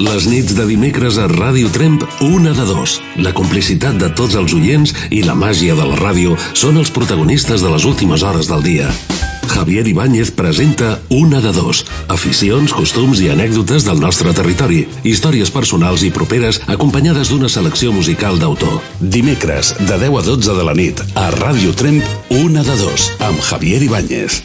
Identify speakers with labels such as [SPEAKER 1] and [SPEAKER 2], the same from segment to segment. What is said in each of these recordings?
[SPEAKER 1] Les nits de dimecres a Ràdio Tremp, una de dos. La complicitat de tots els oients i la màgia de la ràdio són els protagonistes de les últimes hores del dia. Javier Ibáñez presenta Una de dos. Aficions, costums i anècdotes del nostre territori. Històries personals i properes acompanyades d'una selecció musical d'autor. Dimecres, de 10 a 12 de la nit, a Ràdio Tremp, Una de dos, amb Javier Ibáñez.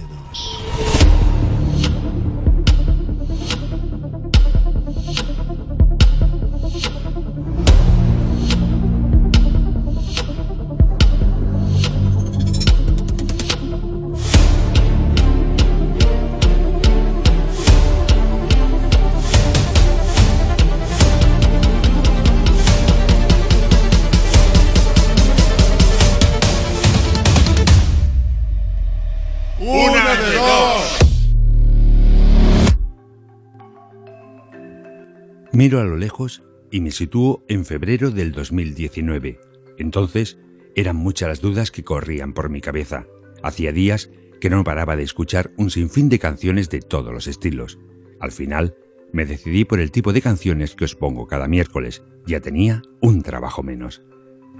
[SPEAKER 2] A lo lejos y me sitúo en febrero del 2019. Entonces eran muchas las dudas que corrían por mi cabeza. Hacía días que no paraba de escuchar un sinfín de canciones de todos los estilos. Al final, me decidí por el tipo de canciones que os pongo cada miércoles. Ya tenía un trabajo menos.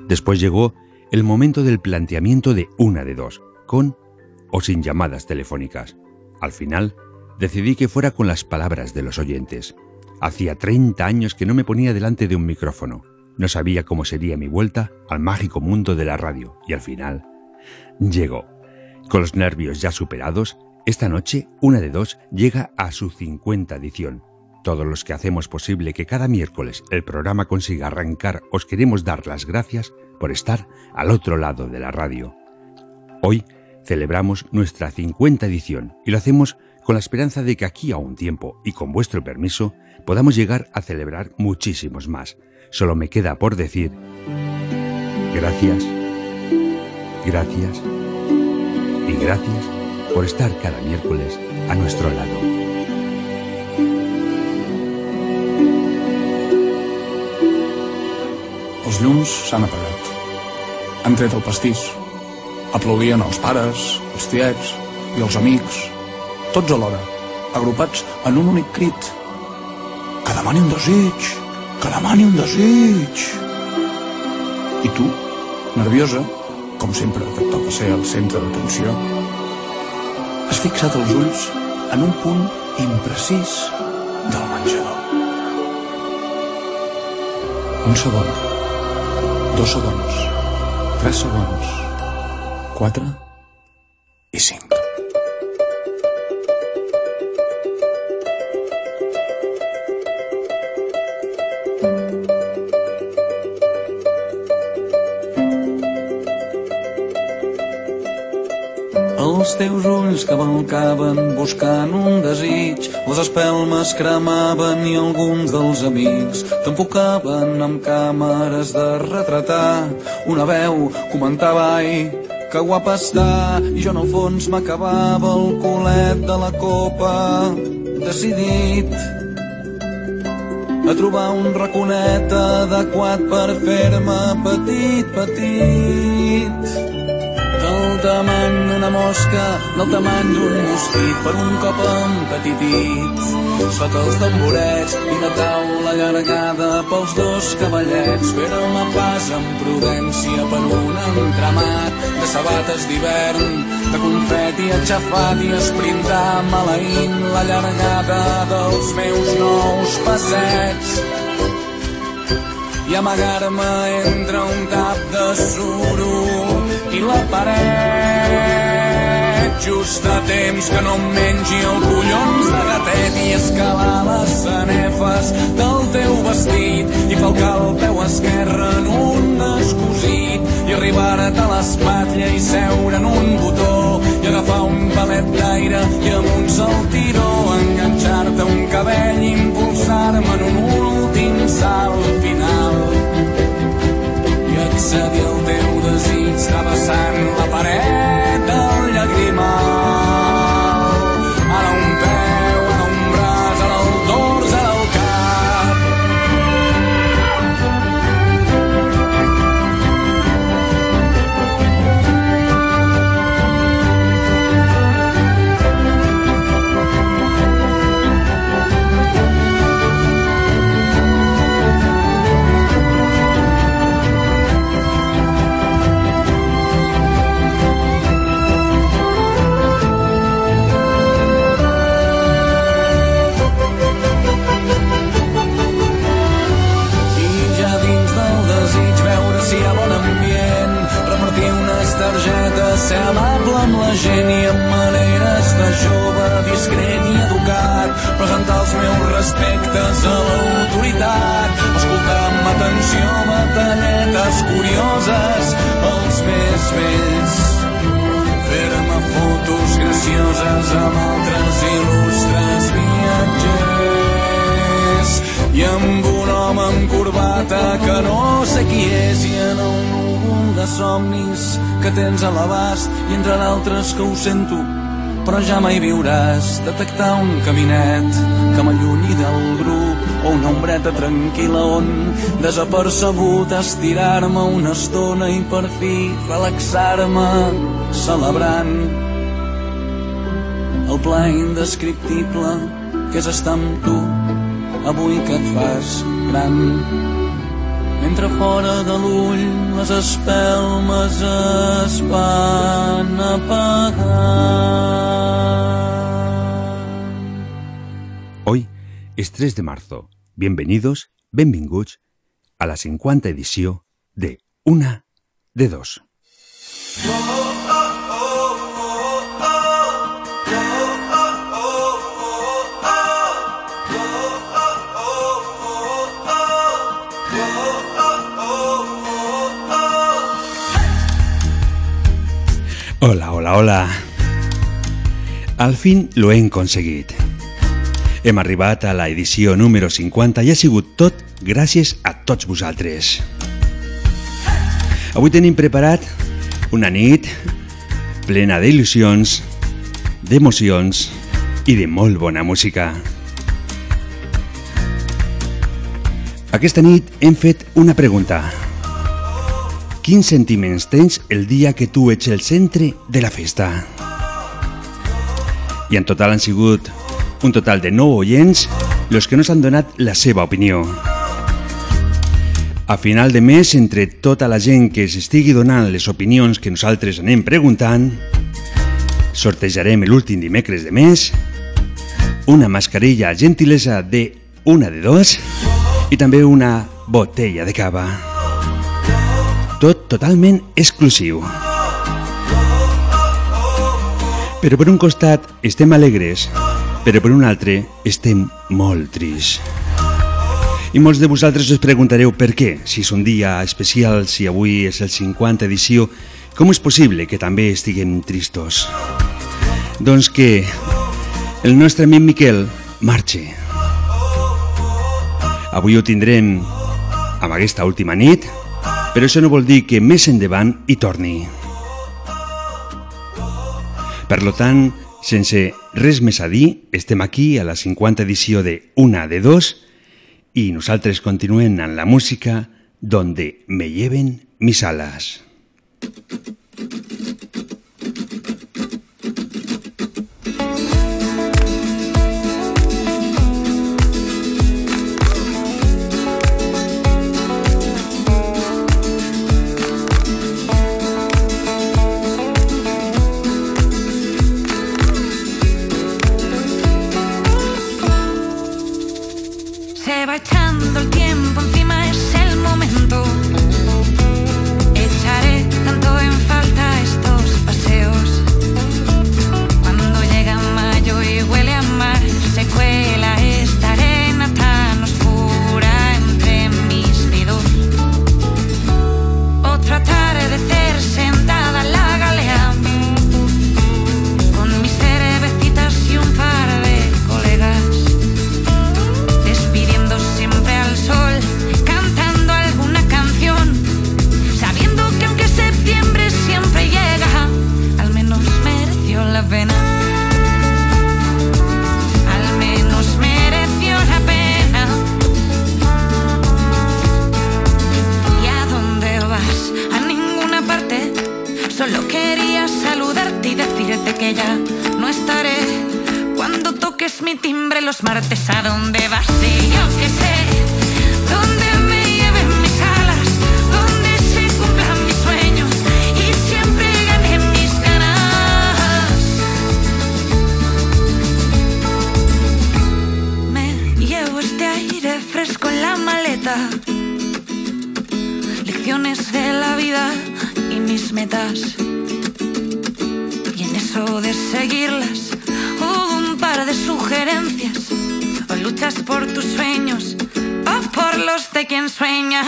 [SPEAKER 2] Después llegó el momento del planteamiento de una de dos, con o sin llamadas telefónicas. Al final, decidí que fuera con las palabras de los oyentes. Hacía 30 años que no me ponía delante de un micrófono. No sabía cómo sería mi vuelta al mágico mundo de la radio y al final llegó. Con los nervios ya superados, esta noche una de dos llega a su 50 edición. Todos los que hacemos posible que cada miércoles el programa consiga arrancar os queremos dar las gracias por estar al otro lado de la radio. Hoy celebramos nuestra 50 edición y lo hacemos con la esperanza de que aquí a un tiempo y con vuestro permiso podamos llegar a celebrar muchísimos más. Solo me queda por decir gracias, gracias y gracias por estar cada miércoles a nuestro lado.
[SPEAKER 3] Els llums s'han apagat. Han tret el pastís. Aplaudien els pares, els tiets i els amics, tots alhora, agrupats en un únic crit. Que demani un desig! Que demani un desig! I tu, nerviosa, com sempre que et toca ser el centre d'atenció, has fixat els ulls en un punt imprecís del menjador. Un segon, dos segons, tres segons, quatre i cinc.
[SPEAKER 4] Els teus ulls cavalcaven buscant un desig, les espelmes cremaven i alguns dels amics t'enfocaven amb càmeres de retratar. Una veu comentava, ai, que guapa està, i jo en el fons m'acabava el culet de la copa, decidit a trobar un raconet adequat per fer-me petit, petit del tamany d'una mosca, del tamany d'un mosquit, per un cop empetitit. Sota els tamborets i la taula allargada pels dos cavallets, feren-me pas amb prudència per un entramat de sabates d'hivern, de confeti aixafat i esprintar maleint la llargada dels meus nous passets i amagar-me entre un tap de suro i la paret. Just a temps que no em mengi el collons de gatet i escalar les sanefes del teu vestit. I falcar el peu esquerre en un descosit. I arribar-te a l'espatlla i seure en un botó. I agafar un palet d'aire i amb un saltiró enganxar-te un cabell i impulsar-me en un últim salt accedir al teu desig travessant la paret amable amb la gent i amb maneres de jove, discret i educat. Presentar els meus respectes a l'autoritat, escoltar amb atenció batalletes curioses, els més vells. Fer-me fotos gracioses amb altres il·lustres viatgers i amb un home amb corbata que no sé qui és i en un núvol de somnis que tens a l'abast i entre d'altres que ho sento però ja mai viuràs. Detectar un caminet que m'allunyi del grup o una ombreta tranquil·la on desapercebut estirar-me una estona i per fi relaxar-me celebrant el pla indescriptible que és estar amb tu avui que et fas gran mentre fora de l'ull les espelmes es van apagant.
[SPEAKER 2] Hoy es 3 de marzo. Bienvenidos, benvinguts a la 50 edició de Una de Dos. Hola, hola, hola. Al fin lo hem aconseguit. Hem arribat a la edició número 50 i ha sigut tot gràcies a tots vosaltres. Avui tenim preparat una nit plena d'il·lusions, d'emocions i de molt bona música. Aquesta nit hem fet una pregunta. Quins sentiments tens el dia que tu ets el centre de la festa? I en total han sigut un total de 9 oients los que nos han donat la seva opinió. A final de mes, entre tota la gent que s'estigui donant les opinions que nosaltres anem preguntant, sortejarem l'últim dimecres de mes una mascarilla gentilesa de una de dos i també una botella de cava. Tot totalment exclusiu. Però per un costat estem alegres, però per un altre estem molt trists. I molts de vosaltres us preguntareu per què, si és un dia especial, si avui és el 50 edició, com és possible que també estiguem tristos? Doncs que el nostre amic Miquel marxe. Avui ho tindrem amb aquesta última nit, però això no vol dir que més endavant hi torni. Per lo tant, sense res més a dir, estem aquí a la 50 edició de Una de Dos i nosaltres continuem amb la música Donde me lleven mis alas.
[SPEAKER 5] Se ya no estaré. Cuando toques mi timbre los martes, ¿a dónde vas? Y yo que sé, dónde me lleven mis alas, dónde se cumplan mis sueños y siempre gane mis ganas. Me llevo este aire fresco en la maleta, lecciones de la vida y mis metas. De seguirlas, hubo un par de sugerencias. O luchas por tus sueños, o por los de quien sueña.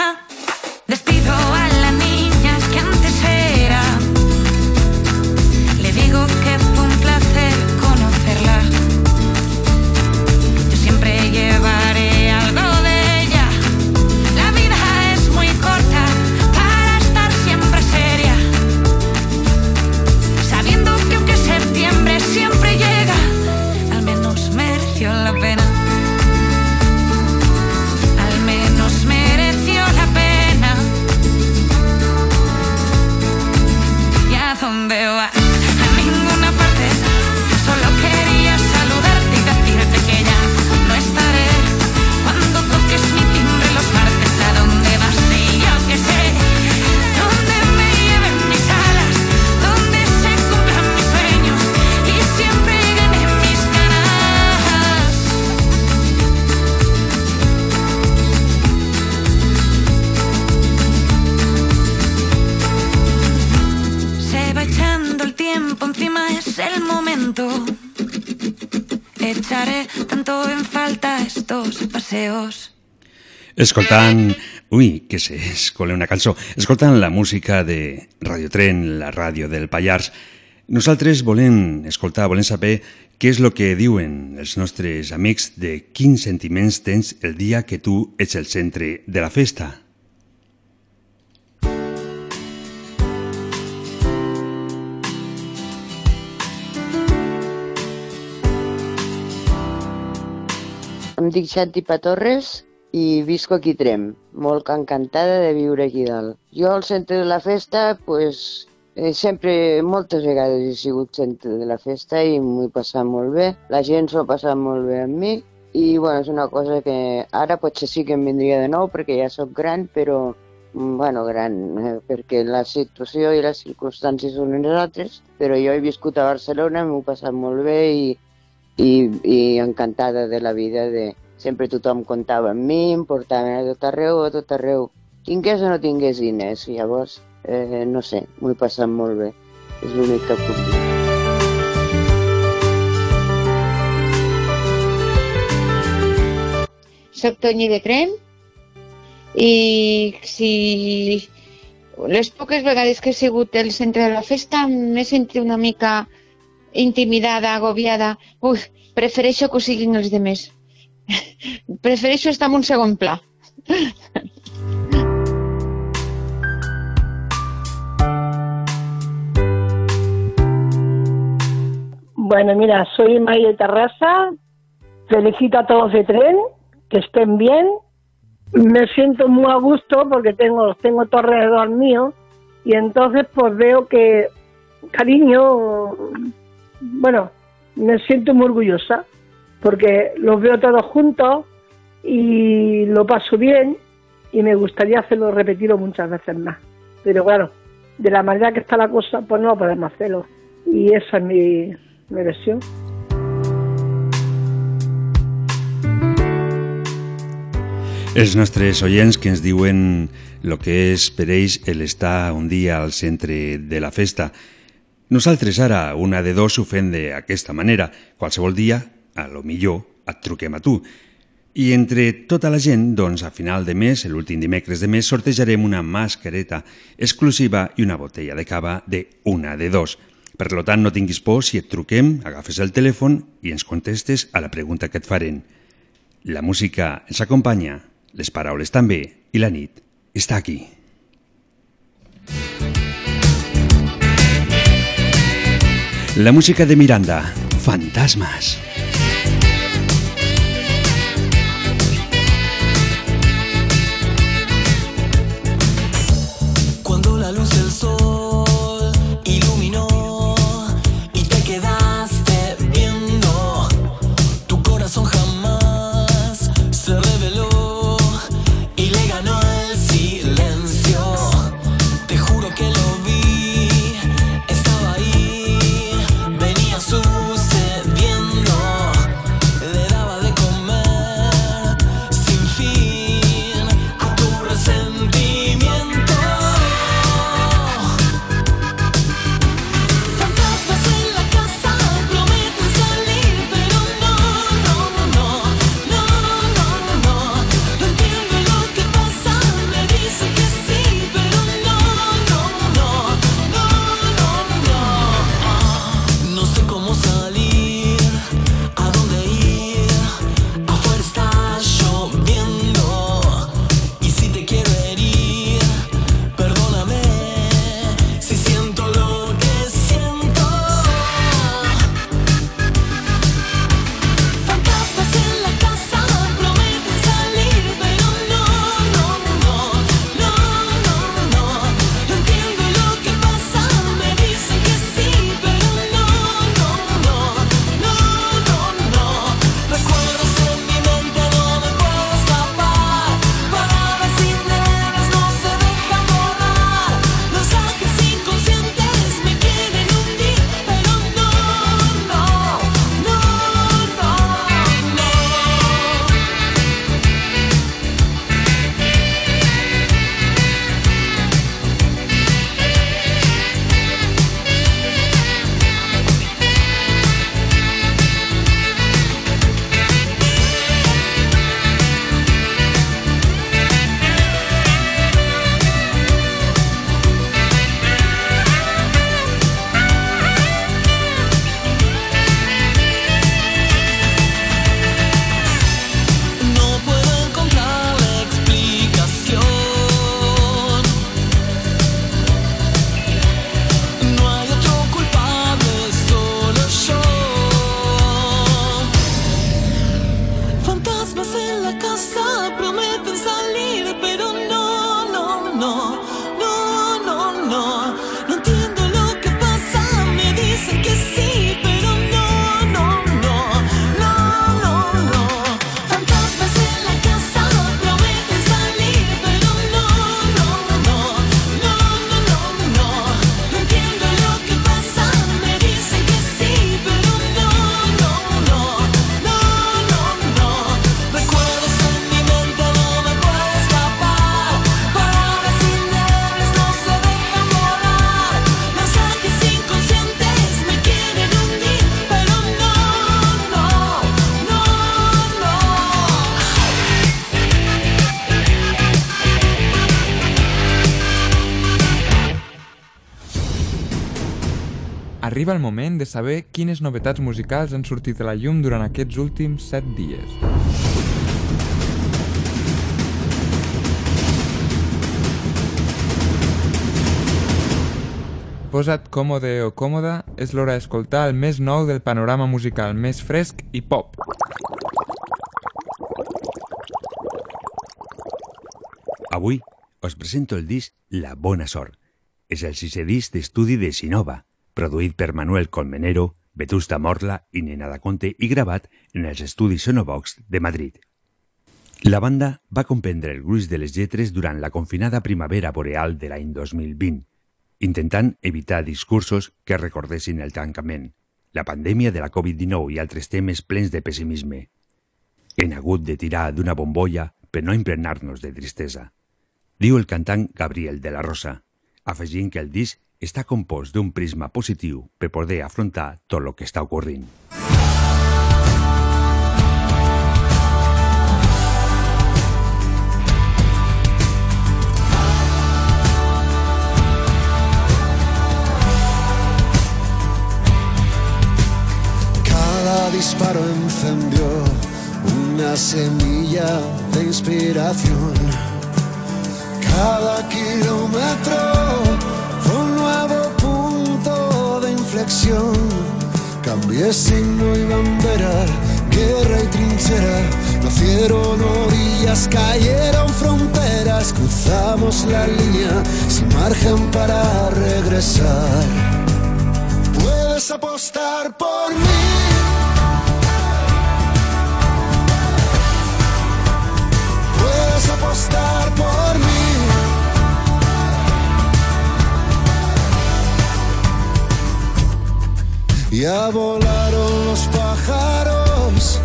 [SPEAKER 2] Escoltant... Ui, què sé, escolé una cançó. Escoltant la música de Radio Tren, la ràdio del Pallars, nosaltres volem escoltar, volem saber què és el que diuen els nostres amics de quins sentiments tens el dia que tu ets el centre de la festa.
[SPEAKER 6] Em dic Xanti Patorres i visco aquí Trem, molt encantada de viure aquí dalt. Jo al centre de la festa, pues, eh, sempre, moltes vegades he sigut centre de la festa i m'ho he passat molt bé. La gent s'ho ha passat molt bé amb mi i bueno, és una cosa que ara potser sí que em vindria de nou perquè ja sóc gran, però mm, bueno, gran, eh, perquè la situació i les circumstàncies són unes altres, però jo he viscut a Barcelona, m'ho he passat molt bé i, i, i encantada de la vida de, Sempre tothom comptava amb mi, em portaven a tot arreu, a tot arreu. Tingués o no tingués diners, llavors, eh, no sé, m'ho he passat molt bé. És l'únic que puc dir.
[SPEAKER 7] Soc Toni de Trem i si les poques vegades que he sigut el centre de la festa m'he sentit una mica intimidada, agobiada. Ui, prefereixo que ho siguin els demés. Prefereixo estar en un segon pla.
[SPEAKER 8] Bueno, mira, soy María de Terraza. Felicito a todos de tren, que estén bien. Me siento muy a gusto porque tengo, tengo todo alrededor mío y entonces pues veo que, cariño, bueno, me siento muy orgullosa porque los veo todos juntos y lo paso bien y me gustaría hacerlo repetido muchas veces más. Pero claro, de la manera que está la cosa, pues no podemos hacerlo. Y esa es mi, mi versión.
[SPEAKER 2] Els nostres oients que ens diuen lo que és per ells el estar un dia al centre de la festa. Nosaltres ara, una de dos, ho fem d'aquesta manera. Qualsevol dia a lo millor et truquem a tu. I entre tota la gent, doncs, a final de mes, l'últim dimecres de mes, sortejarem una mascareta exclusiva i una botella de cava de una de dos. Per lo tant, no tinguis por si et truquem, agafes el telèfon i ens contestes a la pregunta que et farem. La música ens acompanya, les paraules també, i la nit està aquí. La música de Miranda, Fantasmas.
[SPEAKER 9] sucediendo
[SPEAKER 10] Arriba el moment de saber quines novetats musicals han sortit a la llum durant aquests últims 7 dies. Posa't còmode o còmoda, és l'hora d'escoltar el més nou del panorama musical, més fresc i pop.
[SPEAKER 2] Avui us presento el disc La Bona Sort. És el sisè disc d'estudi de Sinova, produït per Manuel Colmenero, Vetusta Morla i Nena da Conte i gravat en els estudis Sonobox de Madrid. La banda va comprendre el gruix de les lletres durant la confinada primavera boreal de l'any 2020, intentant evitar discursos que recordessin el tancament, la pandèmia de la Covid-19 i altres temes plens de pessimisme. Hem hagut de tirar d'una bombolla per no impregnar-nos de tristesa. Diu el cantant Gabriel de la Rosa, afegint que el disc està compost d'un prisma positiu per poder afrontar tot el que està ocorrint.
[SPEAKER 11] Cada disparo encendió una semilla de inspiración. Cada kilómetro inflexión. Cambié signo y bandera, guerra y trinchera. Nacieron orillas, cayeron fronteras, cruzamos la línea sin margen para regresar. Puedes apostar por mí. Puedes apostar Ya volaron los pájaros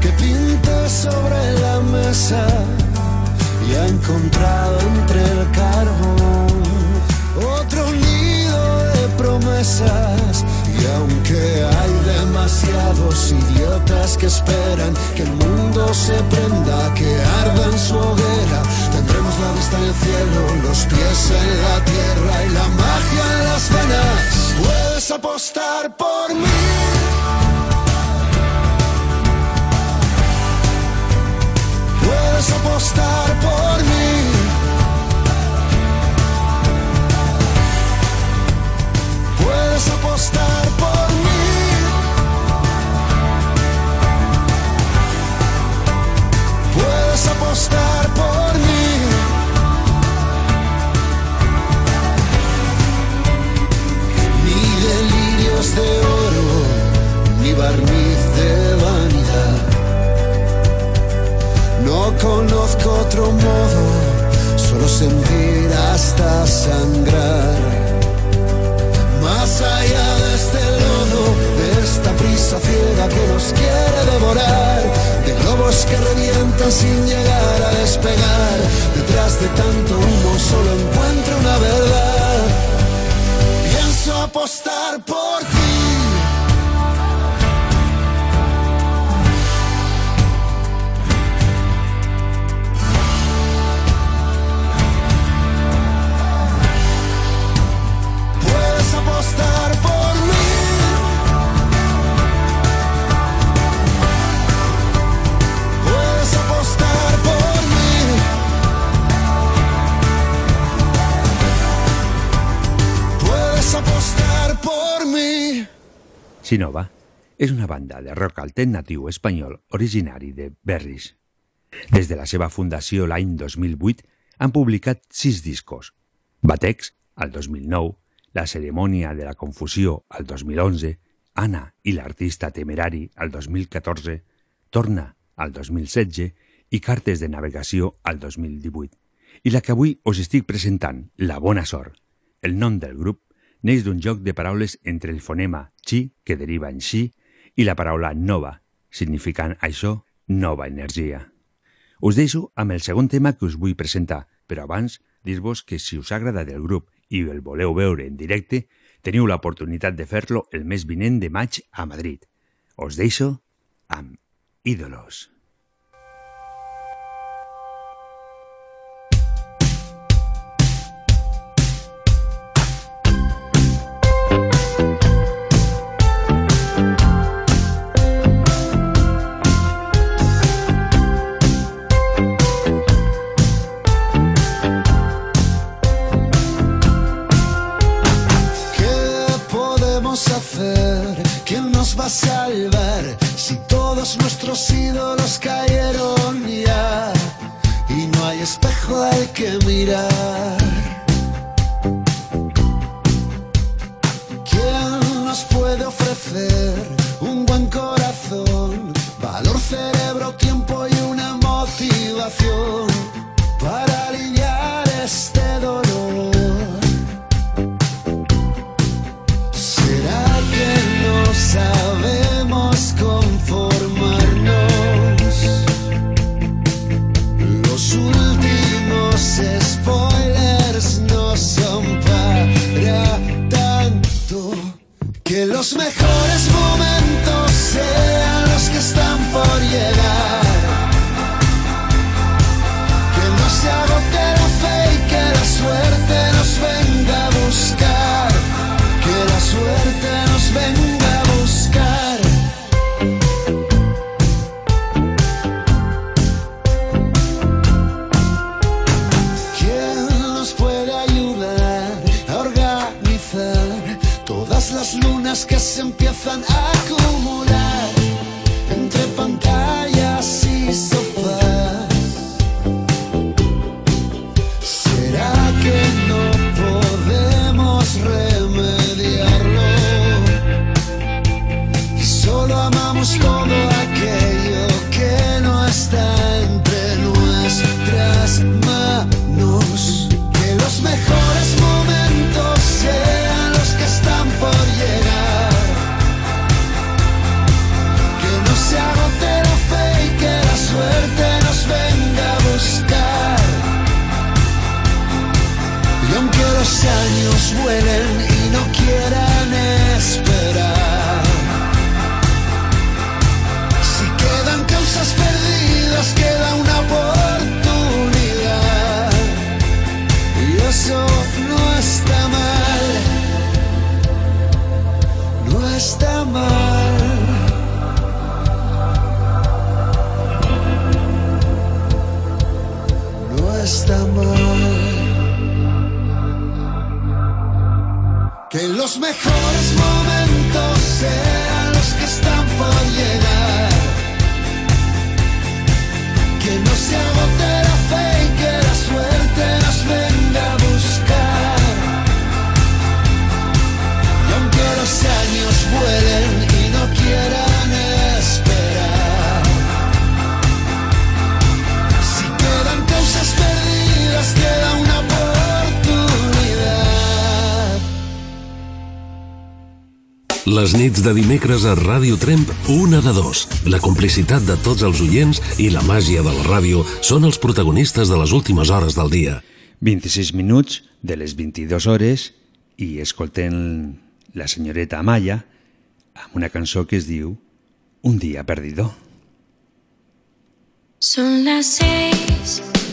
[SPEAKER 11] que pinté sobre la mesa y ha encontrado entre el carbón otro nido de promesas. Y aunque hay demasiados idiotas que esperan que el mundo se prenda, que arda en su hoguera, tendremos la vista en el cielo, los pies en la tierra y la magia en las venas. Puedes apostar por mí. Puedes apostar por mí. Puedes apostar de oro, ni barniz de vanidad. No conozco otro modo, solo sentir hasta sangrar. Más allá de este lodo, de esta prisa ciega que nos quiere devorar, de globos que revientan sin llegar a despegar, detrás de tanto humo solo encuentro una verdad. Pienso apostar por ti. Apostar por mí. Puedes apostar por mí. Puedes apostar por mí.
[SPEAKER 2] Sinova és una banda de rock alternatiu espanyol originari de Berris.
[SPEAKER 11] Des de la seva fundació l'any 2008 han publicat sis discos. Batex, al 2009, La cerimònia de la confusió, al 2011, Anna i l'artista temerari, al 2014, Torna, al 2016 i Cartes de navegació, al 2018. I la que avui us estic presentant, La bona sort. El nom del grup neix d'un joc de paraules entre el fonema chi, que deriva en xi, i la paraula nova, significant això, nova energia. Us deixo amb el segon tema que us vull presentar, però abans dir-vos que si us ha agradat el grup i el voleu veure en directe, teniu l'oportunitat de fer-lo el mes vinent de maig a Madrid. Us deixo amb Ídolos.
[SPEAKER 1] les nits de dimecres a Ràdio Tremp, una de dos. La complicitat de tots els oients i la màgia de la ràdio són els protagonistes de les últimes hores del dia.
[SPEAKER 11] 26 minuts de les 22 hores i escoltem la senyoreta Amaya amb una cançó que es diu Un dia perdido.
[SPEAKER 12] Són les
[SPEAKER 2] 6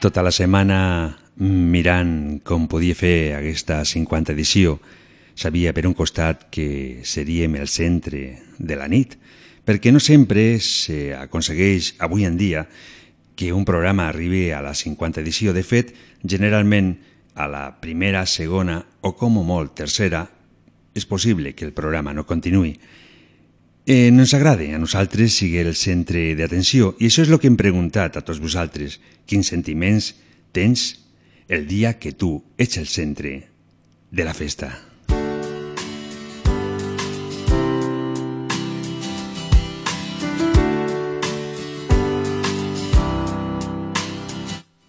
[SPEAKER 2] tota la setmana mirant com podia fer aquesta 50 edició. Sabia per un costat que seríem el centre de la nit, perquè no sempre s'aconsegueix avui en dia que un programa arribi a la 50 edició. De fet, generalment a la primera, segona o com molt tercera és possible que el programa no continuï. Eh, no ens agrada a nosaltres sigui el centre d'atenció i això és el que hem preguntat a tots vosaltres. Quins sentiments tens el dia que tu ets el centre de la festa?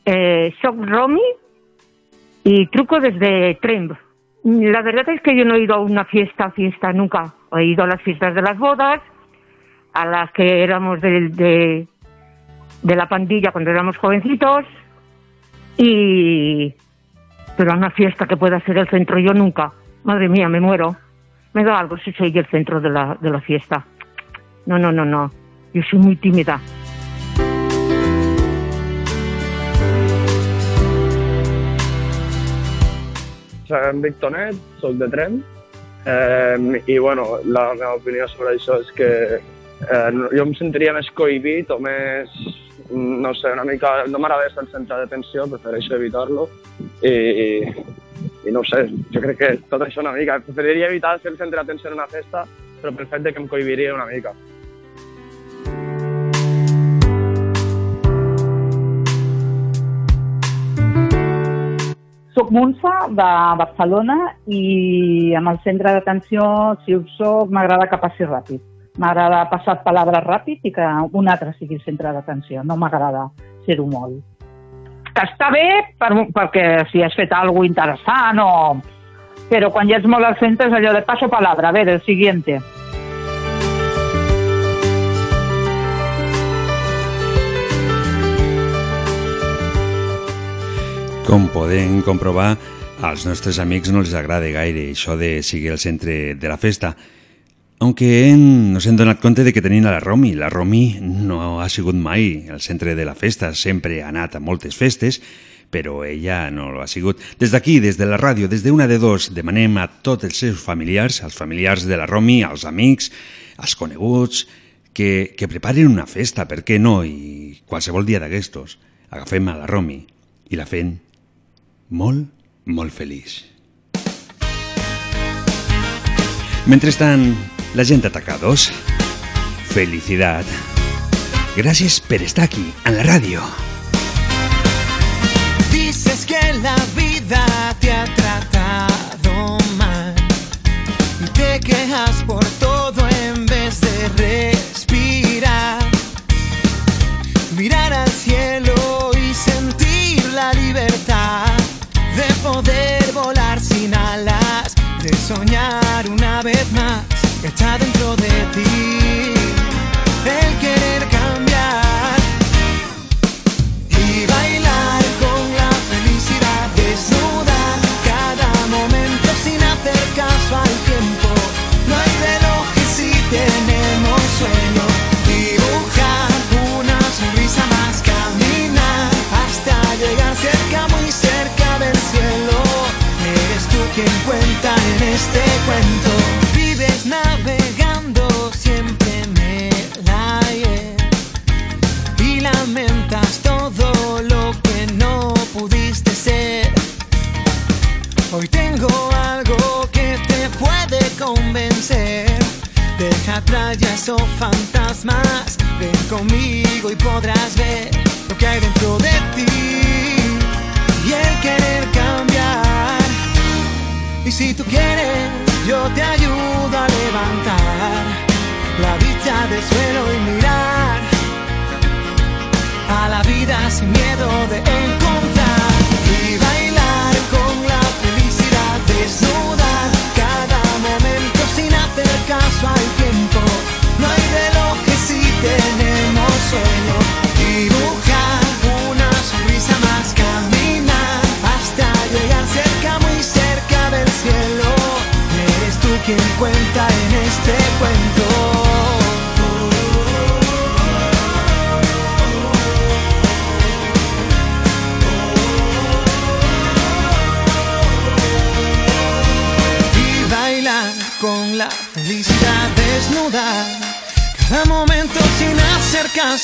[SPEAKER 13] Eh, soy Romy y truco desde Tremp. La verdad es que yo no he ido a una fiesta, fiesta nunca. He ido a las fiestas de las bodas, a las que éramos de, de, la pandilla cuando éramos jovencitos, y pero a una fiesta que pueda ser el centro yo nunca. Madre mía, me muero. Me da algo si soy el centro de la, de la fiesta. No, no, no, no. Yo soy muy tímida.
[SPEAKER 14] Em dic Tonet, soc de Trem, eh, i bueno, la meva opinió sobre això és que eh, jo em sentiria més cohibit o més, no sé, una mica... No m'agrada estar al centre d'atenció, prefereixo evitar-lo, i, i, i no sé, jo crec que tot això una mica... Preferiria evitar ser el centre d'atenció en una festa, però pel fet de que em cohibiria una mica.
[SPEAKER 15] Soc Montse, de Barcelona, i amb el centre d'atenció, si ho soc, m'agrada que passi ràpid. M'agrada passar palabres ràpid i que un altre sigui el centre d'atenció. No m'agrada ser-ho molt.
[SPEAKER 16] Que està bé per, perquè si has fet alguna interessant o... Però quan ja ets molt al centre és allò de paso palabra, a ver, el siguiente.
[SPEAKER 2] Com podem comprovar, als nostres amics no els agrada gaire això de seguir el centre de la festa. Aunque hem, nos hem donat compte de que tenim a la Romi. La Romi no ha sigut mai el centre de la festa, sempre ha anat a moltes festes, però ella no lo ha sigut. Des d'aquí, des de la ràdio, des d'una de dos, demanem a tots els seus familiars, als familiars de la Romi, als amics, als coneguts, que, que preparen una festa, per què no? I qualsevol dia d'aquestos, agafem a la Romi i la fem molt, molt feliç. Mentrestant, la gent atacados, felicidad. Gràcies per estar aquí, en la ràdio.
[SPEAKER 17] Dices que la vida te ha tratado mal y te quejas por todo en vez de respirar, mirar al cielo y sentir la libertad poder volar sin alas, de soñar una vez más que está dentro de ti, el querer quien cuenta en este cuento.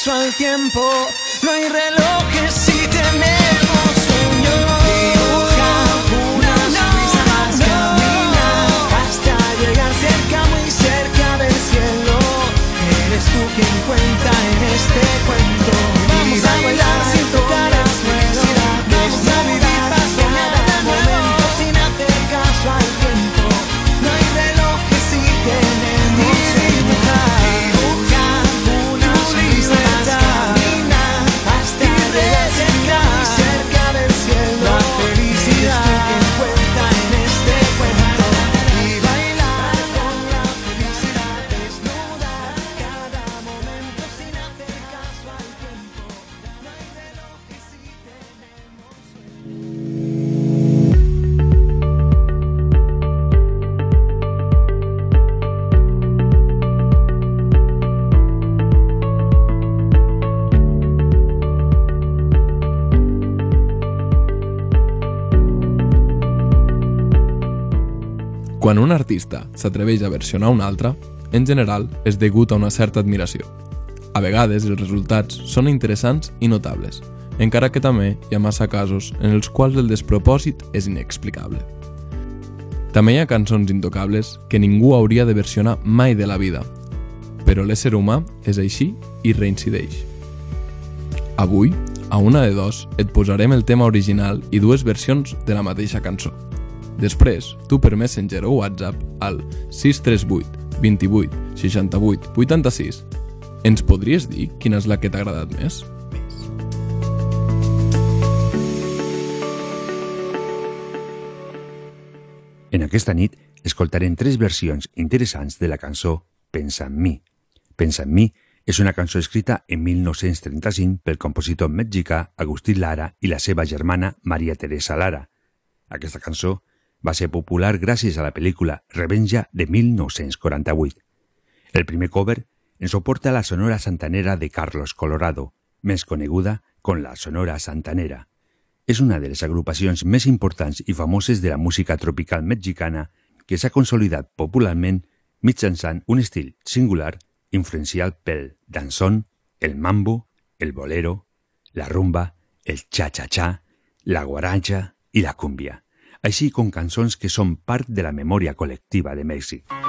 [SPEAKER 17] Caso al tiempo. No hay relojes
[SPEAKER 18] Quan un artista s'atreveix a versionar un altre, en general és degut a una certa admiració. A vegades els resultats són interessants i notables, encara que també hi ha massa casos en els quals el despropòsit és inexplicable. També hi ha cançons intocables que ningú hauria de versionar mai de la vida, però l'ésser humà és així i reincideix. Avui, a una de dos, et posarem el tema original i dues versions de la mateixa cançó. Després, tu per Messenger o WhatsApp al 638 28 68 86 ens podries dir quina és la que t'ha agradat més?
[SPEAKER 2] En aquesta nit escoltarem tres versions interessants de la cançó Pensa en mi. Pensa en mi és una cançó escrita en 1935 pel compositor mexicà Agustí Lara i la seva germana Maria Teresa Lara. Aquesta cançó va ser popular gràcies a la pel·lícula Revenja de 1948. El primer cover ens ho porta la Sonora Santanera de Carlos Colorado, més coneguda com la Sonora Santanera. És una de les agrupacions més importants i famoses de la música tropical mexicana que s'ha consolidat popularment mitjançant un estil singular influenciat pel danzón, el mambo, el bolero, la rumba, el cha-cha-cha, la guaracha i la cumbia, així com cançons que són part de la memòria col·lectiva de Mèxic.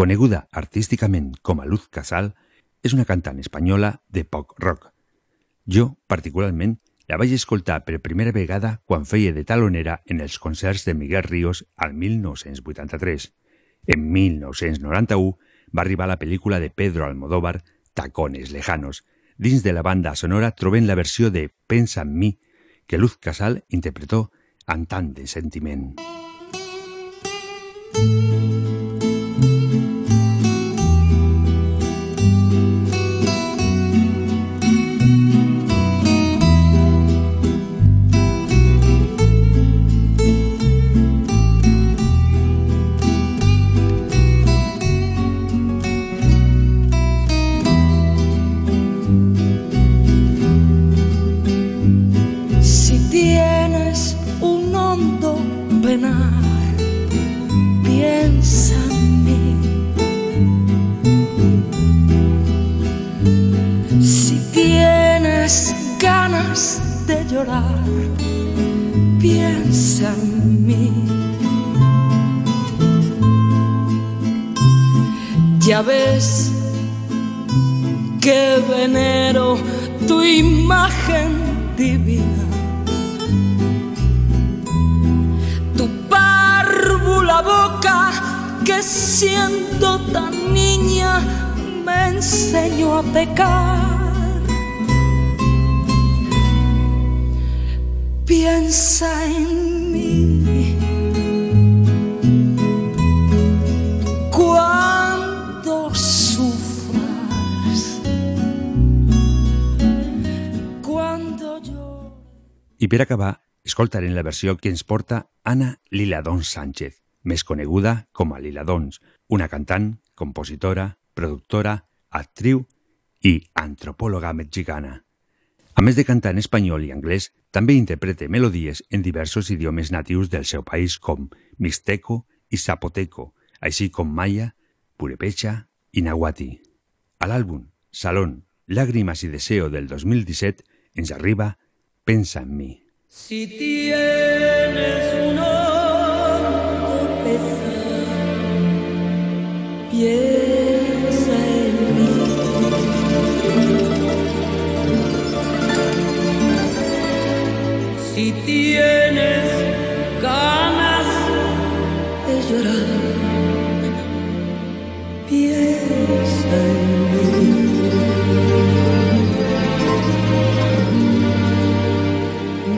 [SPEAKER 2] Coneguda artísticament com a Luz Casal, és una cantant espanyola de pop rock. Jo, particularment, la vaig escoltar per primera vegada quan feia de talonera en els concerts de Miguel Ríos al 1983. En 1991 va arribar la pel·lícula de Pedro Almodóvar, Tacones Lejanos. Dins de la banda sonora trobem la versió de Pensa en mi, que Luz Casal interpretó amb tant de sentiment.
[SPEAKER 19] De llorar, piensa en mí. Ya ves que venero tu imagen divina. Tu párvula boca que siendo tan niña me enseñó a pecar. Piensa en mí. Cuando sufras, cuando yo
[SPEAKER 2] I per acabar, escoltarem la versió que ens porta Anna Liladons Sánchez, més coneguda com a Liladons, una cantant, compositora, productora, actriu i antropòloga mexicana. A més de cantar en espanyol i anglès, també interpreta melodies en diversos idiomes natius del seu país com mixteco i zapoteco, així com maya, purepecha i nahuatl. A l'àlbum Salón, Lágrimas y Deseo del 2017 ens arriba Pensa en mi.
[SPEAKER 19] Si tienes tienes ganas de llorar, piensa en mí.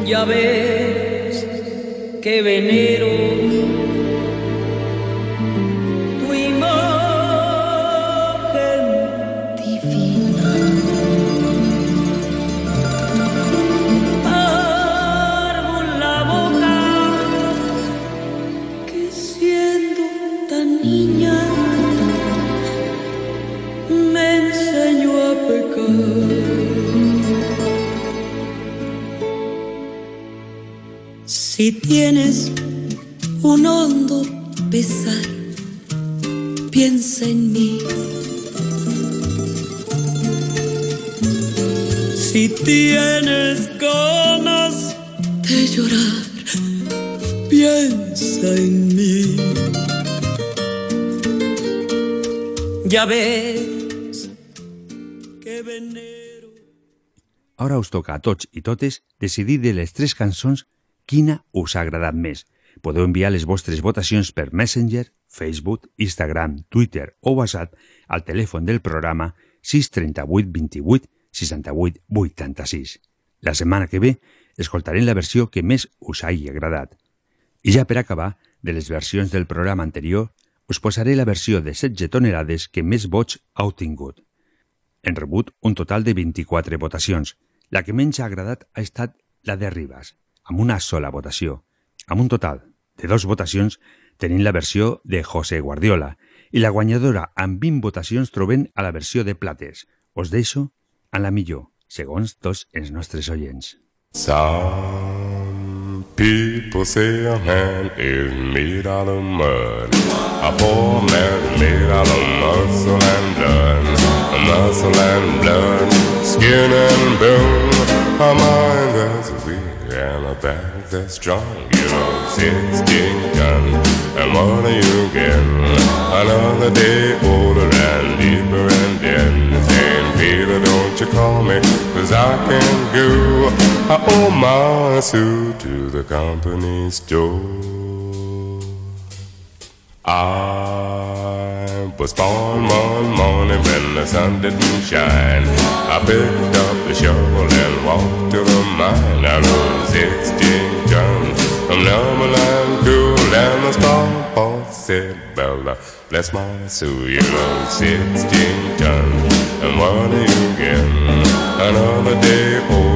[SPEAKER 19] Ya ves que venero Si tienes un hondo pesar, piensa en mí. Si tienes ganas de llorar, piensa en mí. Ya ves que venero.
[SPEAKER 2] Ara us toca a tots i totes decidir de les tres cançons quina us ha agradat més. Podeu enviar les vostres votacions per Messenger, Facebook, Instagram, Twitter o WhatsApp al telèfon del programa 638 28 68 86. La setmana que ve escoltarem la versió que més us hagi agradat. I ja per acabar, de les versions del programa anterior, us posaré la versió de 16 tonelades que més vots ha obtingut. Hem rebut un total de 24 votacions. La que menys ha agradat ha estat la de Ribas, amb una sola votació. Amb un total de dos votacions tenim la versió de José Guardiola i la guanyadora amb 20 votacions trobem a la versió de Plates. Us deixo a la millor, segons tots els nostres oients.
[SPEAKER 20] Some people say a man is made out of mud. A poor man made out of muscle and blood. Muscle and blood, skin and bone. A mind that's weak and a back that's strong. You know, 16 guns. And what are you getting? Another day older and deeper and dead. Saying, Peter, don't you call me, cause I can go. I owe my suit to the company store. I was born one morning when the sun didn't shine. I picked up the shovel and walked to the mine. I rode 16 tons from Numberland cool and the star boss said, Bella, bless my soul, you know 16 tons. And what getting? Another day older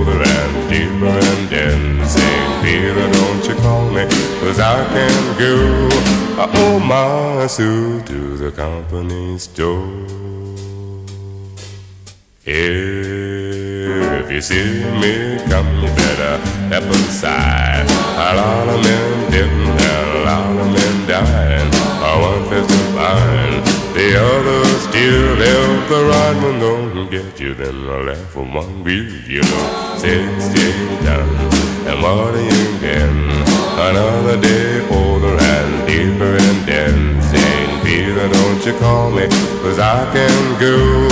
[SPEAKER 20] Don't you call me, cause I can't go. Uh, oh, I owe my suit to the company store. If you see me come, you better step aside. A lot of men didn't, a lot of men died. Want fist of iron. The others still if the right one don't get you, then the left one will. You know, sixteen done, and are you getting? Another day older and deeper in debt. Saint Peter, don't you call me, cause I can go.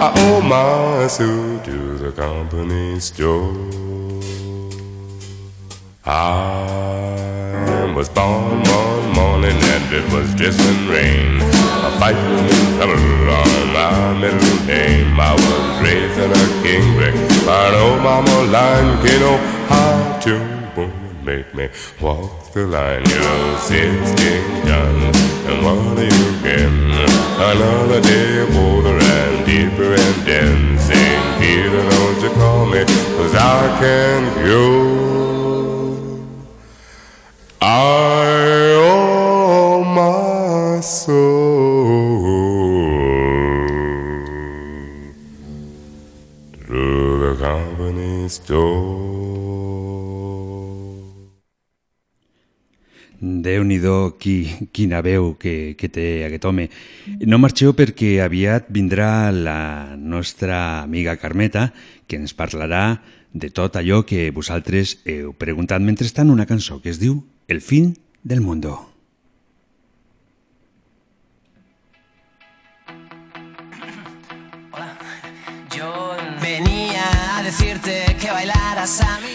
[SPEAKER 20] I owe my suit to the company store. I was born one morning and it was drizzling rain. A fighting color on my middle name. I was raised in a king brick by an old mama know how to make me walk the line. You know, sixteen guns and what are you getting? Another day older and deeper and dancing. Peter, don't you call me, cause I can go. I owe my soul to the company store.
[SPEAKER 11] Déu-n'hi-do, qui, quina veu que, que té aquest home. No marxeu perquè aviat vindrà la nostra amiga Carmeta, que ens parlarà de tot allò que vosaltres heu preguntat mentrestant una cançó que es diu El fin del mundo.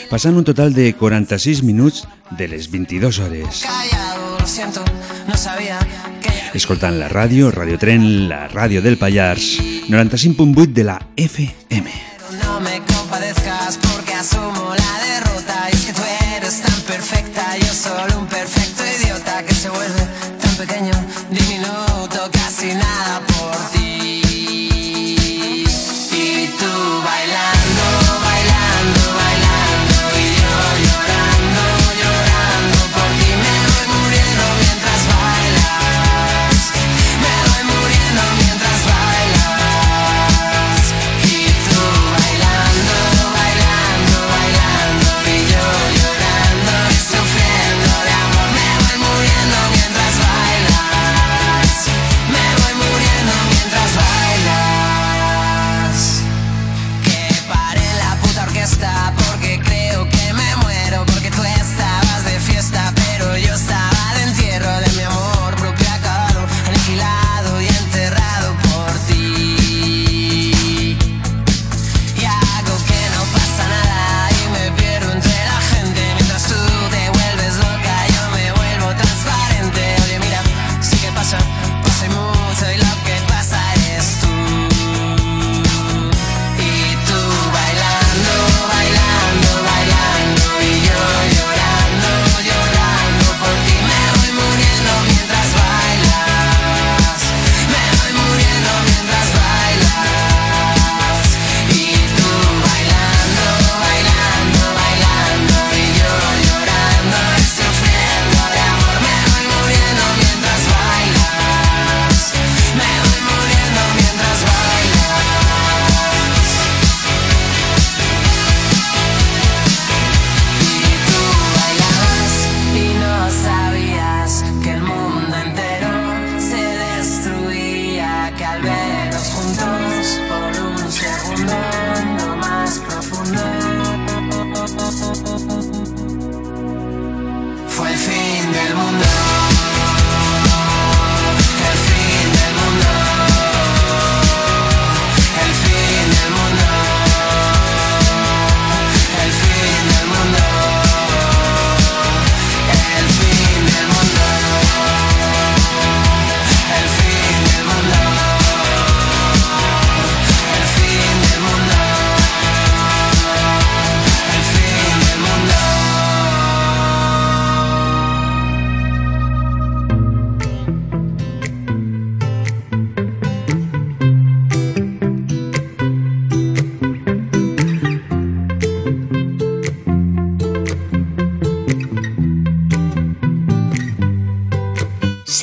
[SPEAKER 11] Passant un total de 46 minuts de les 22 hores. Escoltant la ràdio, Radio Tren, la ràdio del Pallars, 95.8 de la FM.
[SPEAKER 21] no me compadezcas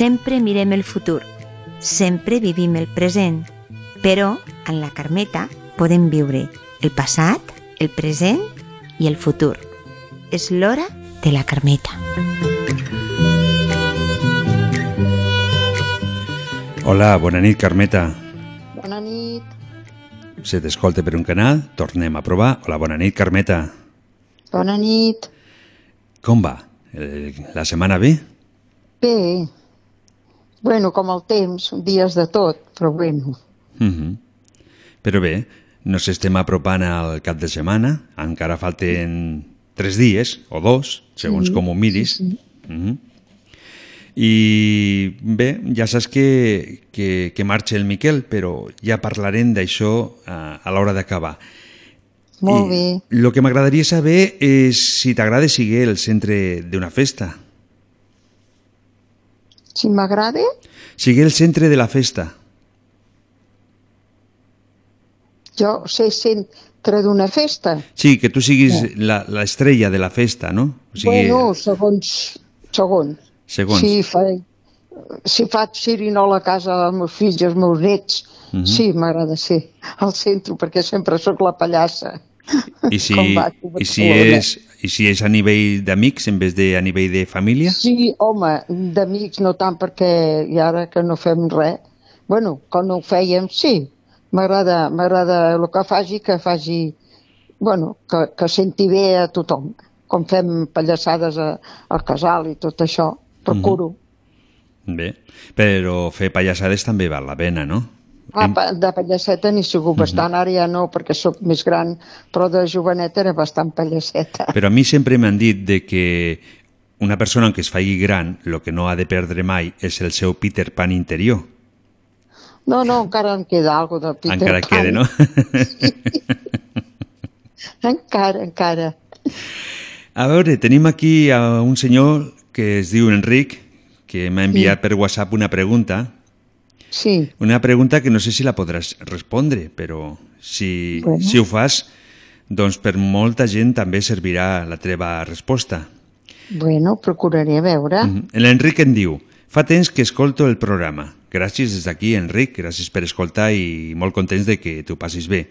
[SPEAKER 22] Sempre mirem el futur, sempre vivim el present, però en la Carmeta podem viure el passat, el present i el futur. És l'hora de la Carmeta.
[SPEAKER 2] Hola, bona nit, Carmeta.
[SPEAKER 23] Bona nit.
[SPEAKER 2] Se t'escolta per un canal, tornem a provar. Hola, bona nit, Carmeta.
[SPEAKER 23] Bona nit.
[SPEAKER 2] Com va? El, la setmana bé?
[SPEAKER 23] Bé. Bueno, com el temps, dies de tot, però bueno.
[SPEAKER 2] Mm -hmm. Però bé, nos estem apropant al cap de setmana, encara falten tres dies, o dos, segons
[SPEAKER 23] Sí,
[SPEAKER 2] com ho miris.
[SPEAKER 23] sí, sí.
[SPEAKER 2] Mm -hmm. I bé, ja saps que, que, que marxa el Miquel, però ja parlarem d'això a, a l'hora d'acabar.
[SPEAKER 23] Molt bé.
[SPEAKER 2] El que m'agradaria saber és si t'agrada seguir el centre d'una festa.
[SPEAKER 23] Si m'agrada,
[SPEAKER 2] Seguir el centre de la festa.
[SPEAKER 23] jo sé centre d'una festa.
[SPEAKER 2] Sí, que tu siguis la, la estrella de la festa, no? O
[SPEAKER 23] Bueno, segons... Segons.
[SPEAKER 2] Segons.
[SPEAKER 23] Si, fa, si faig xirinola a casa dels meus fills i els meus nets,
[SPEAKER 2] Mhm.
[SPEAKER 23] sí, m'agrada ser al centre, perquè sempre sóc la pallassa.
[SPEAKER 2] I si,
[SPEAKER 23] Com va, tu,
[SPEAKER 2] i si, és, i si és a nivell d'amics en vez de a nivell de família?
[SPEAKER 23] Sí, home, d'amics no tant perquè i ara que no fem res, bueno, quan no ho fèiem, sí, m'agrada m'agrada el que faci, que faci, bueno, que, que senti bé a tothom. Com fem pallassades a, al casal i tot això, procuro.
[SPEAKER 2] Bé, però fer pallassades també val la pena, no?
[SPEAKER 23] Ah, pa- de pallasseta n'hi sigut bastant, ara ja no, perquè sóc més gran, però de joveneta era bastant pallasseta.
[SPEAKER 2] Però a mi sempre m'han dit de que una persona que es faci gran, el que no ha de perdre mai és el seu Peter Pan interior.
[SPEAKER 23] No, no, encara em queda alguna de Peter
[SPEAKER 2] Encara
[SPEAKER 23] Pan.
[SPEAKER 2] queda, no?
[SPEAKER 23] Encara, encara.
[SPEAKER 2] A veure, tenim aquí a un senyor que es diu Enric, que m'ha enviat per WhatsApp una pregunta.
[SPEAKER 23] Sí.
[SPEAKER 2] Una pregunta que no sé si la podràs respondre, però si,
[SPEAKER 23] Bueno.
[SPEAKER 2] si ho fas, doncs per molta gent també servirà la teva resposta.
[SPEAKER 23] Bueno, procuraré veure.
[SPEAKER 2] Mhm. L'Enric en diu, fa temps que escolto el programa. Gràcies des d'aquí, Enric, gràcies per escoltar i molt contents de que t'ho passis bé.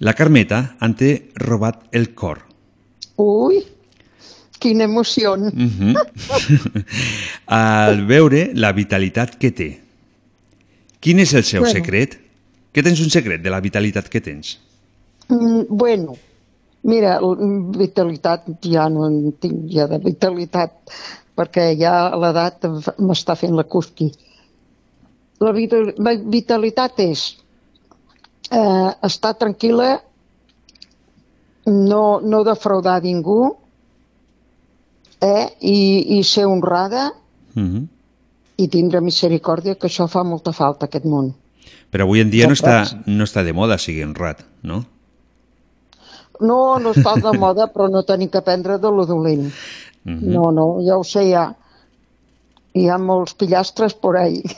[SPEAKER 2] La Carmeta en té robat el cor.
[SPEAKER 23] Ui, quina emoció.
[SPEAKER 2] Mhm. Al veure la vitalitat que té. Quin és el seu
[SPEAKER 23] Bueno.
[SPEAKER 2] secret? Que tens un secret de la vitalitat que tens?
[SPEAKER 23] Mm, bueno, mira, vitalitat ja no en tinc ja de vitalitat, perquè ja l'edat m'està fent la cusqui. La vita- la vitalitat és eh, estar tranquil·la, no, no defraudar ningú, eh, i, i ser honrada
[SPEAKER 2] Mhm.
[SPEAKER 23] I tindre misericòrdia, que això fa molta falta aquest món.
[SPEAKER 2] Però avui en dia no està, no està de moda seguir honrat, no?
[SPEAKER 23] No, no està de moda, però no tenim que aprendre de lo dolent.
[SPEAKER 2] Mhm.
[SPEAKER 23] No, no, ja ho sé, ja. Hi ha molts pillastres por ahí.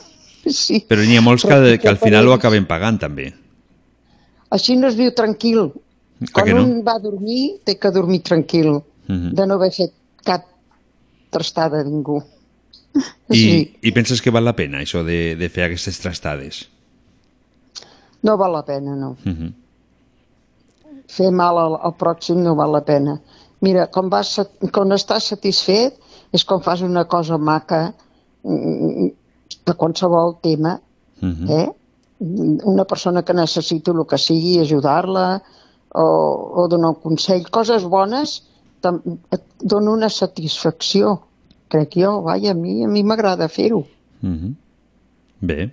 [SPEAKER 23] Sí.
[SPEAKER 2] Però n'hi ha molts que,
[SPEAKER 23] Però
[SPEAKER 2] que al
[SPEAKER 23] per
[SPEAKER 2] final ho acaben pagant, també.
[SPEAKER 23] Així no es viu tranquil.
[SPEAKER 2] Ah,
[SPEAKER 23] Quan
[SPEAKER 2] no?
[SPEAKER 23] un va a dormir, té que dormir tranquil,
[SPEAKER 2] Mhm.
[SPEAKER 23] de no haver fet cap trastada a ningú.
[SPEAKER 2] I,
[SPEAKER 23] Sí.
[SPEAKER 2] I penses que val la pena, això de, de fer aquestes trastades?
[SPEAKER 23] No val la pena, no.
[SPEAKER 2] Mhm.
[SPEAKER 23] Fer mal al, al pròxim no val la pena. Mira, quan, vas, quan estàs satisfet és quan fas una cosa maca mm, de qualsevol tema,
[SPEAKER 2] Mhm.
[SPEAKER 23] eh? Una persona que necessita el que sigui, ajudar-la o, o donar un consell, coses bones et dona una satisfacció, crec jo, vaja, a mi a mi m'agrada fer-ho.
[SPEAKER 2] Mhm. Bé.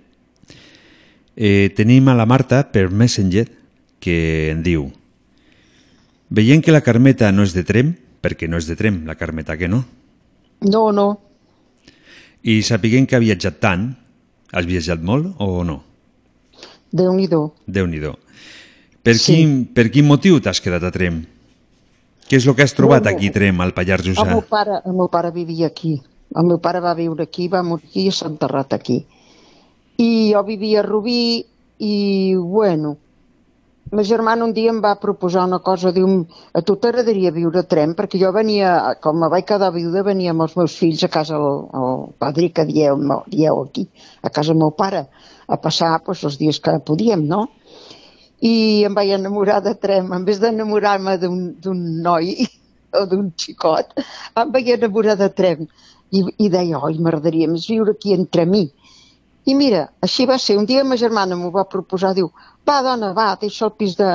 [SPEAKER 2] Eh, tenim a la Marta per Messenger que en diu Veient que la Carmeta no és de Trem, perquè no és de Trem, la Carmeta que no,
[SPEAKER 23] No, no,
[SPEAKER 2] i sapiguent que ha viatjat tant, has viatjat molt o no?
[SPEAKER 23] Déu-n'hi-do.
[SPEAKER 2] Déu-n'hi-do. Per,
[SPEAKER 23] Sí.
[SPEAKER 2] quin, per quin motiu t'has quedat a Trem? Què és el que has trobat
[SPEAKER 23] Bueno,
[SPEAKER 2] aquí Trem, al Pallars
[SPEAKER 23] El
[SPEAKER 2] Jussà?
[SPEAKER 23] meu pare, el meu pare vivia aquí. El meu pare va viure aquí, va morir aquí i s'ha enterrat aquí. I jo vivia a Rubí i, bueno, ma germana un dia em va proposar una cosa, diu, a tu t'agradaria viure a Trem? Perquè jo venia, com me vaig quedar viuda, venia amb els meus fills a casa del el padrí que dieu, dieu aquí, a casa del meu pare, a passar pues, els dies que podíem, no? I em vaig enamorar de Trem. En vez d'enamorar-me d'un noi o d'un xicot, em vaig enamorar de Trem. I, i deia, oi, m'agradaria més viure aquí entre mi. I mira, així va ser. Un dia ma germana m'ho va proposar, diu, va, dona, va, deixa el pis de,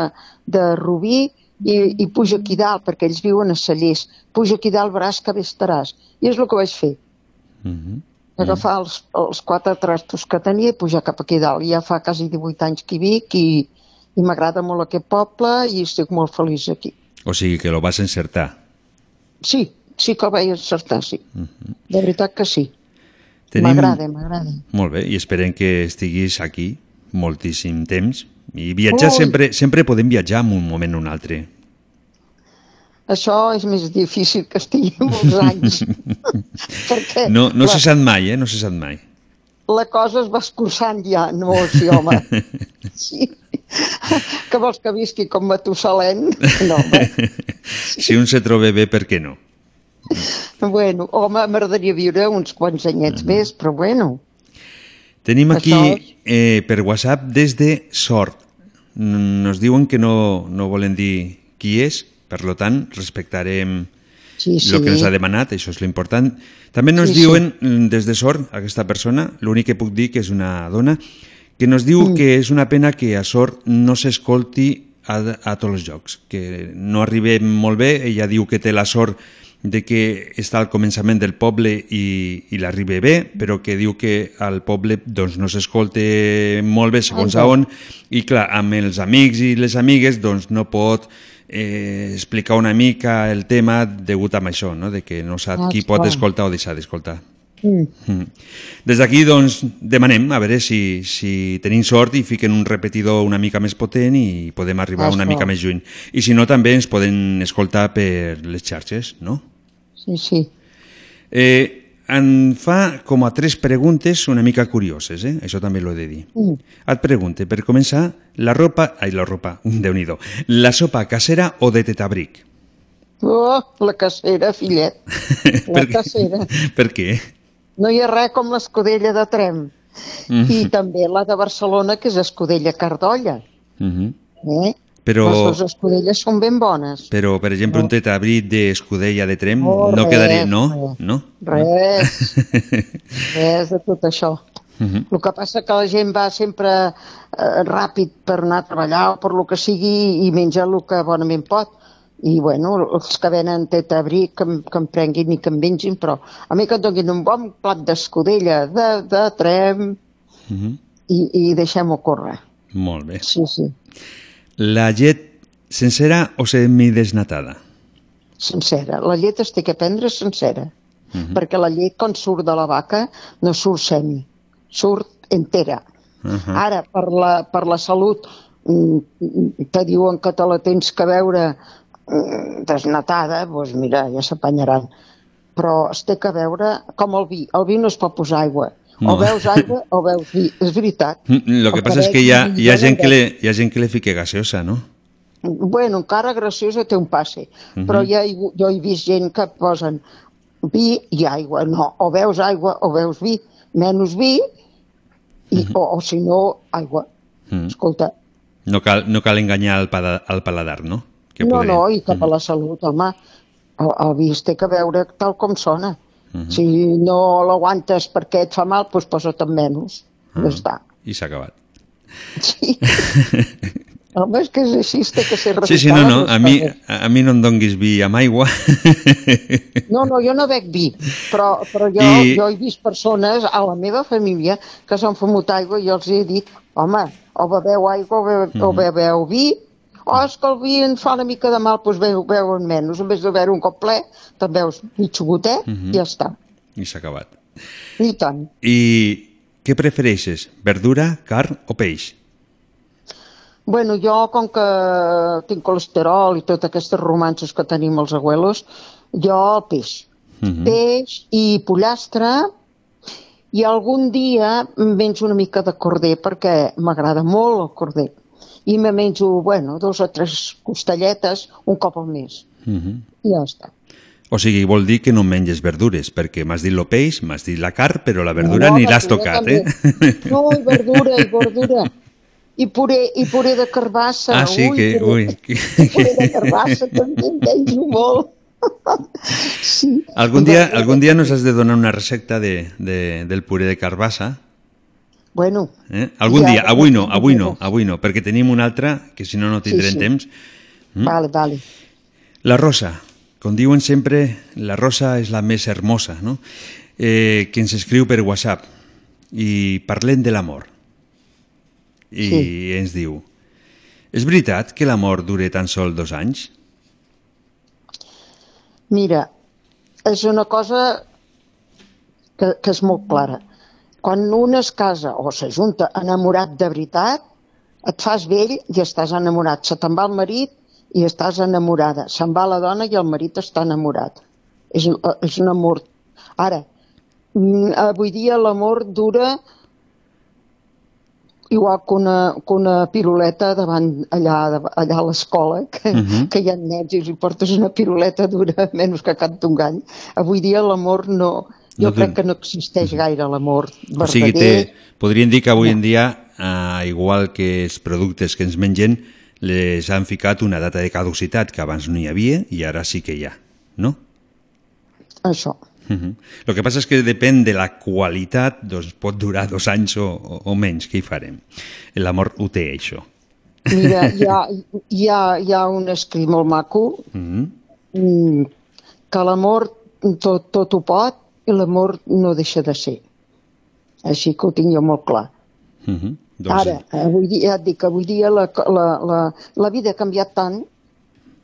[SPEAKER 23] de Rubí i, i puja aquí dalt, perquè ells viuen a Cellers. Puja aquí dalt, veràs que bé estaràs. I és el que vaig fer.
[SPEAKER 2] Mhm.
[SPEAKER 23] Agafar els, els quatre trastos que tenia i pujar cap aquí dalt. Ja fa quasi 18 anys que hi vic i, i m'agrada molt aquest poble i estic molt feliç aquí.
[SPEAKER 2] O sigui que lo vas encertar.
[SPEAKER 23] Sí, sí que el vaig encertar, sí. De veritat que sí.
[SPEAKER 2] Tenim-
[SPEAKER 23] M'agrada, m'agrada.
[SPEAKER 2] Molt bé, i esperem que estiguis aquí moltíssim temps. I viatjar
[SPEAKER 23] Ui.
[SPEAKER 2] sempre, sempre podem viatjar en un moment o un altre.
[SPEAKER 23] Això és més difícil que estigui molts anys. perquè
[SPEAKER 2] No, no
[SPEAKER 23] la,
[SPEAKER 2] se sap mai, eh? No se sap mai.
[SPEAKER 23] La cosa es va escurçant ja. No, sí, home. Sí. Que vols que visqui com Matusalén? No, home.
[SPEAKER 2] Si un se troba bé, per què no?
[SPEAKER 23] Bueno, home, m'agradaria viure uns quants anyets més, però bueno.
[SPEAKER 2] Tenim aquí
[SPEAKER 23] Això
[SPEAKER 2] eh, per WhatsApp des de Sort. Nos diuen que no, no volen dir qui és, per lo tant, respectarem
[SPEAKER 23] Sí,
[SPEAKER 2] el que
[SPEAKER 23] sí.
[SPEAKER 2] ens ha demanat, això és l'important. També nos
[SPEAKER 23] Sí, sí.
[SPEAKER 2] diuen, mm, des de Sort, aquesta persona, l'únic que puc dir que és una dona, que nos diu
[SPEAKER 23] Mm.
[SPEAKER 2] que és una pena que a Sort no s'escolti a, a tots els jocs, que no arribem molt bé, ella diu que té la sort de que està al començament del poble i, i l'arriba bé, però que diu que al poble doncs, no s'escolta molt bé segons a on, i clar, amb els amics i les amigues doncs, no pot eh, explicar una mica el tema degut a això, no? de que no sap
[SPEAKER 23] Ah,
[SPEAKER 2] qui pot escoltar o deixar d'escoltar.
[SPEAKER 23] Mm.
[SPEAKER 2] Mm. Des d'aquí, doncs, demanem a veure si, si tenim sort i fiquen un repetidor una mica més potent i podem arribar una mica més lluny. I si no, també ens poden escoltar per les xarxes, no?
[SPEAKER 23] Sí, sí.
[SPEAKER 2] Eh, em fa com a tres preguntes una mica curioses, eh? això també l'ho he de dir.
[SPEAKER 23] Mm.
[SPEAKER 2] Et pregunte, per començar, la ropa... Ai, la ropa, déu nhi La sopa casera o de tetabric?
[SPEAKER 23] Oh, la cacera, fillet. La
[SPEAKER 2] Per què?
[SPEAKER 23] cacera.
[SPEAKER 2] Per què?
[SPEAKER 23] No hi ha res com l'escudella de Trem.
[SPEAKER 2] Mm.
[SPEAKER 23] I també la de Barcelona, que és escudella cardolla.
[SPEAKER 2] Mhm.
[SPEAKER 23] Eh?
[SPEAKER 2] Però,
[SPEAKER 23] Les escudelles són ben bones.
[SPEAKER 2] però, per exemple, un tetabric d'escudella de trem
[SPEAKER 23] Oh,
[SPEAKER 2] no
[SPEAKER 23] res,
[SPEAKER 2] quedaria... No?
[SPEAKER 23] res.
[SPEAKER 2] No?
[SPEAKER 23] Res, res de tot això.
[SPEAKER 2] Mhm.
[SPEAKER 23] El que passa que la gent va sempre eh, ràpid per anar a treballar o per lo que sigui i menja el que bonament pot. I, bueno, els que venen tetabric, que, em- que em prenguin i que em mengin, però a mi que em donin un bon plat d'escudella, de, de trem,
[SPEAKER 2] Mhm.
[SPEAKER 23] i, i deixem-ho córrer.
[SPEAKER 2] Molt bé.
[SPEAKER 23] Sí, sí.
[SPEAKER 2] La llet sencera o semidesnatada?
[SPEAKER 23] Sencera. La llet es té que prendre sencera.
[SPEAKER 2] Mhm.
[SPEAKER 23] perquè la llet quan surt de la vaca no surt semi, surt entera.
[SPEAKER 2] Uh
[SPEAKER 23] Ara, per la, per la salut, mm, te diuen que te la tens que veure mm, desnatada, doncs mira, ja s'apanyaran. Però es té que veure com el vi. El vi no es pot posar aigua.
[SPEAKER 2] No.
[SPEAKER 23] O veus aigua o veus vi. És veritat.
[SPEAKER 2] Lo que
[SPEAKER 23] El
[SPEAKER 2] passa és que hi ha, hi ha, gent que le, hi ha gent que le fica gaseosa, no?
[SPEAKER 23] Bueno, encara graciosa té un passe,
[SPEAKER 2] Mhm.
[SPEAKER 23] però ja hi, jo he vist gent que posen vi i aigua. No, o veus aigua o veus vi. Menys vi, i, o, o si no, aigua.
[SPEAKER 2] Mm.
[SPEAKER 23] Escolta,
[SPEAKER 2] No cal, no cal enganyar el, pada, el paladar, no? Que
[SPEAKER 23] no,
[SPEAKER 2] podria-
[SPEAKER 23] no, i cap a la salut, home. El, el vi es té que veure tal com sona.
[SPEAKER 2] Mhm.
[SPEAKER 23] Si no l'aguantes perquè et fa mal, doncs posa't en menys.
[SPEAKER 2] Ah.
[SPEAKER 23] Ja està.
[SPEAKER 2] I s'ha acabat.
[SPEAKER 23] Home, és que és així, té que ser
[SPEAKER 2] Sí, sí, no, no, a mi, a, mi no em donguis vi amb aigua.
[SPEAKER 23] No, no, jo no bec vi, però, però jo,
[SPEAKER 2] I-
[SPEAKER 23] I... jo he vist persones a la meva família que s'han fumut aigua i jo els he dit, home, o beveu aigua o, beveu, mm -hmm. o
[SPEAKER 2] Mhm.
[SPEAKER 23] beveu vi, o és que el vi ens fa una mica de mal, doncs beu, beuen menys. En vez de beure un cop ple, te'n beus mig gotet
[SPEAKER 2] Mhm.
[SPEAKER 23] i ja està.
[SPEAKER 2] I s'ha acabat.
[SPEAKER 23] I tant.
[SPEAKER 2] I què prefereixes, verdura, carn o peix?
[SPEAKER 23] Bueno, jo, com que tinc colesterol i totes aquestes romances que tenim els abuelos, jo peix.
[SPEAKER 2] Mhm.
[SPEAKER 23] peix i pollastre i algun dia menjo una mica de corder perquè m'agrada molt el corder i me menjo, bueno, dos o tres costelletes un cop al mes
[SPEAKER 2] Mhm.
[SPEAKER 23] i ja està.
[SPEAKER 2] O sigui, vol dir que no menges verdures, perquè m'has dit el peix, m'has dit la carn, però la verdura
[SPEAKER 23] No,
[SPEAKER 2] ni l'has tocat, eh?
[SPEAKER 23] No, i verdura, i verdura. I puré, i puré de carbassa.
[SPEAKER 2] Ah, sí,
[SPEAKER 23] ui,
[SPEAKER 2] que...
[SPEAKER 23] puré-
[SPEAKER 2] Ui, que,
[SPEAKER 23] Puré de carbassa també en menjo molt. sí.
[SPEAKER 2] Algun dia, algun dia nos has de donar una recepta de, de, del puré de carbassa.
[SPEAKER 23] Bueno,
[SPEAKER 2] Eh? Algun
[SPEAKER 23] Ja,
[SPEAKER 2] dia, avui no, avui no, avui no, perquè tenim un altre que si no no tindrem
[SPEAKER 23] sí.
[SPEAKER 2] temps. Mm?
[SPEAKER 23] vale, vale.
[SPEAKER 2] La rosa, com diuen sempre, la rosa és la més hermosa, no? Eh, que ens escriu per WhatsApp i parlem de l'amor. I
[SPEAKER 23] Sí.
[SPEAKER 2] ens diu, és veritat que l'amor dure tan sol dos anys?
[SPEAKER 23] Mira, és una cosa que, que és molt clara. Quan un es casa o s'ajunta enamorat de veritat, et fas vell i estàs enamorat. Se te'n va el marit i estàs enamorada. Se'n va la dona i el marit està enamorat. És, és un amor. Ara, mm, avui dia l'amor dura igual que una, que una piruleta davant allà, allà a l'escola, que,
[SPEAKER 2] Mhm.
[SPEAKER 23] que hi ha nens i li portes una piruleta dura menys que cap d'un gall. Avui dia l'amor no... Jo
[SPEAKER 2] No
[SPEAKER 23] crec que no existeix gaire l'amor verdader.
[SPEAKER 2] O sigui, té, podríem dir que avui en dia, eh, igual que els productes que ens mengen, les han ficat una data de caducitat que abans no hi havia i ara sí que hi ha, no?
[SPEAKER 23] Això.
[SPEAKER 2] Uh El que passa és que depèn de la qualitat, doncs pot durar dos anys o, o, o menys, què hi farem? L'amor ho té, això.
[SPEAKER 23] Mira, hi ha, hi ha, hi ha un escrit molt maco
[SPEAKER 2] Mm
[SPEAKER 23] mm, que l'amor tot, tot ho pot i l'amor no deixa de ser. Així que ho tinc jo molt clar.
[SPEAKER 2] -hmm.
[SPEAKER 23] Ara, avui dia, ja et dic, avui dia la, la, la, la vida ha canviat tant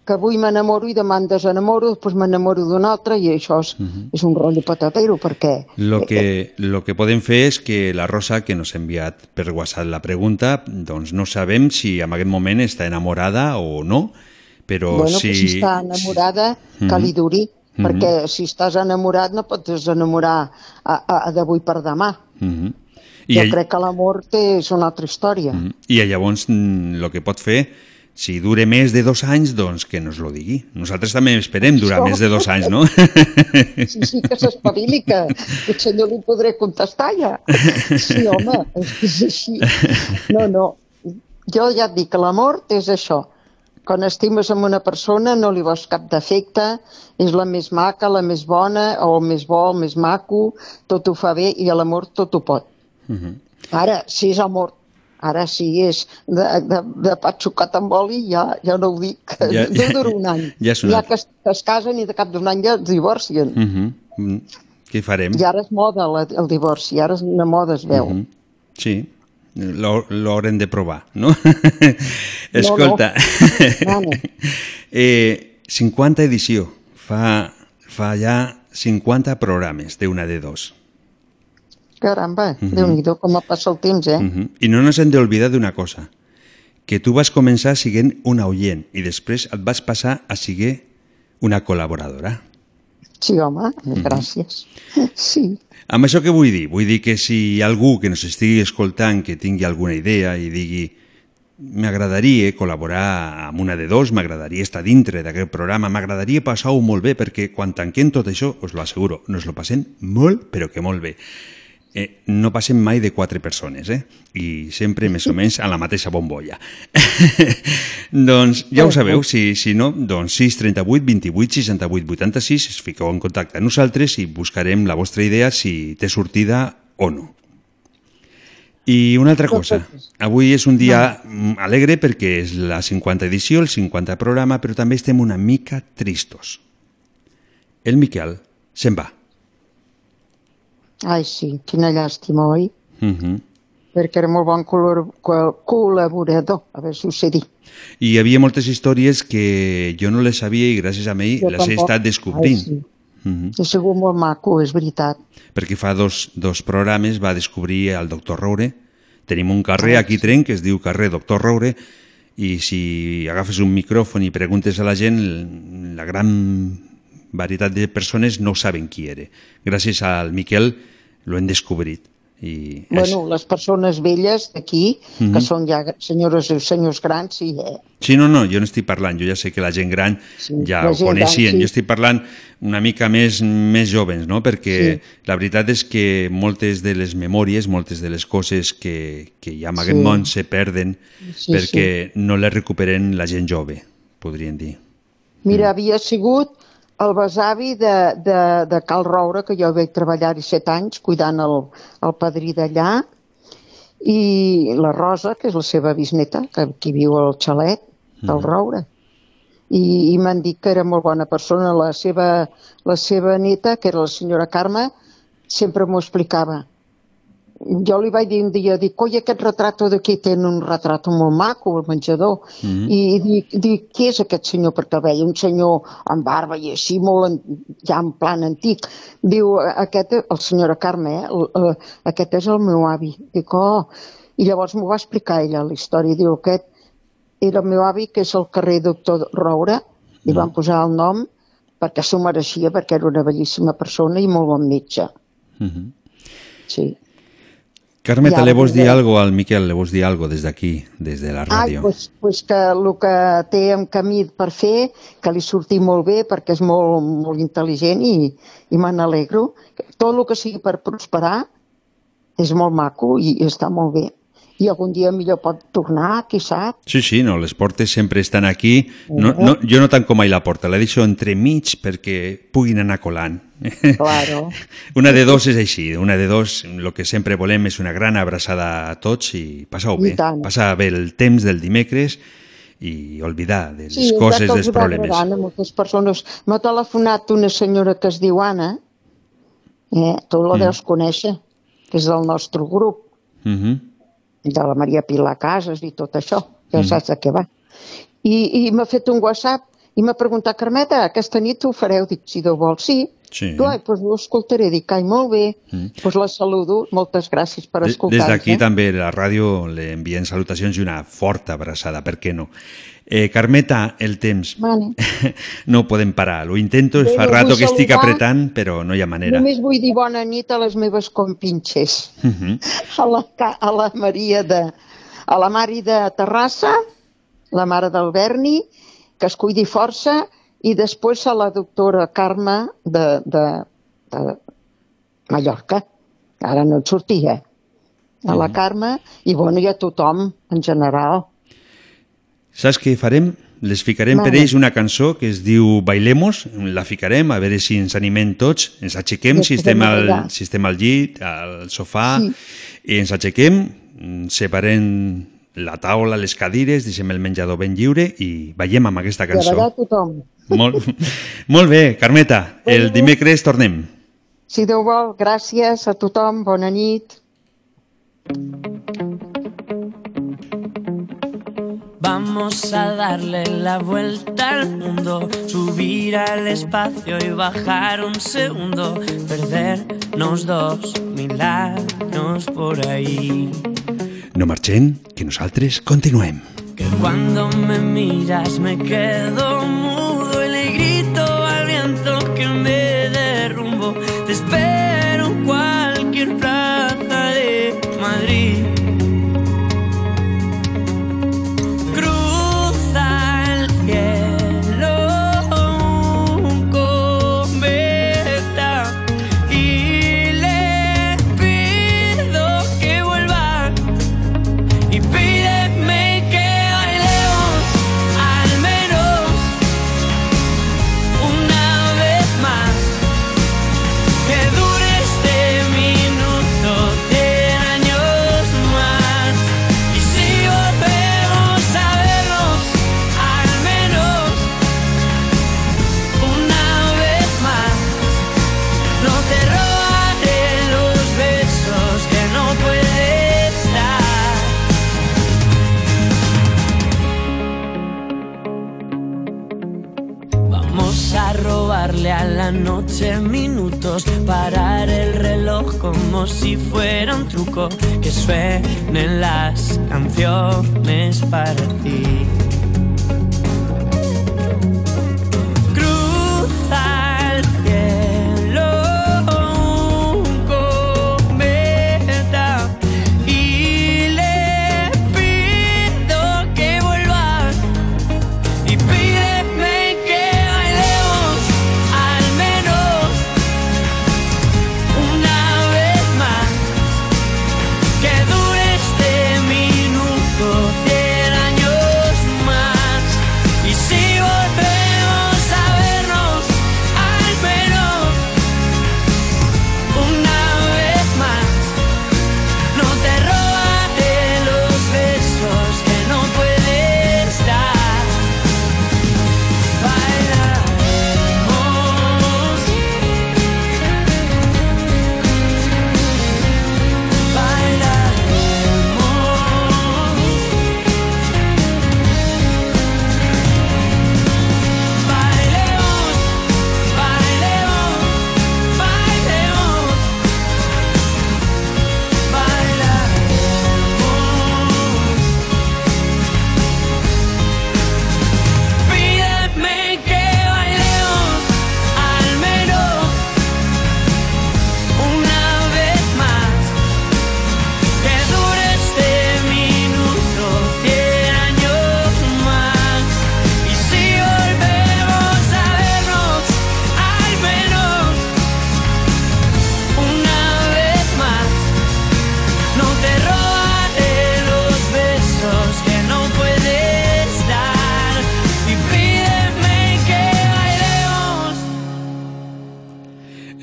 [SPEAKER 23] que avui m'enamoro i demà em desenamoro, després m'enamoro d'un altre i això és, és un rotllo patatero perquè
[SPEAKER 2] Lo que, lo que podem fer és que la Rosa, que nos ha enviat per WhatsApp la pregunta, doncs no sabem si en aquest moment està enamorada o no, però
[SPEAKER 23] bueno,
[SPEAKER 2] si...
[SPEAKER 23] pues si està enamorada, que
[SPEAKER 2] Mhm.
[SPEAKER 23] li duri,
[SPEAKER 2] Mhm.
[SPEAKER 23] perquè si estàs enamorat no pots desenamorar a, a, a d'avui per demà.
[SPEAKER 2] Mhm.
[SPEAKER 23] I
[SPEAKER 2] I,
[SPEAKER 23] jo
[SPEAKER 2] ell-
[SPEAKER 23] crec que l'amor és una altra història.
[SPEAKER 2] Mhm. I llavors el que pot fer, si dure més de dos anys, doncs que nos lo digui. Nosaltres també esperem durar
[SPEAKER 23] Això.
[SPEAKER 2] més de dos anys, no?
[SPEAKER 23] Sí, sí, que s'espavili, que potser no li podré contestar ja. Sí, home, és així. No, no. Jo ja et dic que l'amor és això. Quan estimes amb una persona no li veus cap defecte, és la més maca, la més bona, o el més bo, el més maco, tot ho fa bé i a l'amor tot ho pot.
[SPEAKER 2] Mhm.
[SPEAKER 23] Ara, si és amor, ara si és de, de, de pa xocat amb oli, ja, ja no ho dic,
[SPEAKER 2] Ja-
[SPEAKER 23] ja, dura un any.
[SPEAKER 2] ja
[SPEAKER 23] ha
[SPEAKER 2] altre.
[SPEAKER 23] que es, que es casen i de cap d'un any ja es divorcien.
[SPEAKER 2] Mhm. Mm. Què hi farem?
[SPEAKER 23] I ara és moda la, el divorci, ara és una moda, es veu.
[SPEAKER 2] Mhm. Sí, l'ho l'ho haurem de provar, no? Escolta,
[SPEAKER 23] No, no.
[SPEAKER 2] eh, 50 edició, fa, fa ja 50 programes d'una de dos.
[SPEAKER 23] Caramba,
[SPEAKER 2] Mhm.
[SPEAKER 23] Déu-n'hi-do com ha passat el temps, eh?
[SPEAKER 2] Mhm. I no ens hem d'oblidar d'una cosa, que tu vas començar siguent una oient i després et vas passar a seguir una col·laboradora.
[SPEAKER 23] Sí, home, gràcies. Sí.
[SPEAKER 2] Amb això què vull dir? Vull dir que si algú que nos estigui escoltant que tingui alguna idea i digui m'agradaria col·laborar amb una de dos, m'agradaria estar dintre d'aquest programa, m'agradaria passar-ho molt bé, perquè quan tanquem tot això, us lo asseguro, nos lo passem molt, però que molt bé. Eh, no passem mai de quatre persones, eh? I sempre més o menys a la mateixa bombolla. doncs ja ho sabeu, si, si no, doncs 6 38 28 68 86, es fiqueu en contacte amb nosaltres i buscarem la vostra idea si té sortida o no. I una altra cosa, avui és un dia mm, alegre perquè és la 50 edició, el 50 programa, però també estem una mica tristos. El Miquel se'n va.
[SPEAKER 23] Ai, sí, quina llàstima, oi?
[SPEAKER 2] Uh -huh.
[SPEAKER 23] Perquè era molt bon col·labor- col- col·laborador, a veure si ho sé dir.
[SPEAKER 2] I hi havia moltes històries que jo no les sabia i gràcies a ell
[SPEAKER 23] Jo
[SPEAKER 2] les he
[SPEAKER 23] tampoc.
[SPEAKER 2] estat descobrint.
[SPEAKER 23] Ai, sí.
[SPEAKER 2] Uh -huh.
[SPEAKER 23] Ha sigut molt maco, és veritat.
[SPEAKER 2] Perquè fa dos, dos programes va descobrir el doctor Roure. Tenim un carrer aquí a Tren que es diu carrer Doctor Roure i si agafes un micròfon i preguntes a la gent, la gran varietat de persones no saben qui era. Gràcies al Miquel lo hem descobrit. I
[SPEAKER 23] Bueno, les persones velles d'aquí,
[SPEAKER 2] Mhm.
[SPEAKER 23] que són ja senyores i senyors grans, sí, eh?
[SPEAKER 2] Sí, no, no, jo no estic parlant, jo ja sé que la gent gran
[SPEAKER 23] Sí,
[SPEAKER 2] ja ho
[SPEAKER 23] gent gran,
[SPEAKER 2] coneixien,
[SPEAKER 23] sí.
[SPEAKER 2] jo estic parlant una mica més, més jovens, no? perquè
[SPEAKER 23] Sí.
[SPEAKER 2] la veritat és que moltes de les memòries, moltes de les coses que, que hi ha en aquest
[SPEAKER 23] Sí.
[SPEAKER 2] món se perden
[SPEAKER 23] Sí,
[SPEAKER 2] perquè no les recuperen la gent jove, podríem dir.
[SPEAKER 23] Mira, havia sigut el besavi de, de, de Cal Roure, que jo vaig treballar-hi set anys cuidant el, el padrí d'allà, i la Rosa, que és la seva bisneta, que aquí viu al xalet del
[SPEAKER 2] Mhm.
[SPEAKER 23] Roure. I, i m'han dit que era molt bona persona. La seva, la seva neta, que era la senyora Carme, sempre m'ho explicava. Jo li vaig dir un dia, dic, oi, aquest retrato d'aquí tenen un retrato molt maco al menjador.
[SPEAKER 2] Mhm.
[SPEAKER 23] I dic, dic, qui és aquest senyor? El veia un senyor amb barba i així, molt en, ja en plan antic. Diu, aquest, el senyora Carme, eh? el, el, aquest és el meu avi. Dic, oh... I llavors m'ho va explicar ella, la història. Diu, aquest era el meu avi, que és el carrer Doctor Roure, li van posar el nom perquè s'ho mereixia, perquè era una bellíssima persona i molt bon metge.
[SPEAKER 2] Mhm.
[SPEAKER 23] Sí.
[SPEAKER 2] Carmeta,
[SPEAKER 23] I
[SPEAKER 2] le vols dir
[SPEAKER 23] diré-
[SPEAKER 2] algo al Miquel? Le vols dir algo des d'aquí, des de la
[SPEAKER 23] Ai,
[SPEAKER 2] ràdio?
[SPEAKER 23] pues, pues que el que té en camí per fer, que li surti molt bé, perquè és molt, molt intel·ligent i, i me n'alegro. Tot el que sigui per prosperar és molt maco i està molt bé. I algun dia millor pot tornar, qui sap.
[SPEAKER 2] Sí, sí, no, les portes sempre estan aquí. No, no, jo no tanco mai la porta, la deixo entremig perquè puguin anar colant.
[SPEAKER 23] Claro.
[SPEAKER 2] Una de dos és així, una de dos, el que sempre volem és una gran abraçada a tots i passar-ho bé,
[SPEAKER 23] tant.
[SPEAKER 2] passar bé el temps del dimecres i oblidar de les
[SPEAKER 23] Sí,
[SPEAKER 2] coses, dels problemes.
[SPEAKER 23] agradant a moltes persones. M'ha telefonat una senyora que es diu Anna, eh, tu la
[SPEAKER 2] Mm.
[SPEAKER 23] deus conèixer, que és del nostre grup,
[SPEAKER 2] Mhm.
[SPEAKER 23] De la Maria Pilar Casas i tot això, que
[SPEAKER 2] Mm.
[SPEAKER 23] saps de què va. I, i m'ha fet un WhatsApp i m'ha preguntat, Carmeta, aquesta nit ho fareu? Dic, si Déu vol, sí.
[SPEAKER 2] Sí.
[SPEAKER 23] Tu, ai, doncs ho escoltaré. Dic, ai, molt bé.
[SPEAKER 2] Mm.
[SPEAKER 23] Doncs la saludo. Moltes gràcies per escoltar-nos.
[SPEAKER 2] Des d'aquí
[SPEAKER 23] eh?
[SPEAKER 2] també la ràdio le envien salutacions i una forta abraçada, per què no? Eh, Carmeta, el temps
[SPEAKER 23] Vale.
[SPEAKER 2] no ho podem parar. Lo intento,
[SPEAKER 23] Bé,
[SPEAKER 2] fa rato que estic apretant, però no hi ha manera.
[SPEAKER 23] Només vull dir bona nit a les meves compinxes.
[SPEAKER 2] Mhm.
[SPEAKER 23] a la, a la Maria de... a la Mari de Terrassa, la mare del Berni, que es cuidi força, i després a la doctora Carme de, de, de Mallorca. Ara no et sortia. A la Carme, i bueno, i a tothom, en general.
[SPEAKER 2] Saps què farem? Les ficarem per
[SPEAKER 23] Vale.
[SPEAKER 2] ells una cançó que es diu Bailemos, la ficarem, a veure si ens animem tots, ens aixequem, si estem, al, si estem al llit, al sofà,
[SPEAKER 23] Sí.
[SPEAKER 2] i ens aixequem, mm, separem la taula, les cadires, deixem el menjador ben lliure i ballem amb aquesta
[SPEAKER 23] I a
[SPEAKER 2] cançó.
[SPEAKER 23] tothom.
[SPEAKER 2] Molt, molt bé, Carmeta, el dimecres tornem.
[SPEAKER 23] Si Déu vol, gràcies a tothom, bona nit.
[SPEAKER 19] Vamos a darle la vuelta al mundo, subir al espacio y bajar un segundo, perdernos dos mil años por ahí.
[SPEAKER 2] No marxem, que nosaltres continuem.
[SPEAKER 19] Que cuando me miras me quedo mudo y le grito al viento que me minutos, parar el reloj como si fuera un truco, que suenen las canciones para ti.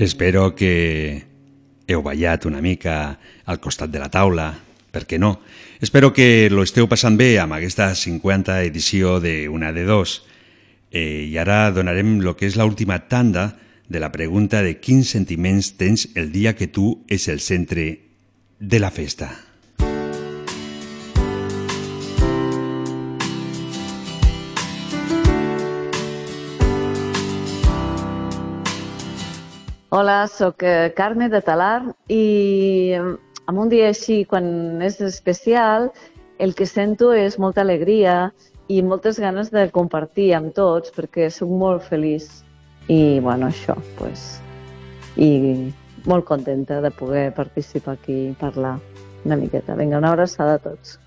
[SPEAKER 2] Espero que heu ballat una mica al costat de la taula, per què no? Espero que lo esteu passant bé amb aquesta 50 edició de Una de Dos. Eh, I ara donarem lo que és l'última tanda de la pregunta de quins sentiments tens el dia que tu és el centre de la festa.
[SPEAKER 24] Hola, sóc eh, Carme de Talar i en un dia així, quan és especial, el que sento és molta alegria i moltes ganes de compartir amb tots perquè sóc molt feliç. I, bueno, això, pues, i molt contenta de poder participar aquí i parlar una miqueta. Vinga, una abraçada a tots.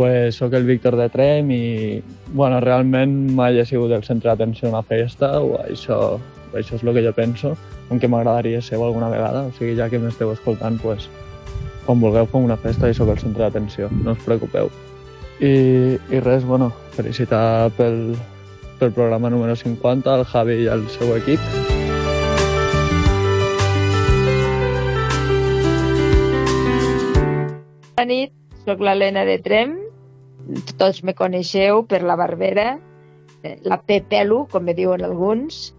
[SPEAKER 14] Pues sóc el Víctor de Trem i bueno, realment mai he sigut el centre d'atenció d'una festa o això, això és el que jo penso, aunque m'agradaria ser alguna vegada, o sigui, ja que m'esteu escoltant, pues, quan vulgueu fem una festa i sóc el centre d'atenció, no us preocupeu. I, i res, bueno, felicitar pel, pel programa número 50 al Javi i al seu equip.
[SPEAKER 25] Bona nit, sóc l'Helena de Trem. Tots me coneixeu per la Barbera, eh, la Pepelu, com me diuen alguns.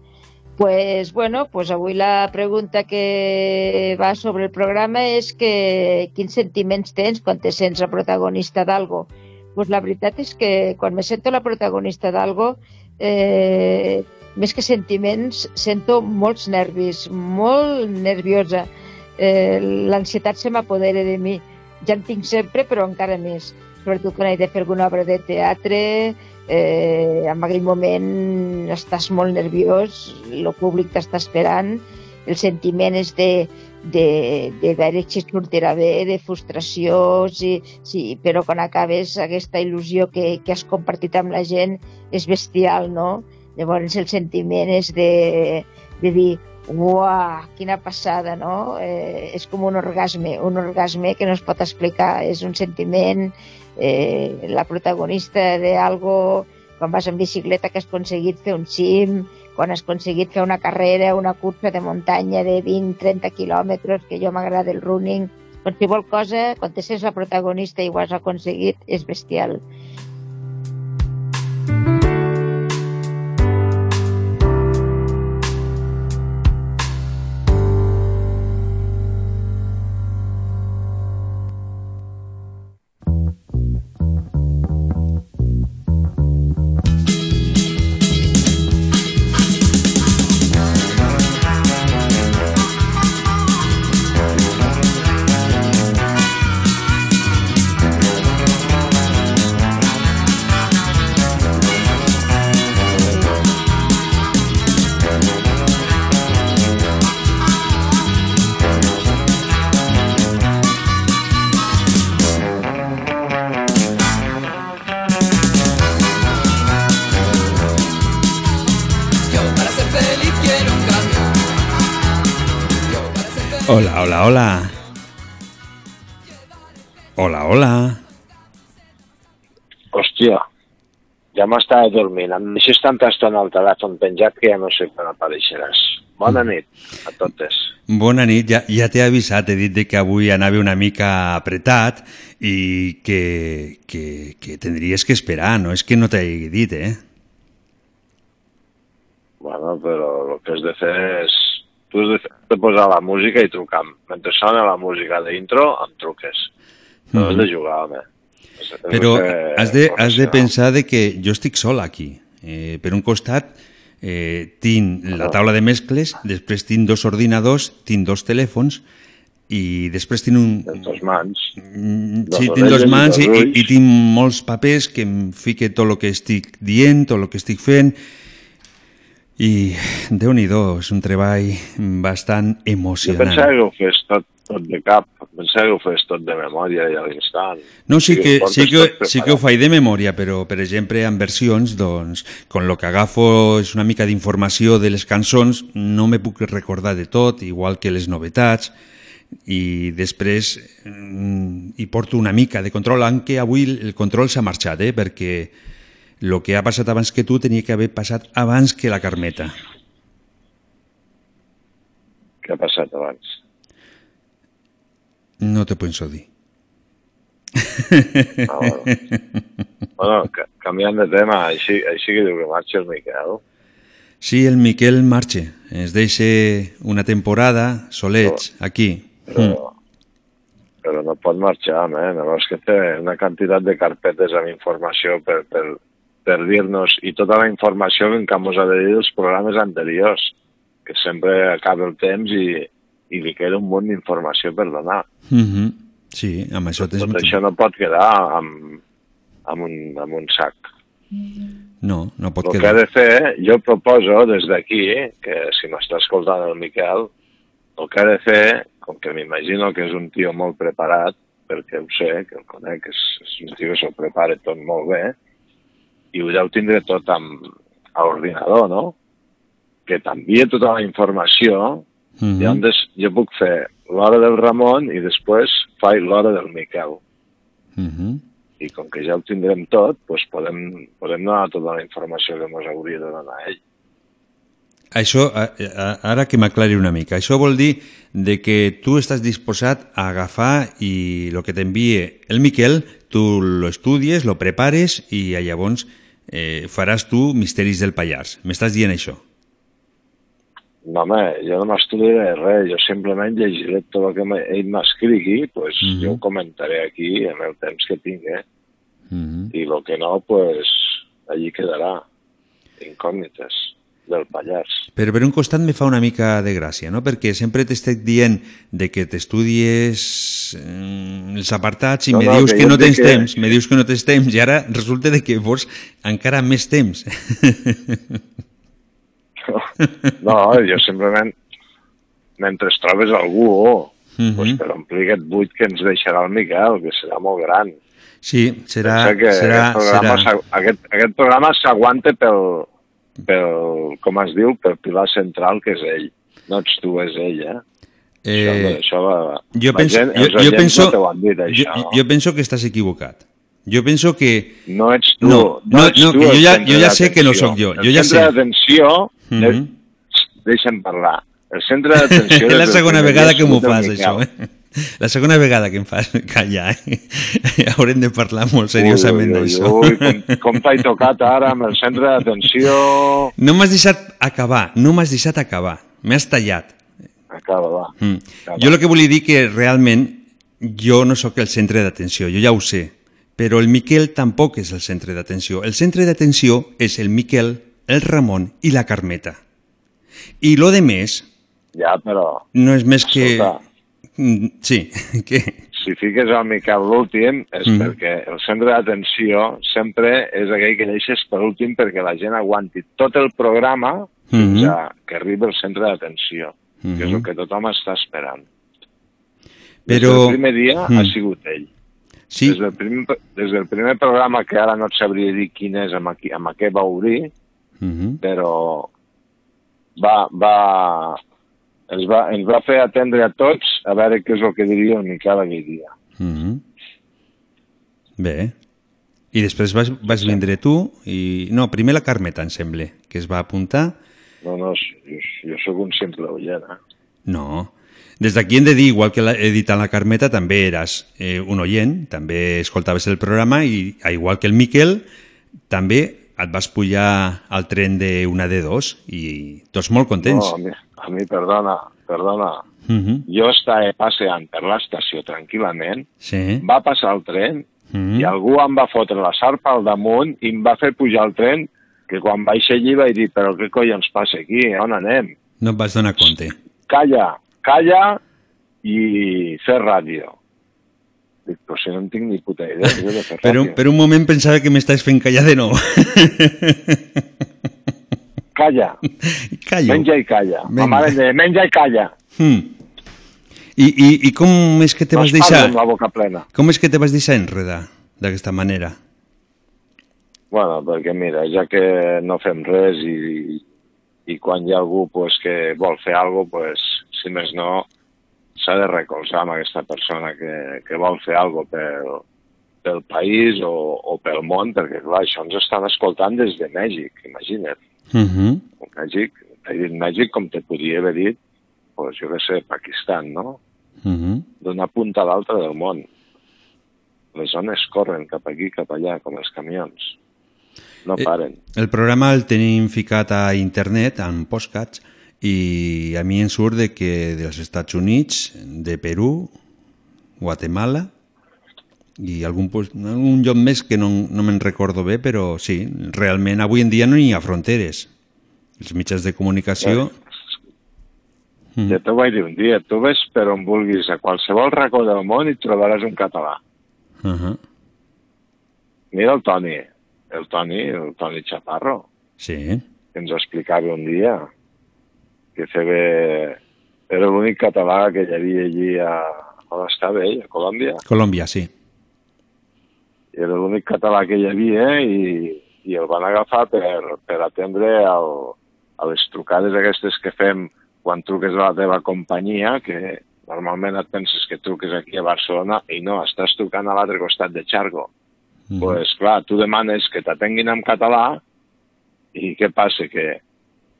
[SPEAKER 25] Pues, bueno, pues avui la pregunta que va sobre el programa és que quins sentiments tens quan te sents la protagonista d'algo. Pues la veritat és que quan me sento la protagonista d'algo, eh, més que sentiments, sento molts nervis, molt nerviosa. Eh, L'ansietat se m'apodera de mi. Ja en tinc sempre, però encara més. Sobretot quan he de fer alguna obra de teatre, eh, en aquell moment estàs molt nerviós, el públic t'està esperant, el sentiment és de, de, de veure si sortirà bé, de frustració, sí, sí, però quan acabes aquesta il·lusió que, que has compartit amb la gent és bestial, no? Llavors el sentiment és de, de dir, uah, quina passada, no? Eh, és com un orgasme, un orgasme que no es pot explicar, és un sentiment, eh, la protagonista d'algo, quan vas en bicicleta que has aconseguit fer un cim, quan has aconseguit fer una carrera, una cursa de muntanya de 20-30 quilòmetres, que jo m'agrada el running, qualsevol cosa, quan te sents la protagonista i ho has aconseguit, és bestial.
[SPEAKER 26] Para
[SPEAKER 27] Hòstia, ja m'estava dormint. Em deixes tanta estona al telèfon penjat que ja no sé quan apareixeràs. Bona nit a totes.
[SPEAKER 2] Bona nit, ja, ja t'he avisat, he dit que avui anava una mica apretat i que, que, que tindries que esperar, no és que no t'hagi dit, eh?
[SPEAKER 27] Bueno, però el que has de fer és... Tu has de, fer, de posar la música i trucar. Mentre sona la música d'intro, em truques. No has de jugar, home.
[SPEAKER 2] Però has de, has de pensar de que jo estic sol aquí. Eh, per un costat, eh, tinc la taula de mescles, després tinc dos ordinadors, tinc dos telèfons i després tinc un...
[SPEAKER 27] Dos mans.
[SPEAKER 2] Mm, Sí, tinc dos mans i, i, i tinc molts papers que em fique tot el que estic dient, tot el que estic fent i déu nhi és un treball bastant
[SPEAKER 27] Jo
[SPEAKER 2] emocionant.
[SPEAKER 27] pensava que ho fes tot, tot de cap. Pensava que ho fes tot de memòria i a l'instant.
[SPEAKER 2] No, sí que, sí, que, sí que ho faig de memòria, però, per exemple, en versions, doncs, con lo que agafo és una mica d'informació de les cançons, no me puc recordar de tot, igual que les novetats, i després mm, hi porto una mica de control, aunque avui el control s'ha marxat, eh, perquè el que ha passat abans que tu tenia que haver passat abans que la Carmeta.
[SPEAKER 27] Què ha passat abans?
[SPEAKER 2] No te penso dir.
[SPEAKER 27] Ah, bueno. bueno, ca- canviant de tema, així, així que diu que marxa el Miquel.
[SPEAKER 2] Sí, el Miquel marxe. Ens deixa una temporada solets aquí.
[SPEAKER 27] Però, però no pot marxar. No, és que té una quantitat de carpetes amb informació per, per, per dir-nos i tota la informació que ens ha de dir dels programes anteriors, que sempre acaba el temps i, i li queda un munt d'informació per donar.
[SPEAKER 2] Mm -hmm. Sí, amb això tens...
[SPEAKER 27] Tot això no pot quedar amb, amb, un, amb un sac.
[SPEAKER 2] No, no pot
[SPEAKER 27] El que ha
[SPEAKER 2] quedar.
[SPEAKER 27] de fer, jo proposo des d'aquí, que si m'està escoltant el Miquel, el que ha de fer, com que m'imagino que és un tio molt preparat, perquè ho sé, que el conec, és, és un tio que s'ho prepara tot molt bé, i ho deu tindre tot amb, a l'ordinador, no? Que t'envia tota la informació,
[SPEAKER 2] Mm
[SPEAKER 27] i llavors jo puc fer l'hora del Ramon i després faig l'hora del Miquel.
[SPEAKER 2] Mm -hmm.
[SPEAKER 27] I com que ja ho tindrem tot, doncs podem, podem donar tota la informació que ens hauria de donar ell.
[SPEAKER 2] Això, ara que m'aclari una mica, això vol dir de que tu estàs disposat a agafar i el que t'envie el Miquel, tu lo estudies, lo prepares i llavors eh, faràs tu Misteris del Pallars. M'estàs dient això?
[SPEAKER 27] No, home, jo no m'estudiaré res, jo simplement llegiré tot el que ell m'escrigui, pues
[SPEAKER 2] Mhm.
[SPEAKER 27] jo ho comentaré aquí en el temps que tingui,
[SPEAKER 2] Mm -hmm.
[SPEAKER 27] i el que no, pues allí quedarà, incògnites del Pallars.
[SPEAKER 2] Però per un costat me fa una mica de gràcia, no? Perquè sempre t'estic dient de que t'estudies eh, els apartats i
[SPEAKER 27] No,
[SPEAKER 2] me
[SPEAKER 27] no,
[SPEAKER 2] dius
[SPEAKER 27] que
[SPEAKER 2] que no tens
[SPEAKER 27] que-
[SPEAKER 2] temps, me dius que no tens temps i ara resulta de que vols encara més temps.
[SPEAKER 27] No, jo simplement, mentre trobes algú,
[SPEAKER 2] Mhm.
[SPEAKER 27] pues, per omplir aquest buit que ens deixarà el Miquel, que serà molt gran.
[SPEAKER 2] Sí, serà...
[SPEAKER 27] Pensa que
[SPEAKER 2] serà,
[SPEAKER 27] aquest programa,
[SPEAKER 2] serà...
[SPEAKER 27] aquest, aquest programa s'aguanta pel, pel, com es diu, pel pilar central, que és ell. No ets tu, és ell, eh?
[SPEAKER 2] Eh,
[SPEAKER 27] això, això la,
[SPEAKER 2] jo
[SPEAKER 27] la
[SPEAKER 2] penso,
[SPEAKER 27] gent,
[SPEAKER 2] jo, jo, penso,
[SPEAKER 27] no dit,
[SPEAKER 2] jo,
[SPEAKER 27] això.
[SPEAKER 2] jo penso que estàs equivocat. Jo penso que...
[SPEAKER 27] No ets tu.
[SPEAKER 2] No, no,
[SPEAKER 27] ets
[SPEAKER 2] no,
[SPEAKER 27] tu
[SPEAKER 2] jo ja, jo ja sé que no sóc jo.
[SPEAKER 27] El
[SPEAKER 2] Jo ja sé.
[SPEAKER 27] centre eh, deixa'm parlar. El centre d'atenció...
[SPEAKER 2] És la segona vegada que m'ho fas, això. Eh? La segona vegada que em fas callar. Eh? Haurem de parlar molt seriosament d'això.
[SPEAKER 27] Com, com t'he tocat ara amb el centre d'atenció...
[SPEAKER 2] No m'has deixat acabar, no m'has deixat acabar. M'has tallat.
[SPEAKER 27] Acaba, va.
[SPEAKER 2] Mm. Jo el que volia dir que realment jo no sóc el centre d'atenció, jo ja ho sé, però el Miquel tampoc és el centre d'atenció. El centre d'atenció és el Miquel, el Ramon i la Carmeta. I lo de més
[SPEAKER 27] Ja, però...
[SPEAKER 2] no és més que...
[SPEAKER 27] Escolta.
[SPEAKER 2] Mm, Sí, que...
[SPEAKER 27] Si fiques el Miquel l'últim és
[SPEAKER 2] Mhm.
[SPEAKER 27] perquè el centre d'atenció sempre és aquell que deixes per últim perquè la gent aguanti tot el programa fins
[SPEAKER 2] Mhm.
[SPEAKER 27] a que arribi el centre d'atenció, que és el que tothom està esperant.
[SPEAKER 2] Però-
[SPEAKER 27] Des del primer dia
[SPEAKER 2] Mm.
[SPEAKER 27] ha sigut ell.
[SPEAKER 2] Sí.
[SPEAKER 27] Des, del primer, des del primer programa, que ara no et sabria dir quin és, amb, qui, amb què va obrir,
[SPEAKER 2] Mhm.
[SPEAKER 27] però va, va, ens, va, ens va fer atendre a tots a veure què és el que diria el Miquel aquell dia.
[SPEAKER 2] Mhm. Bé. I després vas, vas vindre tu i... No, primer la Carmeta, em sembla, que es va apuntar.
[SPEAKER 27] No, no, jo, jo sóc un simple oient, eh?
[SPEAKER 2] No. Des d'aquí hem de dir, igual que la- he dit a la Carmeta, també eres eh, un oient, també escoltaves el programa i, igual que el Miquel, també et vas pujar al tren d'una de dos i tots molt contents.
[SPEAKER 27] No, a mi, a mi perdona, perdona.
[SPEAKER 2] Mhm.
[SPEAKER 27] Jo estava passeant per l'estació tranquil·lament,
[SPEAKER 2] Sí.
[SPEAKER 27] va passar el tren
[SPEAKER 2] Mhm.
[SPEAKER 27] i algú em va fotre la sarpa al damunt i em va fer pujar al tren que quan vaig allí vaig dir però què collons passa aquí, on anem?
[SPEAKER 2] No et vas donar compte.
[SPEAKER 27] Calla, calla i fer ràdio. Dic, però si no en tinc ni puta idea jo de fer
[SPEAKER 2] Per un,
[SPEAKER 27] ràdio.
[SPEAKER 2] per un moment pensava que m'estàs fent callar de nou.
[SPEAKER 27] Calla,
[SPEAKER 2] Callo.
[SPEAKER 27] menja i calla.
[SPEAKER 2] Venga.
[SPEAKER 27] Ma mare em deia, menja i calla.
[SPEAKER 2] Hmm. I, i, I com és que te
[SPEAKER 27] No
[SPEAKER 2] vas deixar...
[SPEAKER 27] amb la boca plena.
[SPEAKER 2] Com és que te vas deixar enredar d'aquesta manera?
[SPEAKER 27] Bueno, perquè mira, ja que no fem res i, i quan hi ha algú pues, que vol fer alguna cosa, pues, si més no, s'ha de recolzar amb aquesta persona que, que vol fer alguna cosa per, pel país o, o pel món, perquè clar, això ens estan escoltant des de Mèxic, imagina't.
[SPEAKER 2] Uh -huh.
[SPEAKER 27] Mèxic, he dit Mèxic com te podia haver dit, pues, jo què sé, Pakistan, no?
[SPEAKER 2] Uh -huh.
[SPEAKER 27] D'una punta a l'altra del món. Les zones corren cap aquí, cap allà, com els camions. No
[SPEAKER 2] Eh,
[SPEAKER 27] paren.
[SPEAKER 2] El programa el tenim ficat a internet, en postcats, i a mi em surt de que dels Estats Units, de Perú, Guatemala i algun, algun lloc més que no, no me'n recordo bé, però sí, realment avui en dia no hi ha fronteres. Els mitjans de comunicació... Mm.
[SPEAKER 27] Ja t'ho vaig dir un dia, tu ves per on vulguis a qualsevol racó del món i trobaràs un català.
[SPEAKER 2] Uh -huh.
[SPEAKER 27] Mira el Toni, el Toni, el Toni Chaparro,
[SPEAKER 2] Sí.
[SPEAKER 27] que ens ho explicava un dia, que feia... Era l'únic català que hi havia allí a... on estava ell, a Colòmbia.
[SPEAKER 2] Colòmbia, sí.
[SPEAKER 27] Era l'únic català que hi havia i, i el van agafar per, per atendre el, a les trucades aquestes que fem quan truques a la teva companyia, que normalment et penses que truques aquí a Barcelona i no, estàs trucant a l'altre costat de Xargo.
[SPEAKER 2] Mm.
[SPEAKER 27] pues, clar, tu demanes que t'atenguin en català i què passa? Que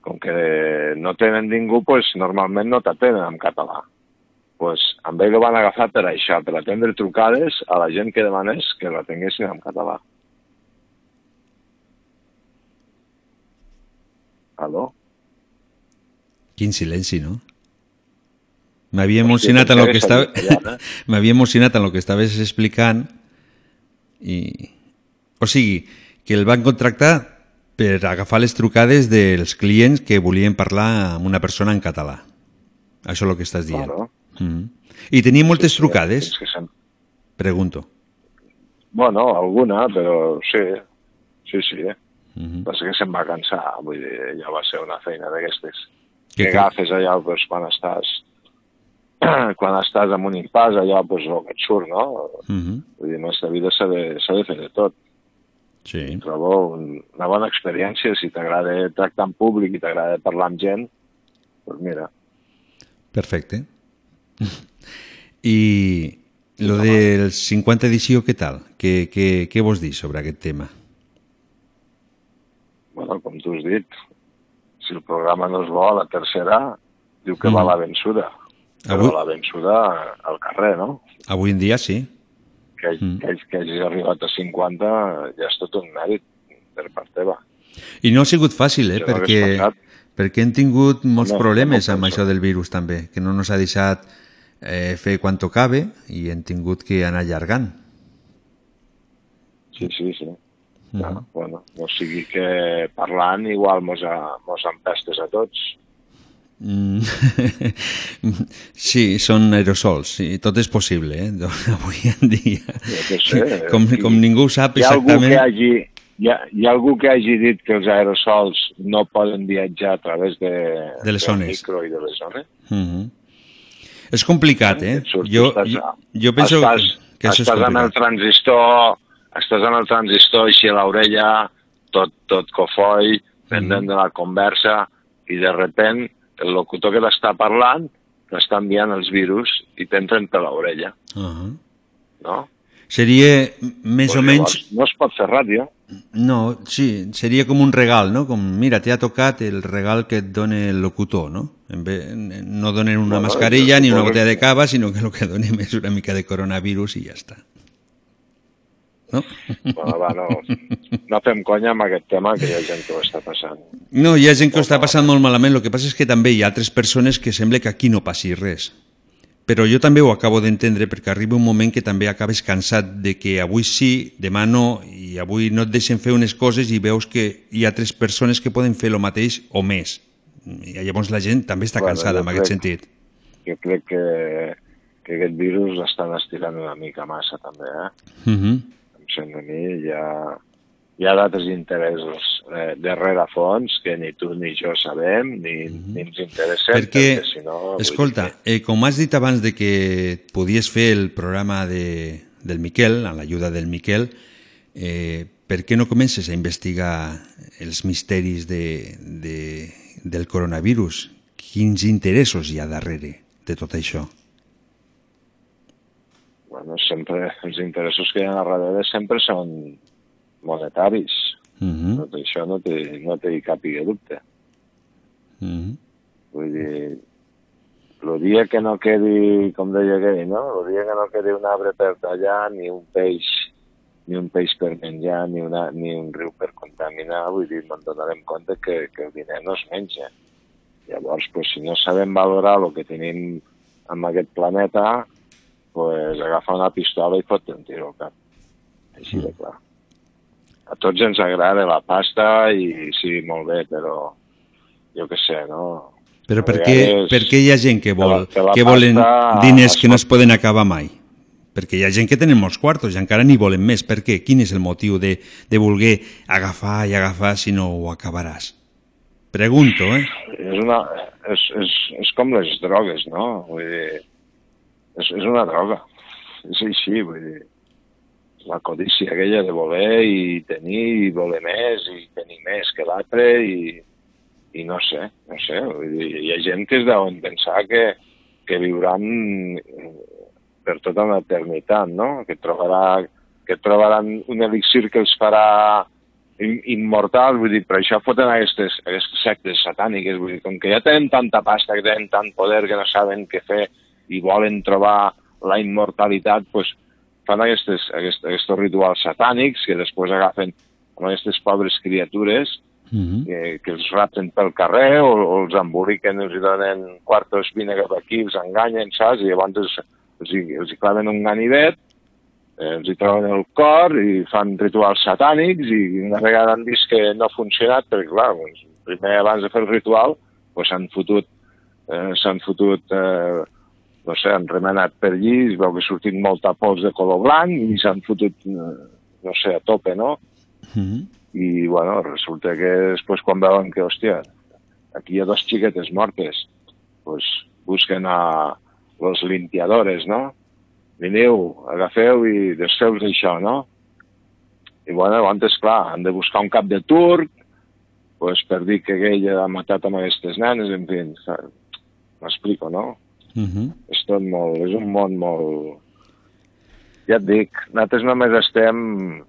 [SPEAKER 27] com que no tenen ningú, pues, normalment no t'atenen en català. Pues, amb ell ho van agafar per això, per atendre trucades a la gent que demanés que l'atenguessin en català. Aló?
[SPEAKER 2] Quin silenci, no? M'havia emocionat en lo que estava...
[SPEAKER 27] callat,
[SPEAKER 2] M'havia emocionat en lo que estaves explicant i... O sigui, que el van contractar per agafar les trucades dels clients que volien parlar amb una persona en català. Això és el que estàs dient.
[SPEAKER 27] Claro.
[SPEAKER 2] Mm. I tenia moltes trucades?
[SPEAKER 27] És que sem-
[SPEAKER 2] Pregunto.
[SPEAKER 27] Bueno, alguna, però sí, sí, sí. Eh?
[SPEAKER 2] Mm -hmm.
[SPEAKER 27] Passa que se'm va cansar, vull dir, ja va ser una feina d'aquestes.
[SPEAKER 2] Que
[SPEAKER 27] Que
[SPEAKER 2] fe-
[SPEAKER 27] agafes allà doncs, quan estàs quan estàs en un impàs, allà doncs, el que et surt, no?
[SPEAKER 2] Mm -hmm.
[SPEAKER 27] Vull dir, en aquesta vida s'ha de, de fer de tot.
[SPEAKER 2] Sí.
[SPEAKER 27] Trobo un, una bona experiència, si t'agrada tractar en públic i t'agrada parlar amb gent, doncs mira,
[SPEAKER 2] Perfecte. I lo del 50 edició, què tal? Què, què, què vols dir sobre aquest tema?
[SPEAKER 27] bueno, com tu has dit, si el programa no és bo, a la tercera diu que va
[SPEAKER 2] Mm.
[SPEAKER 27] la vençuda. Però
[SPEAKER 2] Avui-
[SPEAKER 27] la vençuda al carrer, no?
[SPEAKER 2] Avui en dia sí.
[SPEAKER 27] Que, mm. que, que hagis arribat a 50 ja és tot un mèrit per part teva.
[SPEAKER 2] I no ha sigut fàcil, eh?
[SPEAKER 27] Jo
[SPEAKER 2] perquè, perquè hem tingut molts
[SPEAKER 27] No,
[SPEAKER 2] problemes
[SPEAKER 27] no
[SPEAKER 2] amb això del virus també, que no ens ha deixat eh, fer quan tocava i hem tingut que anar allargant.
[SPEAKER 27] Sí, sí, sí.
[SPEAKER 2] Mhm.
[SPEAKER 27] Ja, bueno, no sigui que parlant igual mos, a, mos empestes a tots.
[SPEAKER 2] Mm. sí, són aerosols, sí, tot és possible, eh? avui en dia.
[SPEAKER 27] Què sé.
[SPEAKER 2] Com, com ningú sap
[SPEAKER 27] Hi ha algú
[SPEAKER 2] exactament...
[SPEAKER 27] que hagi, hi ha, hi ha algú que hagi dit que els aerosols no poden viatjar a través de,
[SPEAKER 2] De les zones.
[SPEAKER 27] micro i de les zones?
[SPEAKER 2] Mhm. És complicat, eh?
[SPEAKER 27] Et surts,
[SPEAKER 2] Jo,
[SPEAKER 27] estàs,
[SPEAKER 2] jo, jo penso
[SPEAKER 27] estàs,
[SPEAKER 2] que això és
[SPEAKER 27] estàs amb el
[SPEAKER 2] complicat.
[SPEAKER 27] transistor, estàs amb el transistor així a l'orella, tot, tot cofoi, pendent de la conversa, i de repent el locutor que t'està parlant t'està enviant els virus i t'entren per l'orella,
[SPEAKER 2] Uh -huh.
[SPEAKER 27] no?
[SPEAKER 2] Seria més
[SPEAKER 27] Pues
[SPEAKER 2] o menys...
[SPEAKER 27] No es pot fer ràdio.
[SPEAKER 2] No, sí, seria com un regal, no? Com, mira, t'ha tocat el regal que et dona el locutor, no? No donen una
[SPEAKER 27] Bueno,
[SPEAKER 2] mascarilla
[SPEAKER 27] jo
[SPEAKER 2] ni una botella de cava, sinó que el que donem és una mica de coronavirus i ja està. No?
[SPEAKER 27] Bueno, va, no, no fem conya amb aquest tema, que hi ha gent que ho està passant.
[SPEAKER 2] No, hi ha gent que ho està passant molt malament, el que passa és que també hi ha altres persones que sembla que aquí no passi res. Però jo també ho acabo d'entendre perquè arriba un moment que també acabes cansat de que avui sí, demà no, i avui no et deixen fer unes coses i veus que hi ha altres persones que poden fer el mateix o més. I llavors la gent també està
[SPEAKER 27] Bueno,
[SPEAKER 2] cansada en aquest
[SPEAKER 27] crec-
[SPEAKER 2] sentit.
[SPEAKER 27] Jo crec que, que aquest virus l'estan estirant una mica massa, també, eh?
[SPEAKER 2] Uh -huh.
[SPEAKER 27] Sembla a mi, hi ha, hi ha d'altres interessos eh, de rerefons que ni tu ni jo sabem, ni, ni ens interessen,
[SPEAKER 2] Perquè,
[SPEAKER 27] perquè si no...
[SPEAKER 2] escolta, eh, com has dit abans de que podies fer el programa de, del Miquel, amb l'ajuda del Miquel, eh, per què no comences a investigar els misteris de, de, del coronavirus? Quins interessos hi ha darrere de tot això?
[SPEAKER 27] Bueno, sempre, els interessos que hi ha a darrere sempre són monetaris.
[SPEAKER 2] Mhm.
[SPEAKER 27] Tot això no té, no té cap dubte.
[SPEAKER 2] Mhm.
[SPEAKER 27] Vull dir, el dia que no quedi, com deia aquell, no? El dia que no quedi un arbre per tallar, ni un peix, ni un peix per menjar, ni, una, ni un riu per contaminar, vull dir, ens donarem compte que, que el diner no es menja. Llavors, pues, si no sabem valorar el que tenim en aquest planeta, pues, agafa una pistola i fot un tiro al cap. Així de clar. A tots ens agrada la pasta i sí, molt bé, però jo què sé, no?
[SPEAKER 2] Però per què, per què hi ha gent que, vol,
[SPEAKER 27] que la
[SPEAKER 2] que volen
[SPEAKER 27] pasta
[SPEAKER 2] diners que no
[SPEAKER 27] es
[SPEAKER 2] poden acabar mai? Perquè hi ha gent que tenen molts quartos i encara n'hi volen més. Per què? Quin és el motiu de, de voler agafar i agafar si no ho acabaràs? Pregunto, eh?
[SPEAKER 27] és, una, és, és, és com les drogues, no? Vull dir, és, és una droga. És així, vull dir, la codícia aquella de voler i tenir i voler més i tenir més que l'altre i, i no sé, no sé, vull dir, hi ha gent que es deuen pensar que, que viuran eh, per tota una eternitat, no? Que, trobarà, que trobaran un elixir que els farà im- immortal, vull dir, per això foten aquestes, aquestes sectes satàniques, vull dir, com que ja tenen tanta pasta, que tenen tant poder que no saben què fer i volen trobar la immortalitat, doncs fan aquestes, aquests, aquests rituals satànics que després agafen amb aquestes pobres criatures que, que els rapten pel carrer o, o els emboliquen, els donen quartos, vine cap aquí, els enganyen, saps? I llavors els, els, hi, els hi claven un ganivet, eh, els hi troben el cor i fan rituals satànics i una vegada han vist que no ha funcionat, perquè clar, doncs, primer abans de fer el ritual doncs s'han fotut, eh, s'han fotut eh, no sé, han remenat per allí, es veu que ha sortit molta pols de color blanc i s'han fotut, eh, no sé, a tope, no? i bueno, resulta que després quan veuen que, hòstia, aquí hi ha dos xiquetes mortes, pues busquen a los limpiadores, no? Veniu, agafeu i desfeu d'això, no? I bueno, llavors, clar, han de buscar un cap de turc, pues, per dir que aquell ha matat amb aquestes nenes, en fi, m'explico, no? És tot molt, és un món molt... Ja et dic, nosaltres només estem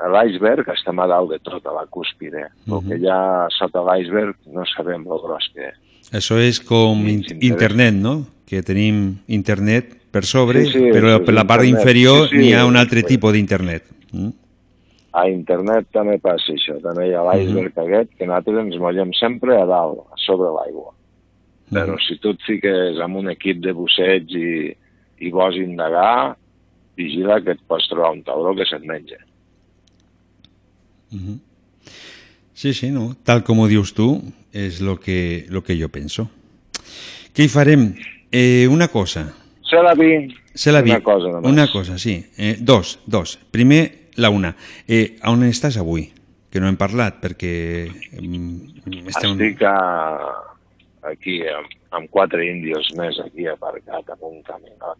[SPEAKER 27] a l'iceberg, estem a dalt de tot, a la cúspide. El que hi ha sota l'iceberg no sabem el gros que és.
[SPEAKER 2] Això és com in internet, no? Que tenim internet per sobre,
[SPEAKER 27] Sí, sí,
[SPEAKER 2] però per la part
[SPEAKER 27] internet.
[SPEAKER 2] inferior
[SPEAKER 27] Sí, sí,
[SPEAKER 2] n'hi ha un altre
[SPEAKER 27] sí.
[SPEAKER 2] tipus d'internet. Mm?
[SPEAKER 27] A internet també passa això, també hi ha l'iceberg aquest, que nosaltres ens mollem sempre a dalt, a sobre l'aigua. Però si tu et fiques amb un equip de busseig i, i vols indagar, vigila que et pots trobar un tauró que se't menja.
[SPEAKER 2] Mhm. Sí, sí, no? Tal com ho dius tu, és el que, lo que jo penso. Què hi farem? Eh, una cosa.
[SPEAKER 27] Se la vi.
[SPEAKER 2] Se la vi.
[SPEAKER 27] Una cosa només.
[SPEAKER 2] Una cosa, sí. Eh, dos, dos. Primer, la una. Eh, on estàs avui? Que no hem parlat, perquè... mm, Estem...
[SPEAKER 27] Estic a, aquí amb, amb quatre índios més aquí aparcat amb un caminot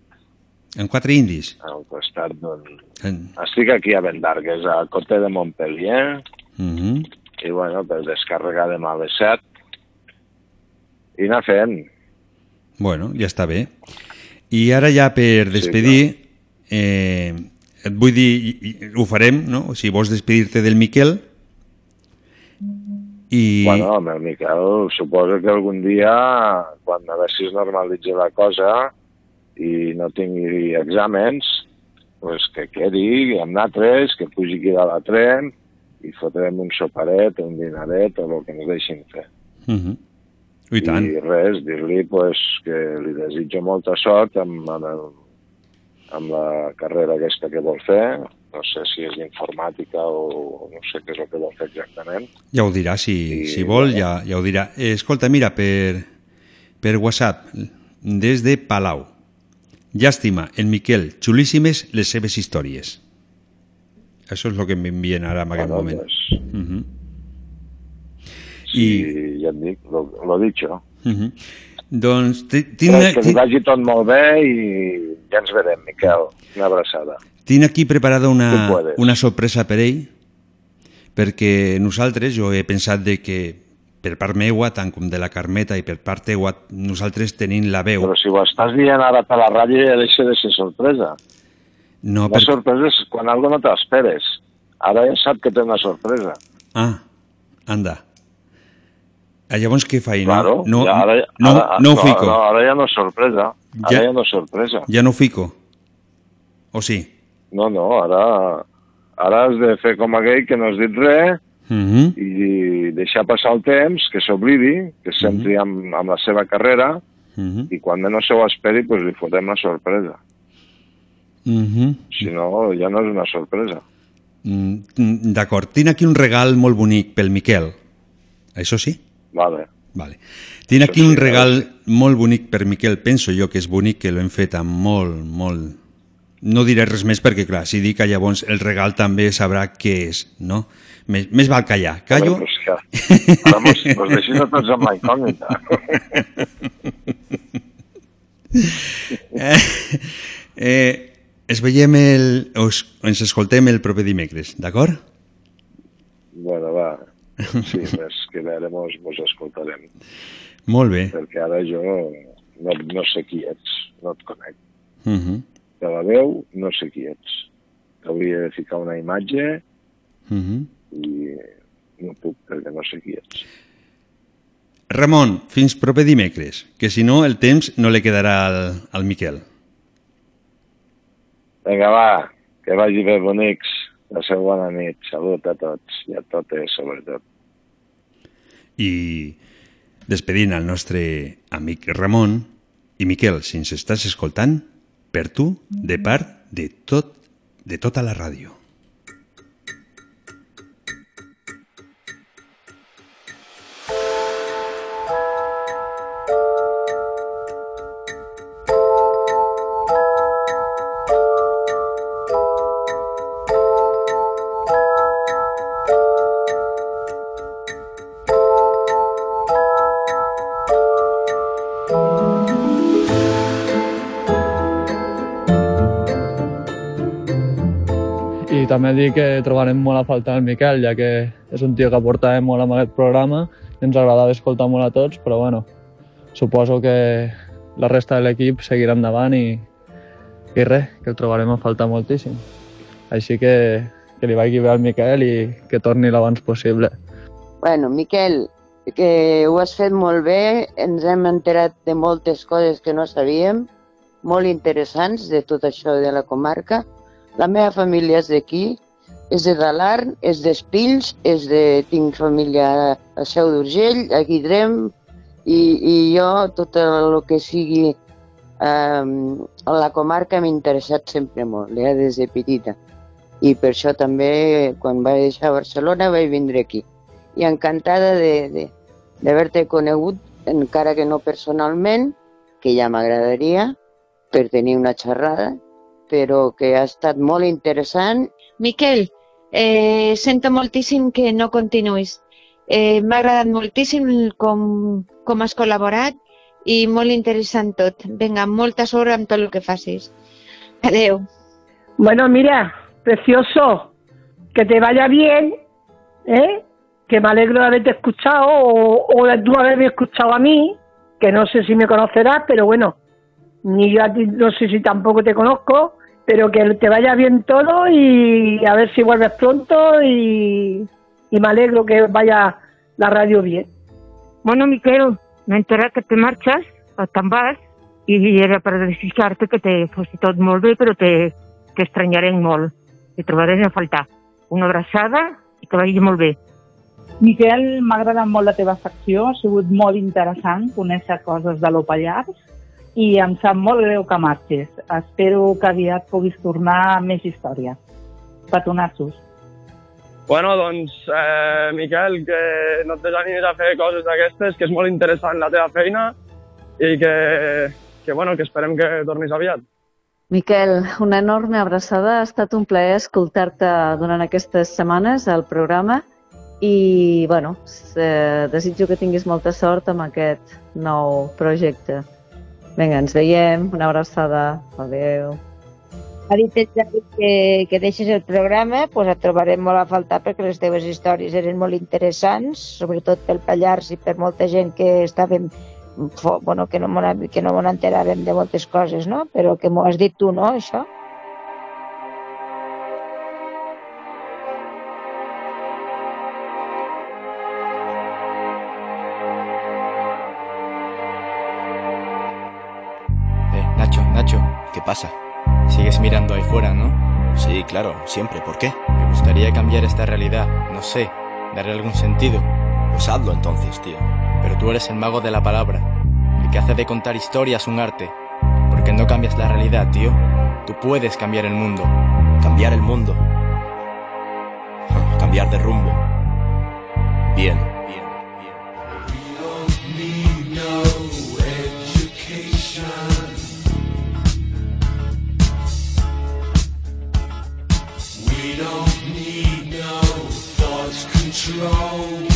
[SPEAKER 2] En quatre indis?
[SPEAKER 27] al costat d'un...
[SPEAKER 2] En...
[SPEAKER 27] Estic aquí a Vendargues, a Cote de Montpellier,
[SPEAKER 2] Mhm.
[SPEAKER 27] i bueno, per descarregar les 7 i anar fent.
[SPEAKER 2] Bueno, ja està bé. I ara ja per despedir, eh, et vull dir, ho farem, no? Si vols despedir-te del Miquel, i...
[SPEAKER 27] Bueno, el Miquel, suposo que algun dia, quan a veure si es normalitzi la cosa i no tingui exàmens, pues que quedi amb nosaltres, que pugi aquí dalt a tren i fotrem un soparet, un dinaret o el que ens deixin fer.
[SPEAKER 2] Mhm. I tant.
[SPEAKER 27] I res, dir-li pues, que li desitjo molta sort amb, amb, el, amb la carrera aquesta que vol fer, no sé si és d'informàtica o no sé què és el que vol fer exactament.
[SPEAKER 2] Ja ho dirà, si, si vol, ja, ja ho dirà. Eh, escolta, mira, per, per WhatsApp, des de Palau. Llàstima, el Miquel, xulíssimes les seves històries. Això és el que m'envien ara en aquest
[SPEAKER 27] Bueno,
[SPEAKER 2] moment.
[SPEAKER 27] pues,
[SPEAKER 2] Mhm.
[SPEAKER 27] I ja et dic, lo, lo dicho.
[SPEAKER 2] Mhm. Doncs ti- tinc,
[SPEAKER 27] Res, que vagi tot molt bé i ja ens veurem, Miquel. Una abraçada.
[SPEAKER 2] Tinc aquí preparada una, una sorpresa per ell, perquè nosaltres, jo he pensat de que per part meua, tant com de la Carmeta i per part teua, nosaltres tenim la veu.
[SPEAKER 27] Però si ho estàs dient ara per la ràdio ja deixa de ser sorpresa.
[SPEAKER 2] No,
[SPEAKER 27] La sorpresa és quan algo no t'esperes. Ara ja sap que té una sorpresa.
[SPEAKER 2] Ah, anda. Ah, llavors què fa?
[SPEAKER 27] Claro,
[SPEAKER 2] no, no,
[SPEAKER 27] ja ara,
[SPEAKER 2] no,
[SPEAKER 27] ara,
[SPEAKER 2] no ho fico.
[SPEAKER 27] No, ara ja no és sorpresa. Ara
[SPEAKER 2] Ja-
[SPEAKER 27] ja, no és sorpresa.
[SPEAKER 2] Ja no ho fico. O sí?
[SPEAKER 27] No, no, ara, ara has de fer com aquell que no has dit res
[SPEAKER 2] Mm -hmm.
[SPEAKER 27] i deixar passar el temps, que s'oblidi, que es centri amb, amb la seva carrera
[SPEAKER 2] Mm -hmm.
[SPEAKER 27] i quan menys se ho esperi, doncs li fotem la sorpresa.
[SPEAKER 2] Mm -hmm.
[SPEAKER 27] Si no, ja no és una sorpresa.
[SPEAKER 2] Mm, D'acord, tinc aquí un regal molt bonic pel Miquel. Això sí?
[SPEAKER 27] Vale.
[SPEAKER 2] Vale. Tinc aquí un regal molt bonic per Miquel. Penso jo que és bonic, que l'hem fet amb molt, molt... No diré res més perquè, clar, si dic que llavors el regal també sabrà què és, no? Més, més val callar. Callo?
[SPEAKER 27] Home, pues que, ara mos, mos deixin a tots amb la incògnita.
[SPEAKER 2] eh, eh, es veiem el... Us, ens escoltem el proper dimecres, d'acord?
[SPEAKER 27] bueno, va. Sí, més que veure mos, mos escoltarem.
[SPEAKER 2] Molt bé.
[SPEAKER 27] Perquè ara jo no, no sé qui ets, no et conec.
[SPEAKER 2] Uh -huh.
[SPEAKER 27] De la veu no sé qui ets. T'hauria de ficar una imatge
[SPEAKER 2] Uh -huh.
[SPEAKER 27] i no puc perquè no sé qui ets.
[SPEAKER 2] Ramon, fins proper dimecres, que si no el temps no li quedarà al, al Miquel.
[SPEAKER 27] Vinga, va, que vagi bé, bonics. Passeu bona nit. Salut a tots i a totes, sobretot.
[SPEAKER 2] I despedint el nostre amic Ramon, i Miquel, si ens estàs escoltant, per tu, de part de tot, de tota la ràdio.
[SPEAKER 28] També dir que trobarem molt a faltar el Miquel, ja que és un tio que aportava molt amb aquest programa i ens agradava escoltar molt a tots, però bueno, suposo que la resta de l'equip seguirà endavant i, i res, que el trobarem a faltar moltíssim. Així que, que li vagi bé al Miquel i que torni l'abans possible.
[SPEAKER 6] Bueno, Miquel, que ho has fet molt bé, ens hem enterat de moltes coses que no sabíem, molt interessants de tot això de la comarca. La meva família és d'aquí, és de Dalarn, és d'Espills, és de... tinc família a Seu d'Urgell, a Guidrem, i, i jo tot el que sigui eh, la comarca m'ha interessat sempre molt, ja des de petita. I per això també, quan vaig deixar Barcelona, vaig vindre aquí. I encantada d'haver-te conegut, encara que no personalment, que ja m'agradaria, per tenir una xerrada, però que ha estat molt interessant.
[SPEAKER 7] Miquel, eh, sento moltíssim que no continuïs. Eh, M'ha agradat moltíssim com, com has col·laborat i molt interessant tot. Vinga, molta sort amb tot el que facis. Adeu.
[SPEAKER 8] Bueno, mira, precioso, que te vaya bien, ¿eh? que me alegro de haberte escuchado o, o de tú haberme escuchado a mí, que no sé si me conocerás, pero bueno, ni yo a ti no sé si tampoco te conozco, pero que te vaya bien todo y a ver si vuelves pronto y, y me alegro que vaya la radio bien.
[SPEAKER 13] Bueno, Miquel, me enteré que te marxes, te'n vas, i era per desitjar-te que te fos tot molt bé, però te, t'estranyarem molt. Te trobarem a faltar. Una abraçada i que vagi molt bé.
[SPEAKER 29] Miquel, m'ha agradat molt la teva secció, ha sigut molt interessant conèixer coses de l'Opallars i em sap molt greu que marxis. Espero que aviat puguis tornar amb més històries. Petonassos.
[SPEAKER 14] Bueno, doncs, eh, Miquel, que no et desanimis a fer coses d'aquestes, que és molt interessant la teva feina i que, que, bueno, que esperem que tornis aviat.
[SPEAKER 24] Miquel, una enorme abraçada. Ha estat un plaer escoltar-te durant aquestes setmanes al programa i, bueno, eh, desitjo que tinguis molta sort amb aquest nou projecte. Vinga, ens veiem. Una abraçada. Adéu.
[SPEAKER 25] Ha dit el que, que deixes el programa, pues et trobarem molt a faltar perquè les teves històries eren molt interessants, sobretot pel Pallars i per molta gent que estàvem bueno, que no m'ho no enteràvem de moltes coses, no? Però que m'ho has dit tu, no, això?
[SPEAKER 30] Pasa? Sigues mirando ahí fuera, ¿no? Sí, claro, siempre. ¿Por qué? Me gustaría cambiar esta realidad. No sé, darle algún sentido. Pues hazlo entonces, tío. Pero tú eres el mago de la palabra. El que hace de contar historias un arte. ¿Por qué no cambias la realidad, tío? Tú puedes cambiar el mundo. Cambiar el mundo. Cambiar de rumbo. Bien.
[SPEAKER 31] Control.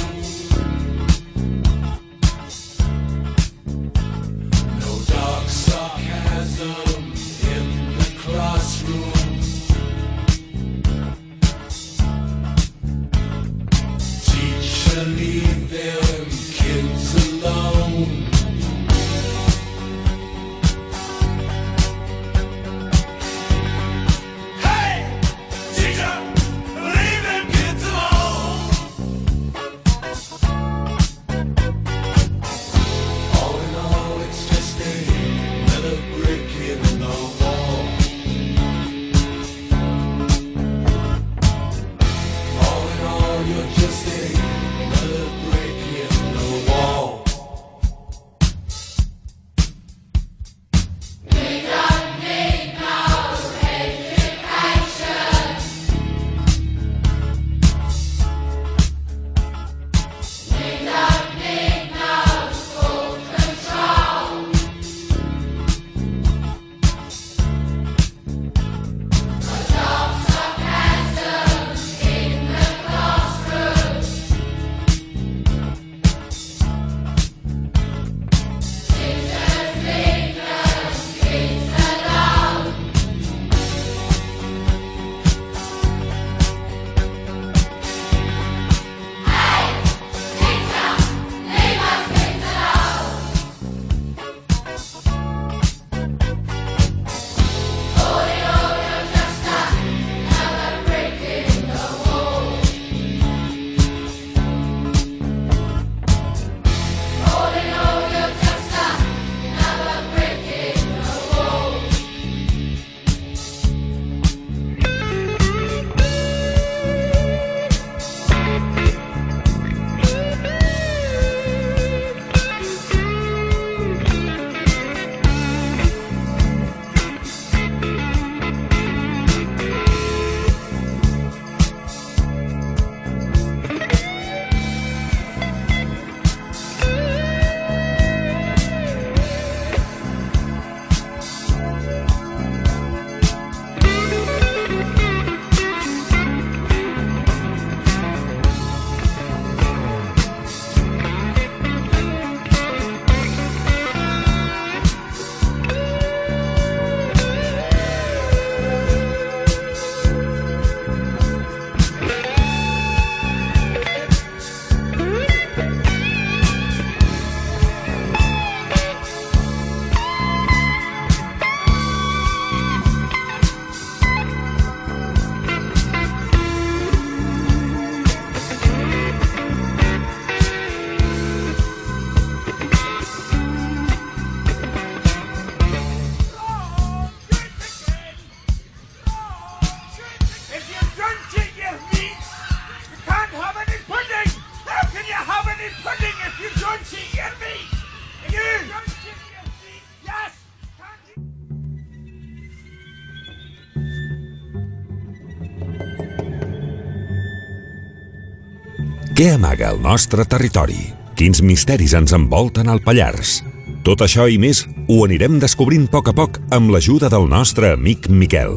[SPEAKER 32] Què amaga el nostre territori? Quins misteris ens envolten al Pallars? Tot això i més ho anirem descobrint a poc a poc amb l'ajuda del nostre amic Miquel.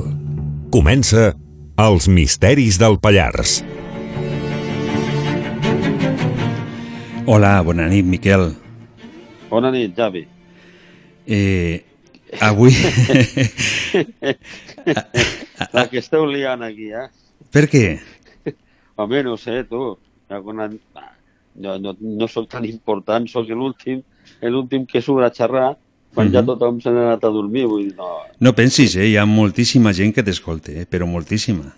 [SPEAKER 32] Comença Els misteris del Pallars.
[SPEAKER 2] Hola, bona nit, Miquel.
[SPEAKER 33] Bona nit, Javi.
[SPEAKER 2] Eh, avui...
[SPEAKER 33] La que esteu liant aquí, eh?
[SPEAKER 2] per què?
[SPEAKER 33] Home, no sé, tu. Alguna... Jo no, no sóc tan important, sóc l'últim l'últim que surt a xerrar quan ja
[SPEAKER 2] Mhm.
[SPEAKER 33] tothom se n'ha anat a dormir. Vull dir, no...
[SPEAKER 2] No pensis, eh? Hi ha moltíssima gent que t'escolta, eh? però moltíssima.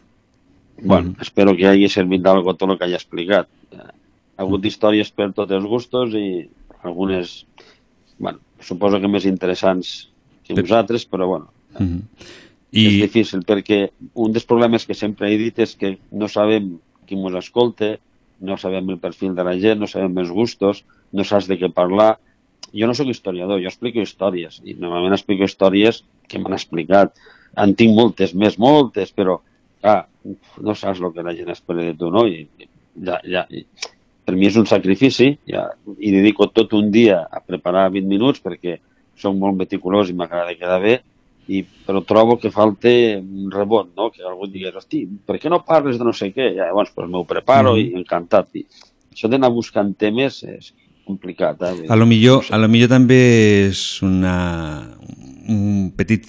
[SPEAKER 33] Bueno, espero que hagi servit d'algo tot el que hagi explicat. Eh, Ha hagut històries per tots els gustos i algunes, bueno, suposo que més interessants que nosaltres, però bueno,
[SPEAKER 2] Mhm.
[SPEAKER 33] I... És difícil, perquè un dels problemes que sempre he dit és que no sabem qui ens escolta, no sabem el perfil de la gent, no sabem els gustos, no saps de què parlar. Jo no sóc historiador, jo explico històries, i normalment explico històries que m'han explicat. En tinc moltes, més moltes, però, clar, no saps el que la gent espera de tu, no? I, ja, ja, per mi és un sacrifici, ja, i dedico tot un dia a preparar 20 minuts perquè soc molt meticulós i m'agrada quedar bé, i, però trobo que falta un rebot, no? que algú digués, hosti, per què no parles de no sé què? Ja, llavors, pues, m'ho preparo
[SPEAKER 2] Mhm.
[SPEAKER 33] i encantat. I això d'anar buscant temes és complicat. Eh?
[SPEAKER 2] A lo millor, a lo millor també és una, un petit...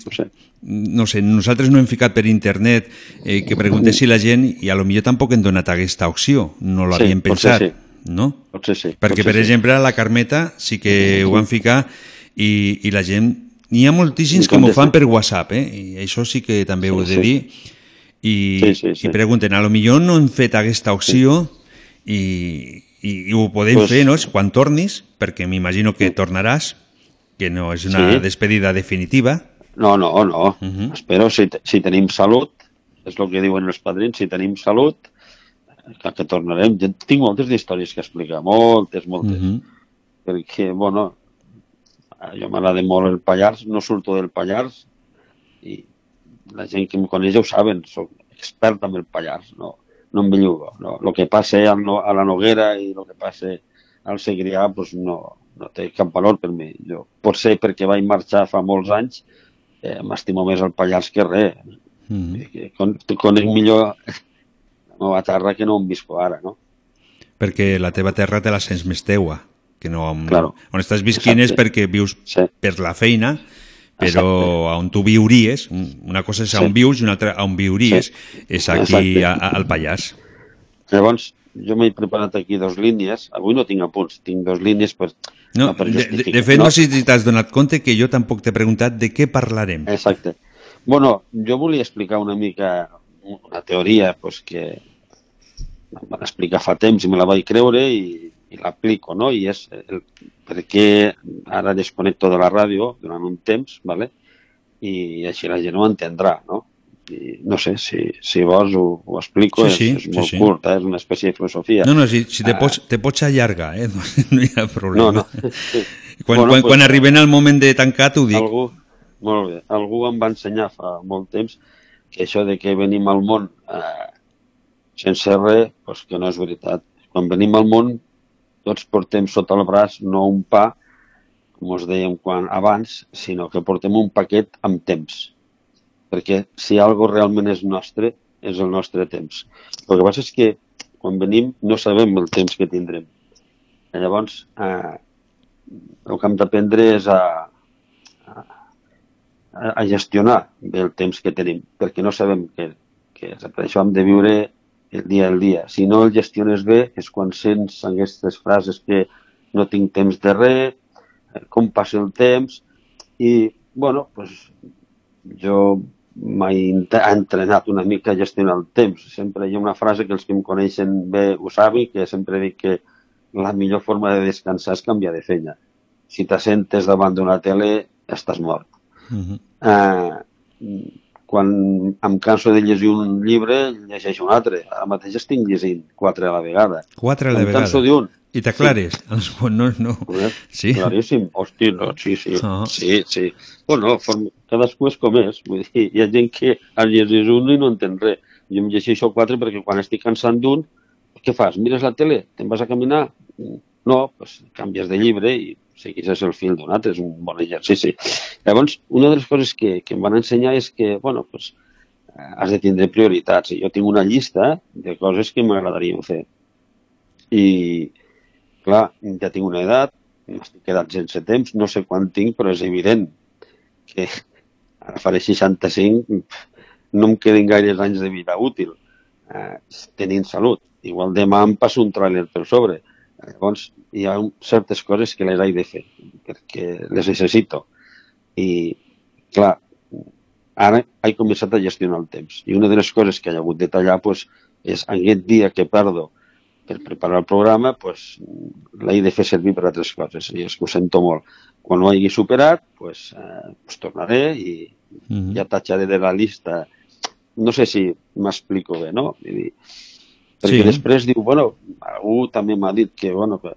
[SPEAKER 2] No sé, nosaltres no hem ficat per internet eh, que preguntessi la gent i a lo millor tampoc hem donat aquesta opció, no
[SPEAKER 33] Sí,
[SPEAKER 2] l'havíem
[SPEAKER 33] potser
[SPEAKER 2] pensat,
[SPEAKER 33] sí.
[SPEAKER 2] no?
[SPEAKER 33] Potser sí.
[SPEAKER 2] Perquè,
[SPEAKER 33] potser
[SPEAKER 2] per
[SPEAKER 33] sí.
[SPEAKER 2] exemple, a la Carmeta sí que ho van ficar i, i la gent... N'hi ha moltíssims que m'ho fan per WhatsApp, eh? I això sí que també ho he de
[SPEAKER 33] Sí, sí.
[SPEAKER 2] dir. I,
[SPEAKER 33] Sí, sí, sí.
[SPEAKER 2] i pregunten, a lo millor no hem fet aquesta opció i, i, i ho podem
[SPEAKER 33] Pues-
[SPEAKER 2] fer, no? Quan tornis, perquè m'imagino que tornaràs, que no és una
[SPEAKER 33] Sí.
[SPEAKER 2] despedida definitiva.
[SPEAKER 33] No, no, no.
[SPEAKER 2] Uh -huh.
[SPEAKER 33] Espero, si, si tenim salut, és el que diuen els padrins, si tenim salut, clar que tornarem. Jo tinc moltes històries que explicar, moltes, moltes.
[SPEAKER 2] Uh -huh.
[SPEAKER 33] Perquè, bueno, jo m'agrada molt el Pallars, no surto del Pallars, i la gent que em coneix ja ho saben, soc expert en el Pallars, no, no em bellugo. No. El que passa a la Noguera i el que passa al Segrià, pues no, no té cap valor per mi. Jo, potser perquè vaig marxar fa molts anys, eh, m'estimo més el Pallars que res.
[SPEAKER 2] -huh.
[SPEAKER 33] Que con, conec millor la meva terra que no on visco ara, no?
[SPEAKER 2] Perquè la teva terra te la sents més teua, que no on,
[SPEAKER 33] Claro.
[SPEAKER 2] on estàs visquint és
[SPEAKER 33] Exacte.
[SPEAKER 2] perquè vius
[SPEAKER 33] sí.
[SPEAKER 2] per la feina, però on tu viuries, un- una cosa és
[SPEAKER 33] Sí.
[SPEAKER 2] on vius i una altra on viuries,
[SPEAKER 33] Sí.
[SPEAKER 2] és aquí
[SPEAKER 33] Exacte.
[SPEAKER 2] a, a, al Pallars.
[SPEAKER 33] Llavors, jo m'he preparat aquí dos línies. Avui no tinc apunts, tinc dos línies per,
[SPEAKER 2] No,
[SPEAKER 33] per
[SPEAKER 2] de, de, fet, no sé si t'has donat compte que jo tampoc t'he preguntat de què parlarem.
[SPEAKER 33] Exacte. Bueno, jo volia explicar una mica una teoria pues, que em van explicar fa temps i me la vaig creure i, i l'aplico, no? I és el, per què ara desconnecto de la ràdio durant un temps, ¿vale? i així la gent ho entendrà, no? I no sé, si, si vols ho, ho explico,
[SPEAKER 2] Sí, sí,
[SPEAKER 33] és, és
[SPEAKER 2] sí,
[SPEAKER 33] molt
[SPEAKER 2] sí.
[SPEAKER 33] curt, eh? és una espècie de filosofia.
[SPEAKER 2] No, no, si, si te,
[SPEAKER 33] Ah,
[SPEAKER 2] pots, te pots allargar, eh? no, no hi ha problema.
[SPEAKER 33] No, no. Sí.
[SPEAKER 2] Quan,
[SPEAKER 33] Bueno,
[SPEAKER 2] quan,
[SPEAKER 33] pues,
[SPEAKER 2] quan arriben al moment de tancar t'ho dic.
[SPEAKER 33] Algú, molt bé, algú em va ensenyar fa molt temps que això de que venim al món eh, sense res, doncs que no és veritat. Quan venim al món tots portem sota el braç no un pa, com us dèiem quan, abans, sinó que portem un paquet amb temps. Perquè si algo realment és nostre, és el nostre temps. El que passa és que quan venim no sabem el temps que tindrem. Llavors, eh, el que hem d'aprendre és a, a, a gestionar bé el temps que tenim, perquè no sabem què, què és. Per això hem de viure el dia al dia. Si no el gestiones bé és quan sents aquestes frases que no tinc temps de res, com passa el temps, i, bueno, pues, jo m'he ent- entrenat una mica a gestionar el temps. Sempre hi ha una frase que els que em coneixen bé ho saben, que sempre dic que la millor forma de descansar és canviar de feina. Si t'assentes davant d'una tele, estàs mort.
[SPEAKER 2] Uh -huh.
[SPEAKER 33] Eh, quan em canso de llegir un llibre, llegeixo un altre. Ara mateix estic llegint quatre a la vegada.
[SPEAKER 2] Quatre a la
[SPEAKER 33] em
[SPEAKER 2] vegada.
[SPEAKER 33] canso d'un.
[SPEAKER 2] I t'aclares? Sí. No, no. Sí.
[SPEAKER 33] Claríssim. Hosti, no, sí, sí.
[SPEAKER 2] Ah.
[SPEAKER 33] Sí, sí. Bueno, form... cadascú és com és. Vull dir, hi ha gent que el llegeix un i no entén res. Jo em llegeixo quatre perquè quan estic cansant d'un, què fas? Mires la tele? Te'n vas a caminar? No, doncs canvies de llibre i segueixes el fil d'un altre, és un bon exercici. Llavors, una de les coses que, que em van ensenyar és que, bueno, doncs, eh, has de tindre prioritats. Jo tinc una llista de coses que m'agradarien fer. I, clar, ja tinc una edat, m'estic quedat sense temps, no sé quan tinc, però és evident que ara faré 65, no em queden gaires anys de vida útil, eh, tenint salut. Igual demà em passo un tràiler per sobre. Llavors, hi ha un- certes coses que les he de fer, perquè les necessito. I, clar, ara he començat a gestionar el temps. I una de les coses que he hagut de tallar pues, és aquest dia que perdo per preparar el programa, pues, l'he de fer servir per altres coses, i és que ho sento molt. Quan ho hagi superat, pues, eh, pues tornaré i mm -hmm. ja tatxaré de la llista. No sé si m'explico bé, no? Vull dir, perquè
[SPEAKER 2] Sí.
[SPEAKER 33] després diu, bueno, algú també m'ha dit que, bueno, que,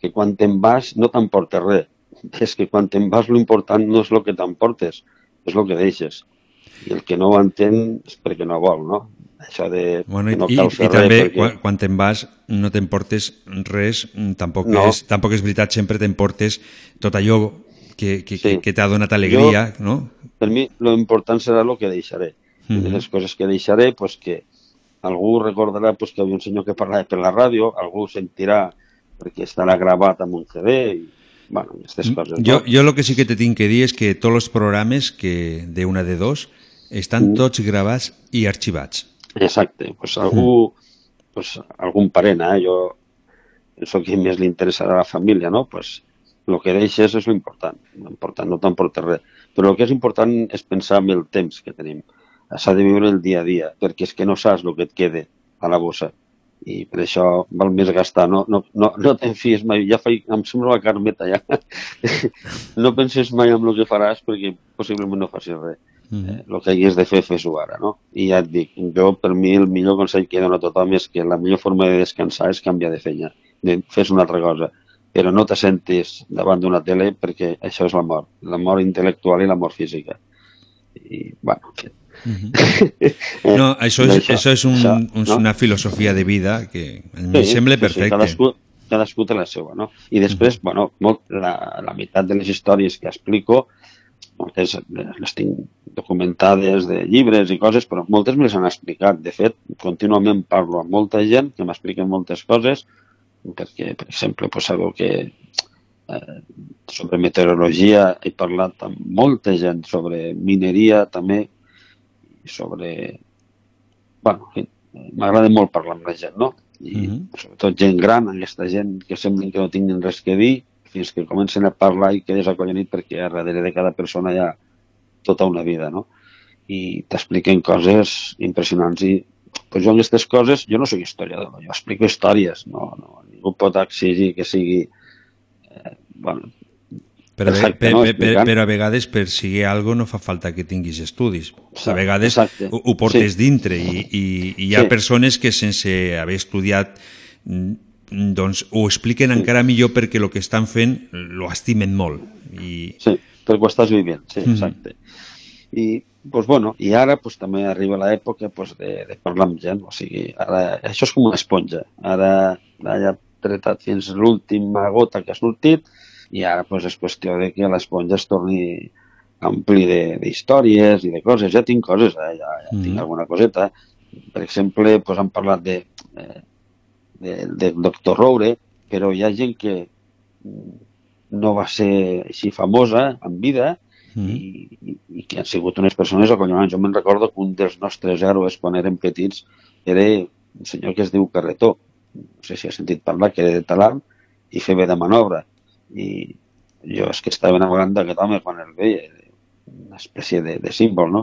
[SPEAKER 33] que quan te'n vas no t'emportes res. És que quan te'n vas l'important no és el que t'emportes, és el que deixes. I el que no ho entén és perquè no vol, no? Això de
[SPEAKER 2] Bueno, i,
[SPEAKER 33] no
[SPEAKER 2] i, i també,
[SPEAKER 33] perquè...
[SPEAKER 2] quan, quan te'n vas, no t'emportes res, mm, tampoc,
[SPEAKER 33] No.
[SPEAKER 2] és, tampoc és veritat, sempre t'emportes tot allò que, que, que, que t'ha donat alegria,
[SPEAKER 33] Jo-
[SPEAKER 2] no?
[SPEAKER 33] Per mi, lo important serà el que deixaré. I
[SPEAKER 2] Mhm.
[SPEAKER 33] de les coses que deixaré, pues, que algú recordarà pues, que hi havia un senyor que parlava per la ràdio, algú sentirà perquè estarà gravat amb un CD, i, bueno, aquestes coses.
[SPEAKER 2] Mm, Jo,
[SPEAKER 33] no?
[SPEAKER 2] jo lo que sí que te tinc que dir és que tots els programes que de una de dos estan
[SPEAKER 33] Mm.
[SPEAKER 2] tots gravats i arxivats.
[SPEAKER 33] Exacte, pues algú, pues, algun parent, eh? jo penso que més li interessarà a la família, no? Pues, el que deixes és l'important, l'important no t'emporta res. Però el que és important és pensar en el temps que tenim. S'ha de viure el dia a dia, perquè és que no saps el que et quede a la bossa. I per això val més gastar. No, no, no, no te'n fies mai. Ja faig, em sembla la carmeta, ja. no penses mai en el que faràs perquè possiblement no facis res
[SPEAKER 2] Mm.
[SPEAKER 33] el que hagués de fer, fes-ho ara, no? I ja et dic, jo per mi el millor consell que dono a tothom és que la millor forma de descansar és canviar de feina, de fes una altra cosa, però no te sentis davant d'una tele perquè això és la mort, la mort intel·lectual i la mort física. I, bueno, en Eh,
[SPEAKER 2] No, això és,
[SPEAKER 33] d'això,
[SPEAKER 2] això és un,
[SPEAKER 33] això, no?
[SPEAKER 2] una filosofia de vida que em sembla perfecte.
[SPEAKER 33] cadascú, cadascú té la seva, no? I després, bueno, molt, la, la meitat de les històries que explico, moltes les tinc documentades de llibres i coses, però moltes me les han explicat. De fet, contínuament parlo amb molta gent que m'expliquen moltes coses, perquè, per exemple, pues, sabeu que eh, sobre meteorologia he parlat amb molta gent, sobre mineria també, i sobre... Bueno, m'agrada molt parlar amb la gent, no? I sobretot gent gran, aquesta gent que semblen que no tinguin res que dir, fins que comencen a parlar i quedes acollonit perquè a darrere de cada persona hi ha tota una vida, no? I t'expliquen coses impressionants i pues jo aquestes coses, jo no soc historiador, jo explico històries, no, no ningú pot exigir que sigui eh, bueno,
[SPEAKER 2] Però,
[SPEAKER 33] Exacte,
[SPEAKER 2] per,
[SPEAKER 33] no?
[SPEAKER 2] per, però a vegades per seguir algo no fa falta que tinguis estudis. A vegades
[SPEAKER 33] exacte.
[SPEAKER 2] ho, ho portes
[SPEAKER 33] Sí.
[SPEAKER 2] dintre i, i, i hi ha
[SPEAKER 33] Sí.
[SPEAKER 2] persones que sense haver estudiat mm, doncs ho expliquen encara millor perquè el que estan fent lo estimen molt. I...
[SPEAKER 33] Sí, perquè ho estàs vivint, sí, exacte. I, pues, bueno, i ara pues, també arriba l'època pues, de, de parlar amb gent, o sigui, ara, això és com una esponja. Ara, ara ja tretat fins l'última gota que ha sortit i ara pues, és qüestió de que l'esponja es torni ampli de- d'històries i de coses. Ja tinc coses, eh? ja, ja tinc
[SPEAKER 2] Mhm.
[SPEAKER 33] alguna coseta. Per exemple, pues, han parlat de, eh, de, de Dr. Roure, però hi ha gent que mm, no va ser així famosa en vida i, i, i que han sigut unes persones acollonants. Jo me'n recordo que un dels nostres héroes quan érem petits era un senyor que es diu Carretó. No sé si ha sentit parlar, que era de Talant i feia de manobra. I jo és que estava enamorant d'aquest home quan el veia, una espècie de, de símbol, no?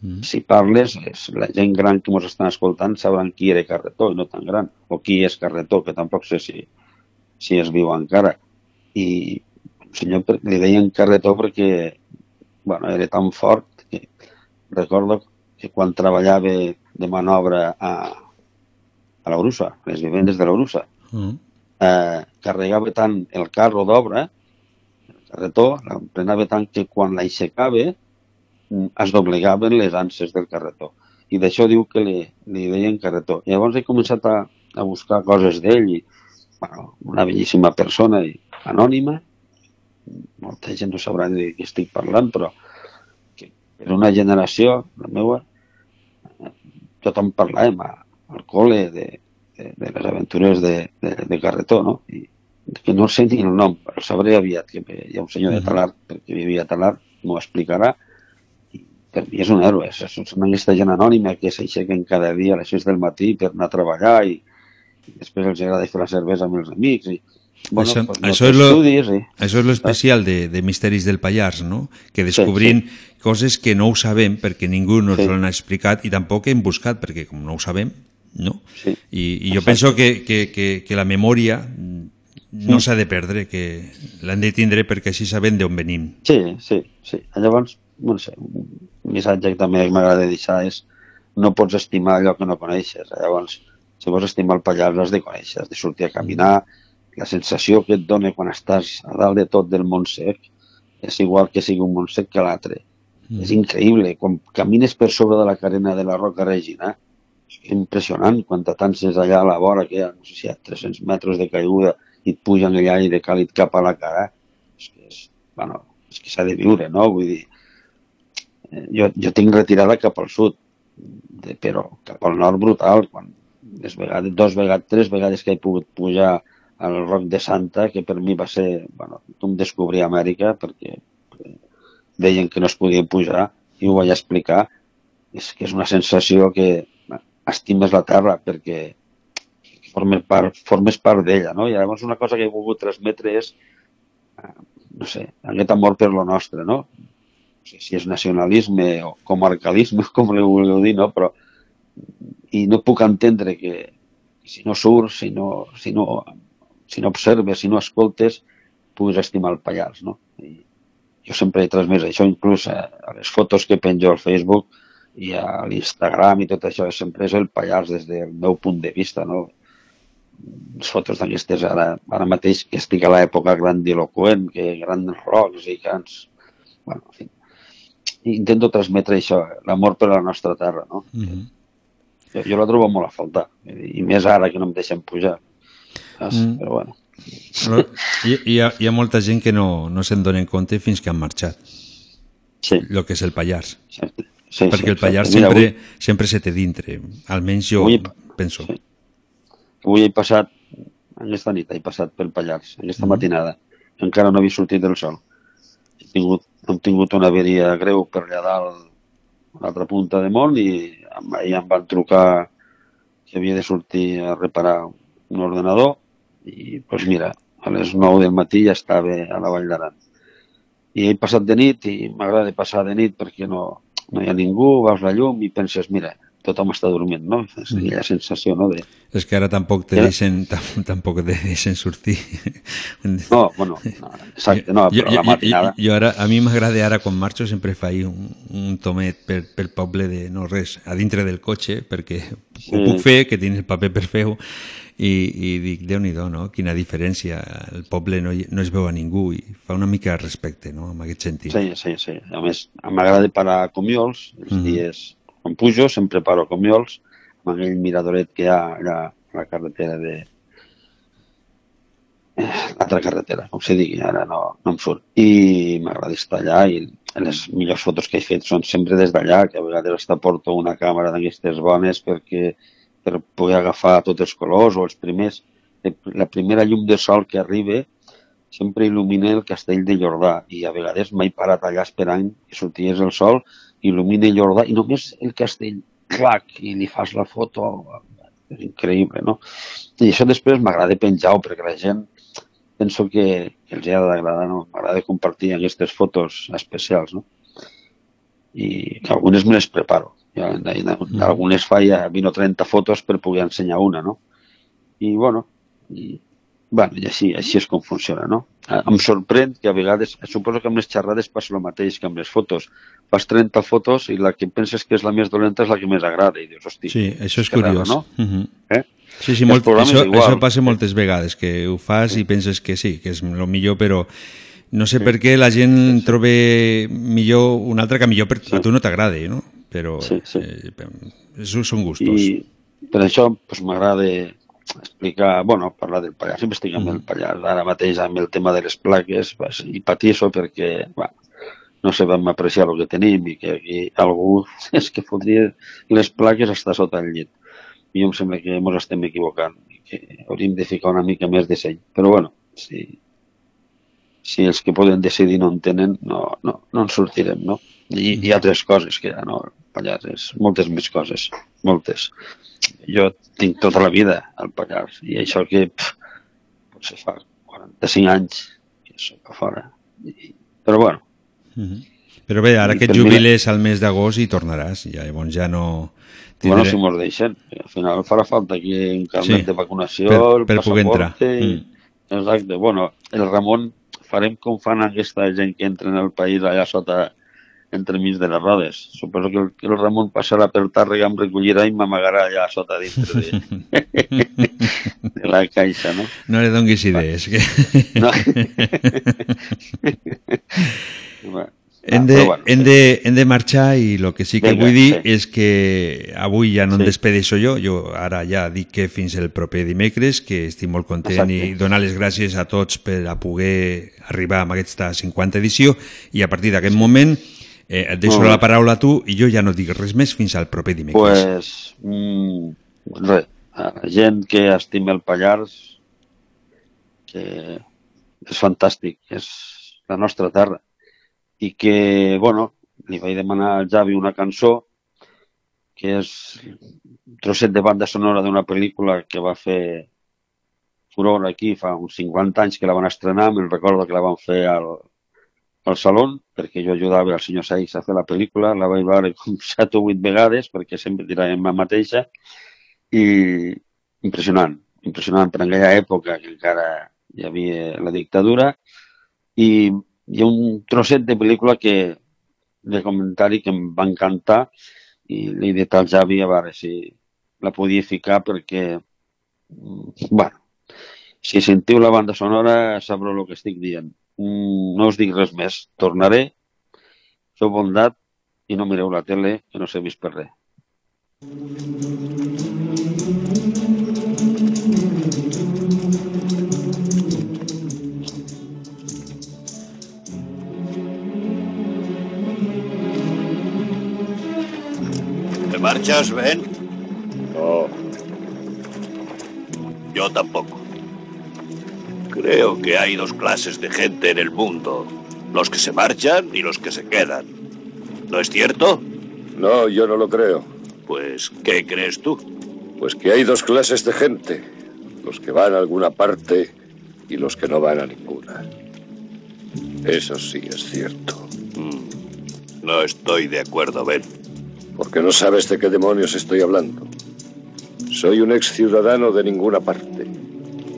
[SPEAKER 2] Mm.
[SPEAKER 33] Si parles, és, la gent gran que ens estan escoltant sabran qui era Carretó i no tan gran, o qui és Carretó, que tampoc sé si, si es viu encara. I el senyor li deien Carretó perquè bueno, era tan fort que recordo que quan treballava de manobra a, a l'Orusa, a les vivendes de l'Orusa,
[SPEAKER 2] Mm.
[SPEAKER 33] Eh, carregava tant el carro d'obra, carretó, l'emprenava tant que quan l'aixecava mm, es doblegaven les anses del carretó. I d'això diu que li, li deien carretó. I llavors he començat a, a buscar coses d'ell i, bueno, una bellíssima persona i anònima, molta gent no sabrà de qui estic parlant, però que per una generació, la meva, eh, tothom parlàvem al col·le de, de, de les aventures de, de, de Carretó, no? I que no sé ni el nom, però sabré aviat, que hi ha un senyor de Talar, perquè vivia a Talar, m'ho explicarà, i per mi és un héroe, una aquesta gent anònima que s'aixequen cada dia a les 6 del matí per anar a treballar i, i després els agrada fer la cervesa amb els amics i, bueno,
[SPEAKER 2] això,
[SPEAKER 33] pues, no
[SPEAKER 2] això, és lo,
[SPEAKER 33] estudis, i,
[SPEAKER 2] això és lo especial de, de Misteris del Pallars, no? que descobrim sí, sí. coses que no ho sabem perquè ningú no sí. ha explicat i tampoc hem buscat perquè com no ho sabem no?
[SPEAKER 33] Sí.
[SPEAKER 2] I, i jo penso que, que, que, que la memòria no s'ha de perdre, que l'han de tindre perquè així sabem d'on venim.
[SPEAKER 33] Sí, sí, sí. Llavors, no sé, un missatge que també m'agrada deixar és no pots estimar allò que no coneixes. Llavors, si vols estimar el Pallars has de conèixer, has de sortir a caminar, la sensació que et dona quan estàs a dalt de tot del Montsec és igual que sigui un Montsec que l'altre. Mm. És increïble. Quan camines per sobre de la carena de la Roca Regina, impressionant quan t'atances allà a la vora, que hi ha, no sé si hi ha 300 metres de caiguda i et pugen el aire càlid cap a la cara. És que és, bueno, és que s'ha de viure, no? Vull dir, eh, jo, jo tinc retirada cap al sud, de, però cap al nord brutal, quan les vegades, dos vegades, tres vegades que he pogut pujar al Roc de Santa, que per mi va ser, bueno, un descobrir Amèrica, perquè deien que no es podia pujar, i ho vaig explicar, és que és una sensació que estimes la terra perquè formes part, formes part d'ella, no? I llavors una cosa que he volgut transmetre és, eh, no sé, aquest amor per lo nostre, no? No sé si és nacionalisme o comarcalisme, com li vulgueu dir, no? Però, i no puc entendre que si no surts, si no, si no, si no observes, si no escoltes, puguis estimar el Pallars, no? I jo sempre he transmès això, inclús a, a les fotos que penjo al Facebook i a l'Instagram i tot això, sempre és el Pallars des del meu punt de vista, no? Les fotos d'aquestes ara, ara mateix que estic a l'època grandiloquent, que grans rocs i grans... Bueno, en fi. Intento transmetre això, l'amor per la nostra terra, no?
[SPEAKER 2] Mm -hmm.
[SPEAKER 33] Jo, jo la trobo molt a faltar, i més ara que no em deixen pujar. Saps?
[SPEAKER 2] Mm.
[SPEAKER 33] Però bueno.
[SPEAKER 2] Però hi, hi, ha, hi ha molta gent que no, no se'n donen compte fins que han marxat.
[SPEAKER 33] Sí.
[SPEAKER 2] El que és el Pallars.
[SPEAKER 33] Sí, sí,
[SPEAKER 2] Perquè el Pallars
[SPEAKER 33] Mira,
[SPEAKER 2] sempre,
[SPEAKER 33] avui-
[SPEAKER 2] sempre se té dintre. Almenys jo
[SPEAKER 33] Avui-
[SPEAKER 2] penso.
[SPEAKER 33] Sí. Avui he passat, aquesta nit he passat pel Pallars, aquesta
[SPEAKER 2] Mhm.
[SPEAKER 33] matinada. Encara no havia sortit del sol. He tingut, hem tingut una averia greu per allà dalt, a l'altra punta de món, i ahir em van trucar que havia de sortir a reparar un ordenador, i doncs mira, a les 9 del matí ja estava a la Vall d'Aran. I he passat de nit, i m'agrada passar de nit perquè no, no hi ha ningú, veus la llum i penses, mira, tothom està dormint, no? És
[SPEAKER 2] Mm.
[SPEAKER 33] aquella sensació, no?, de,
[SPEAKER 2] És que ara tampoc te deixen, tam, tampoc te deixen sortir.
[SPEAKER 33] No, bueno, no, exacte, no, però la matinada...
[SPEAKER 2] Jo, jo ara, a mi m'agrada ara quan marxo sempre faig un, un tomet per, pel poble de no res, a dintre del cotxe, perquè sí. ho puc fer, que tinc el paper per fer-ho, i, i dic, déu-n'hi-do, no? Quina diferència. El poble no, no es veu a ningú i fa una mica de respecte, no?, en aquest sentit.
[SPEAKER 33] Sí, sí, sí. A més, m'agrada parar a Comiols, els
[SPEAKER 2] Mhm.
[SPEAKER 33] dies quan pujo sempre paro a Comiols, amb aquell miradoret que hi ha a la carretera de... Eh, L'altra carretera, com se digui, ara no, no em surt. I m'agrada estar allà i les millors fotos que he fet són sempre des d'allà, que a vegades hasta porto una càmera d'aquestes bones perquè per poder agafar tots els colors o els primers. La primera llum de sol que arriba sempre il·lumina el castell de Jordà i a vegades m'he parat allà esperant que sortís el sol, il·lumina Jordà i només el castell, clac, i li fas la foto, és increïble, no? I això després m'agrada penjar-ho perquè la gent penso que, que els ha d'agradar, no? M'agrada compartir aquestes fotos especials, no? I que algunes me les preparo. Ja, algunes faia 20 o 30 fotos per poder ensenyar una, no? I, bueno, i, bueno, i així, així és com funciona, no? Eh, Em sorprèn que a vegades, suposo que amb les xerrades passa el mateix que amb les fotos. Fas 30 fotos i la que penses que és la més dolenta és la que més agrada. I dius, hosti,
[SPEAKER 2] Sí, això és
[SPEAKER 33] raro,
[SPEAKER 2] curiós.
[SPEAKER 33] no?
[SPEAKER 2] Mhm.
[SPEAKER 33] Eh?
[SPEAKER 2] Sí, sí, molt, això, això passa moltes vegades, que ho fas i penses que sí, que és el millor, però no sé per què la gent troba millor un altre que millor per, a tu no t'agrada, no? Però
[SPEAKER 33] Sí, sí.
[SPEAKER 2] Eh, són gustos.
[SPEAKER 33] I per això pues, m'agrada explicar, bueno, parlar del Pallars. Sempre estic amb el Pallars. Ara mateix amb el tema de les plaques pues, i patisso perquè bueno, no sabem apreciar el que tenim i que aquí algú és que fotria les plaques està sota el llit. I em sembla que ens estem equivocant i que hauríem de ficar una mica més de seny. Però bueno, si, si els que poden decidir no en tenen, no, no, no en sortirem, no? I hi ha altres coses que ja no, Pallars, és moltes més coses, moltes. Jo tinc tota la vida al Pallars i això que pff, potser fa 45 anys que soc a fora. I, però bueno,
[SPEAKER 2] Mhm. Però bé, ara
[SPEAKER 33] I
[SPEAKER 2] que et jubiles al mes d'agost i tornaràs, ja, llavors ja no
[SPEAKER 33] Bueno,
[SPEAKER 2] Tindré-
[SPEAKER 33] si mos deixen. Al final farà falta aquí un carnet
[SPEAKER 2] Sí,
[SPEAKER 33] de vacunació,
[SPEAKER 2] per-
[SPEAKER 33] el
[SPEAKER 2] per poder entrar.
[SPEAKER 33] I...
[SPEAKER 2] Mm.
[SPEAKER 33] Exacte. Bueno, el Ramon farem com fan aquesta gent que entra en el país allà sota entremig de les rodes. Suposo que el, que el Ramon passarà per Tàrrega, em recollirà i m'amagarà allà sota dintre de, de la caixa, no?
[SPEAKER 2] No le donguis idees. Que...
[SPEAKER 33] No. Bueno,
[SPEAKER 2] Hem
[SPEAKER 33] ah,
[SPEAKER 2] de,
[SPEAKER 33] però bueno,
[SPEAKER 2] hem, de, hem de marxar i el que sí que
[SPEAKER 33] Vinga,
[SPEAKER 2] vull dir
[SPEAKER 33] sí.
[SPEAKER 2] és que avui ja no em
[SPEAKER 33] Sí.
[SPEAKER 2] despedeixo jo, jo ara ja dic que fins el proper dimecres, que estic molt content
[SPEAKER 33] Exacte.
[SPEAKER 2] i donar les gràcies a tots per a poder arribar a aquesta 50 edició i a partir d'aquest moment eh, et deixo la paraula a tu i jo ja no dic res més fins al proper dimecres.
[SPEAKER 33] pues, mm, res, la gent que estima el Pallars, que és fantàstic, és la nostra terra. I que, bueno, li vaig demanar al Javi una cançó que és un trosset de banda sonora d'una pel·lícula que va fer furor aquí fa uns 50 anys que la van estrenar, me'n recordo que la van fer al, al salón, perquè jo ajudava al senyor Seix a fer la pel·lícula, la vaig veure com 7 o 8 vegades, perquè sempre tiràvem la mateixa, i impressionant, impressionant per aquella època que encara hi havia la dictadura, i hi ha un trosset de pel·lícula que, de comentari que em va encantar i li he dit al Javi a veure si la podia ficar perquè, mm, bueno, si sentiu la banda sonora sabreu el que estic dient. Mm, No us dic res més. Tornaré, feu bondat i no mireu la tele, que no s'he vist per res.
[SPEAKER 34] ¿Te marchas, Ben?
[SPEAKER 27] No,
[SPEAKER 34] Yo tampoco. Creo que hay dos clases de gente en el mundo. Los que se marchan y los que se quedan. ¿No es cierto?
[SPEAKER 27] no, yo no lo creo.
[SPEAKER 34] Pues, ¿qué crees tú?
[SPEAKER 27] Pues que hay dos clases de gente. Los que van a alguna parte y los que no van a ninguna. Eso sí es cierto.
[SPEAKER 34] No estoy de acuerdo, Ben.
[SPEAKER 27] Porque no sabes de qué demonios estoy hablando. Soy un ex ciudadano de ninguna parte.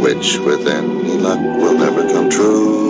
[SPEAKER 35] which with any luck will never come true.